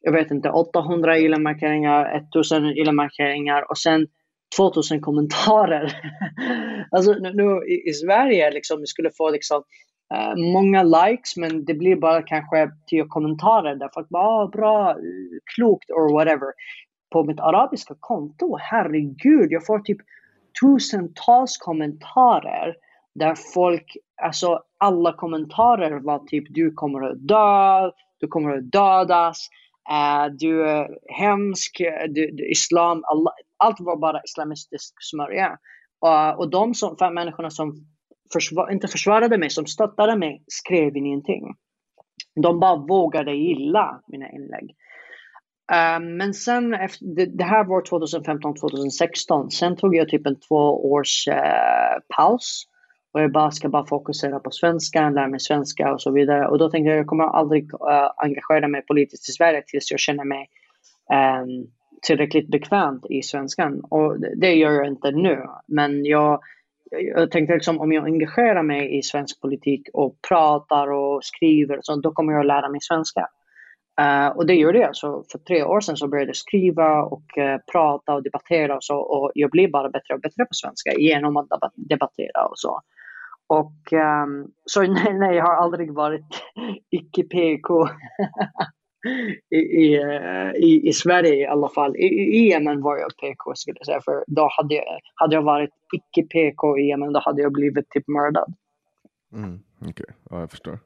jag vet inte, 800 gilla-markeringar, 1000 gilla-markeringar och sen 2000 kommentarer. [LAUGHS] alltså nu, nu i, i, Sverige, liksom, vi skulle få liksom, uh, många likes men det blir bara kanske 10 kommentarer där folk bara ah, bra, klokt or whatever på mitt arabiska konto, herregud, jag får typ tusentals kommentarer där folk, alltså alla kommentarer var typ du kommer att dö, du kommer att dödas, uh, du är hemsk, du, du, islam, alla, allt var bara islamistisk smörja. Uh, och de som, fem människorna som försvar, inte försvarade mig, som stöttade mig, skrev ingenting. De bara vågade gilla mina inlägg. Ehm, men sen, efter, det, det, här var 2015-2016. Sen tog jag typ en två års uh, paus. Och jag bara ska bara fokusera på svenska, lära mig svenska och så vidare. Och då tänkte jag att jag kommer aldrig uh, engagera mig politiskt i Sverige tills jag känner mig um, tillräckligt bekvämt i svenskan. Och det, det gör jag inte nu. Men jag, jag tänkte liksom om jag engagerar mig i svensk politik och pratar och skriver, så, då kommer jag att lära mig svenska. Uh, och det gjorde jag. Så för tre år sedan så började jag skriva och uh, prata och debattera och så. Och jag blev bara bättre och bättre på svenska genom att debattera och så. Och um, så [LAUGHS] nej, nej, jag har aldrig varit [LAUGHS] icke-PK [LAUGHS] I, i, eh, i, i, Sverige i alla fall. I, i Yemen var jag PK skulle jag säga. För då hade jag, hade jag varit icke-PK i Yemen då hade jag blivit typ mördad. Mm, Okej, okay. ja, jag förstår.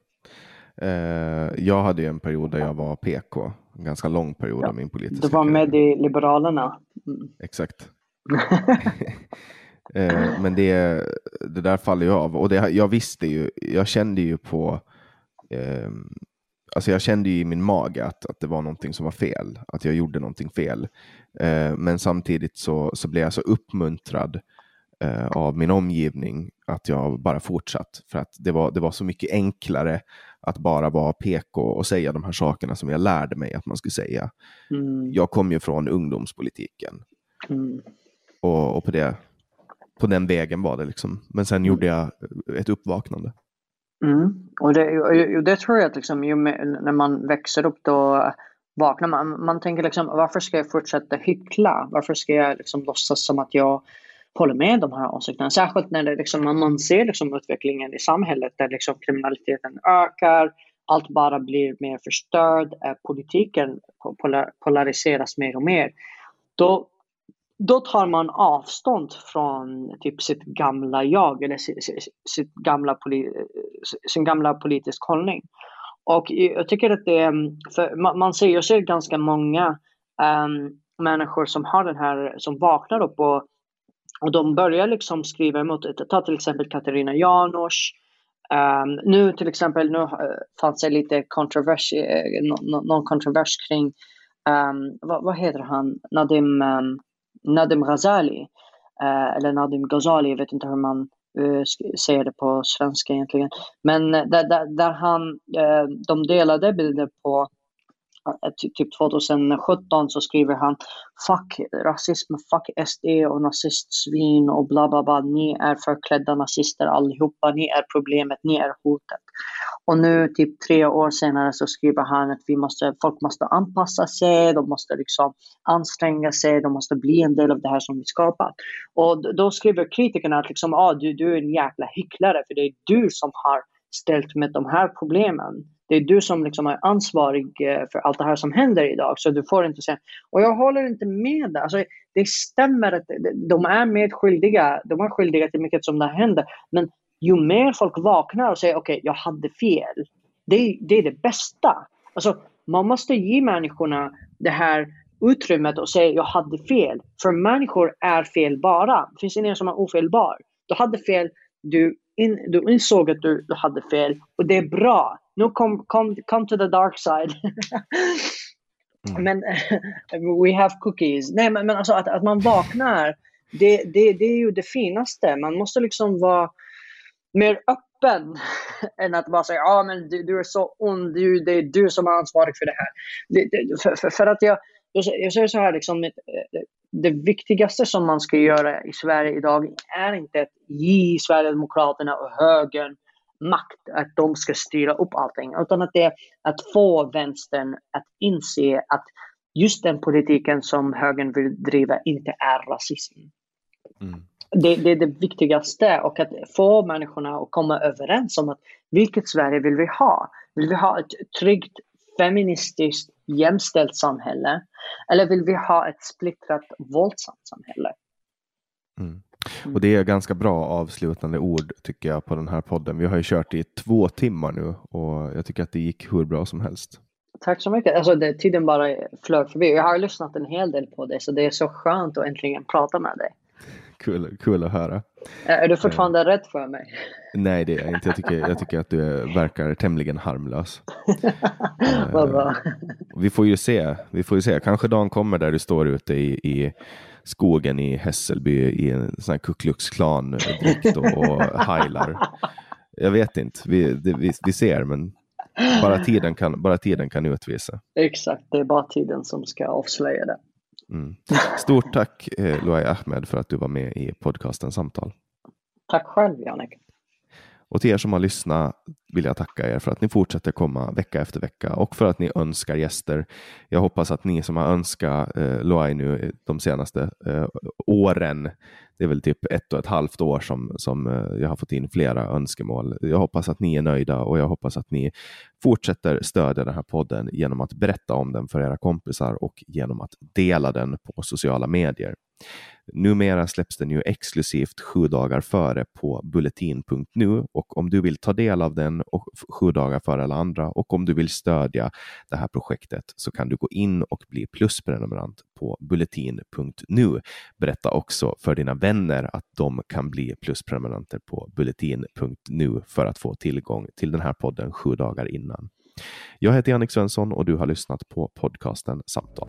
Eh, jag hade ju en period där jag var PK, en ganska lång period ja. av min politiska Du var med i Liberalerna. Mm. Exakt. [LAUGHS] eh, men det, det där faller ju av och det, jag visste ju, jag kände ju på eh, Alltså jag kände ju i min mage att, att det var någonting som var fel, att jag gjorde någonting fel. Eh, men samtidigt så, så blev jag så uppmuntrad eh, av min omgivning att jag bara fortsatt. För att det var, det var så mycket enklare att bara vara PK och säga de här sakerna som jag lärde mig att man skulle säga. Mm. Jag kom ju från ungdomspolitiken. Mm. Och, och, på, det, på den vägen var det liksom. Men sen mm. gjorde jag ett uppvaknande. Mm. Och, det, och det tror jag att liksom, när man växer upp då vaknar man. Man tänker liksom varför ska jag fortsätta hyckla? Varför ska jag liksom låtsas som att jag håller med de här åsikterna? Särskilt när det liksom, man ser liksom utvecklingen i samhället där liksom kriminaliteten ökar, allt bara blir mer förstörd, eh, politiken polariseras mer och mer. Då, då tar man avstånd från typ sitt gamla jag eller sitt, sitt gamla, sin gamla politiska hållning. Och jag tycker att det är, för man ser, jag ser ganska många um, människor som har den här, som vaknar upp och, och de börjar liksom skriva emot, ta till exempel Katarina Janouch, um, nu till exempel, nu uh, fanns det lite kontrovers, uh, någon kontrovers kring, um, vad, vad, heter han, Nadim, um, Nadim Ghazali, uh, eller Nadim Ghazali, jag vet inte hur man säger det på svenska egentligen. Men där, där, där han, de delade bilder på Eh, typ 2017 så skriver han Fuck rasism, fuck SD och nazistsvin och bla bla bla. Ni är förklädda nazister allihopa. Ni är problemet, ni är hotet. Och nu typ tre år senare så skriver han att vi måste, folk måste anpassa sig, de måste liksom anstränga sig, de måste bli en del av det här som vi skapat. Och då skriver kritikerna att liksom, ah, du, du är en jäkla hycklare för det är du som har ställt med de här problemen det är du som liksom är ansvarig eh, för allt det här som händer idag. Så du får inte säga... Och jag håller inte med. Alltså, det stämmer att de är medskyldiga. De är skyldiga till mycket som det händer. Men ju mer folk vaknar och säger okej, okay, jag hade fel. Det, det är det bästa. Alltså, man måste ge människorna det här utrymmet och säga jag hade fel. För människor är felbara. Det finns ingen som är ofelbar. Du hade fel, du, in, du insåg att du, du hade fel och det är bra nu kom, kom, come to the dark side. mm. Men [LAUGHS] we have cookies. Nej, men, men alltså att, att man vaknar, det, det, det är ju det finaste. Man måste liksom vara mer öppen [LAUGHS] än att bara säga ja men du, du är så ond, du, det är du som är ansvarig för det här. Det, det, för, för, för, att jag, jag, jag säger så här, liksom, det viktigaste som man ska göra i Sverige idag är inte att ge Sverigedemokraterna och högern makt att de ska styra upp allting, utan att det är att få vänstern att inse att just den politiken som högern vill driva inte är rasism. Mm. Det, det, är det viktigaste och att få människorna att komma överens om att vilket Sverige vill vi ha? Vill vi ha ett tryggt, feministiskt, jämställt samhälle? Eller vill vi ha ett splittrat, våldsamt samhälle? Mm. Mm. Och det är ganska bra avslutande ord tycker jag på den här podden. Vi har ju kört i två timmar nu och jag tycker att det gick hur bra som helst. Tack så mycket. Alltså, det, tiden bara flög förbi. Jag har lyssnat en hel del på det så det är så skönt att äntligen prata med dig. Kul, kul att höra. Är du fortfarande uh, rädd för mig? Nej, det är jag inte. Jag tycker, jag tycker att du verkar tämligen harmlös. [LAUGHS] uh, vi får ju se. Vi får ju se. Kanske dagen kommer där du står ute i, i skogen i Hässelby i en sån här Ku Klux Klan-dräkt och, och heilar. Jag vet inte, vi, det, vi, vi ser, men bara tiden, kan, bara tiden kan utvisa. Exakt, det är bara tiden som ska avslöja det. Mm. Stort tack eh, Luai Ahmed för att du var med i podcasten Samtal. Tack själv Janek. Och till er som har lyssnat vill jag tacka er för att ni fortsätter komma vecka efter vecka och för att ni önskar gäster. Jag hoppas att ni som har önskat eh, Loai nu de senaste eh, åren, det är väl typ ett och ett halvt år som, som eh, jag har fått in flera önskemål. Jag hoppas att ni är nöjda och jag hoppas att ni fortsätter stödja den här podden genom att berätta om den för era kompisar och genom att dela den på sociala medier. Numera släpps den ju exklusivt sju dagar före på bulletin.nu och om du vill ta del av den och sju dagar före alla andra och om du vill stödja det här projektet så kan du gå in och bli plusprenumerant på bulletin.nu. Berätta också för dina vänner att de kan bli plusprenumeranter på bulletin.nu för att få tillgång till den här podden sju dagar innan. Jag heter Jannik Svensson och du har lyssnat på podcasten Samtal.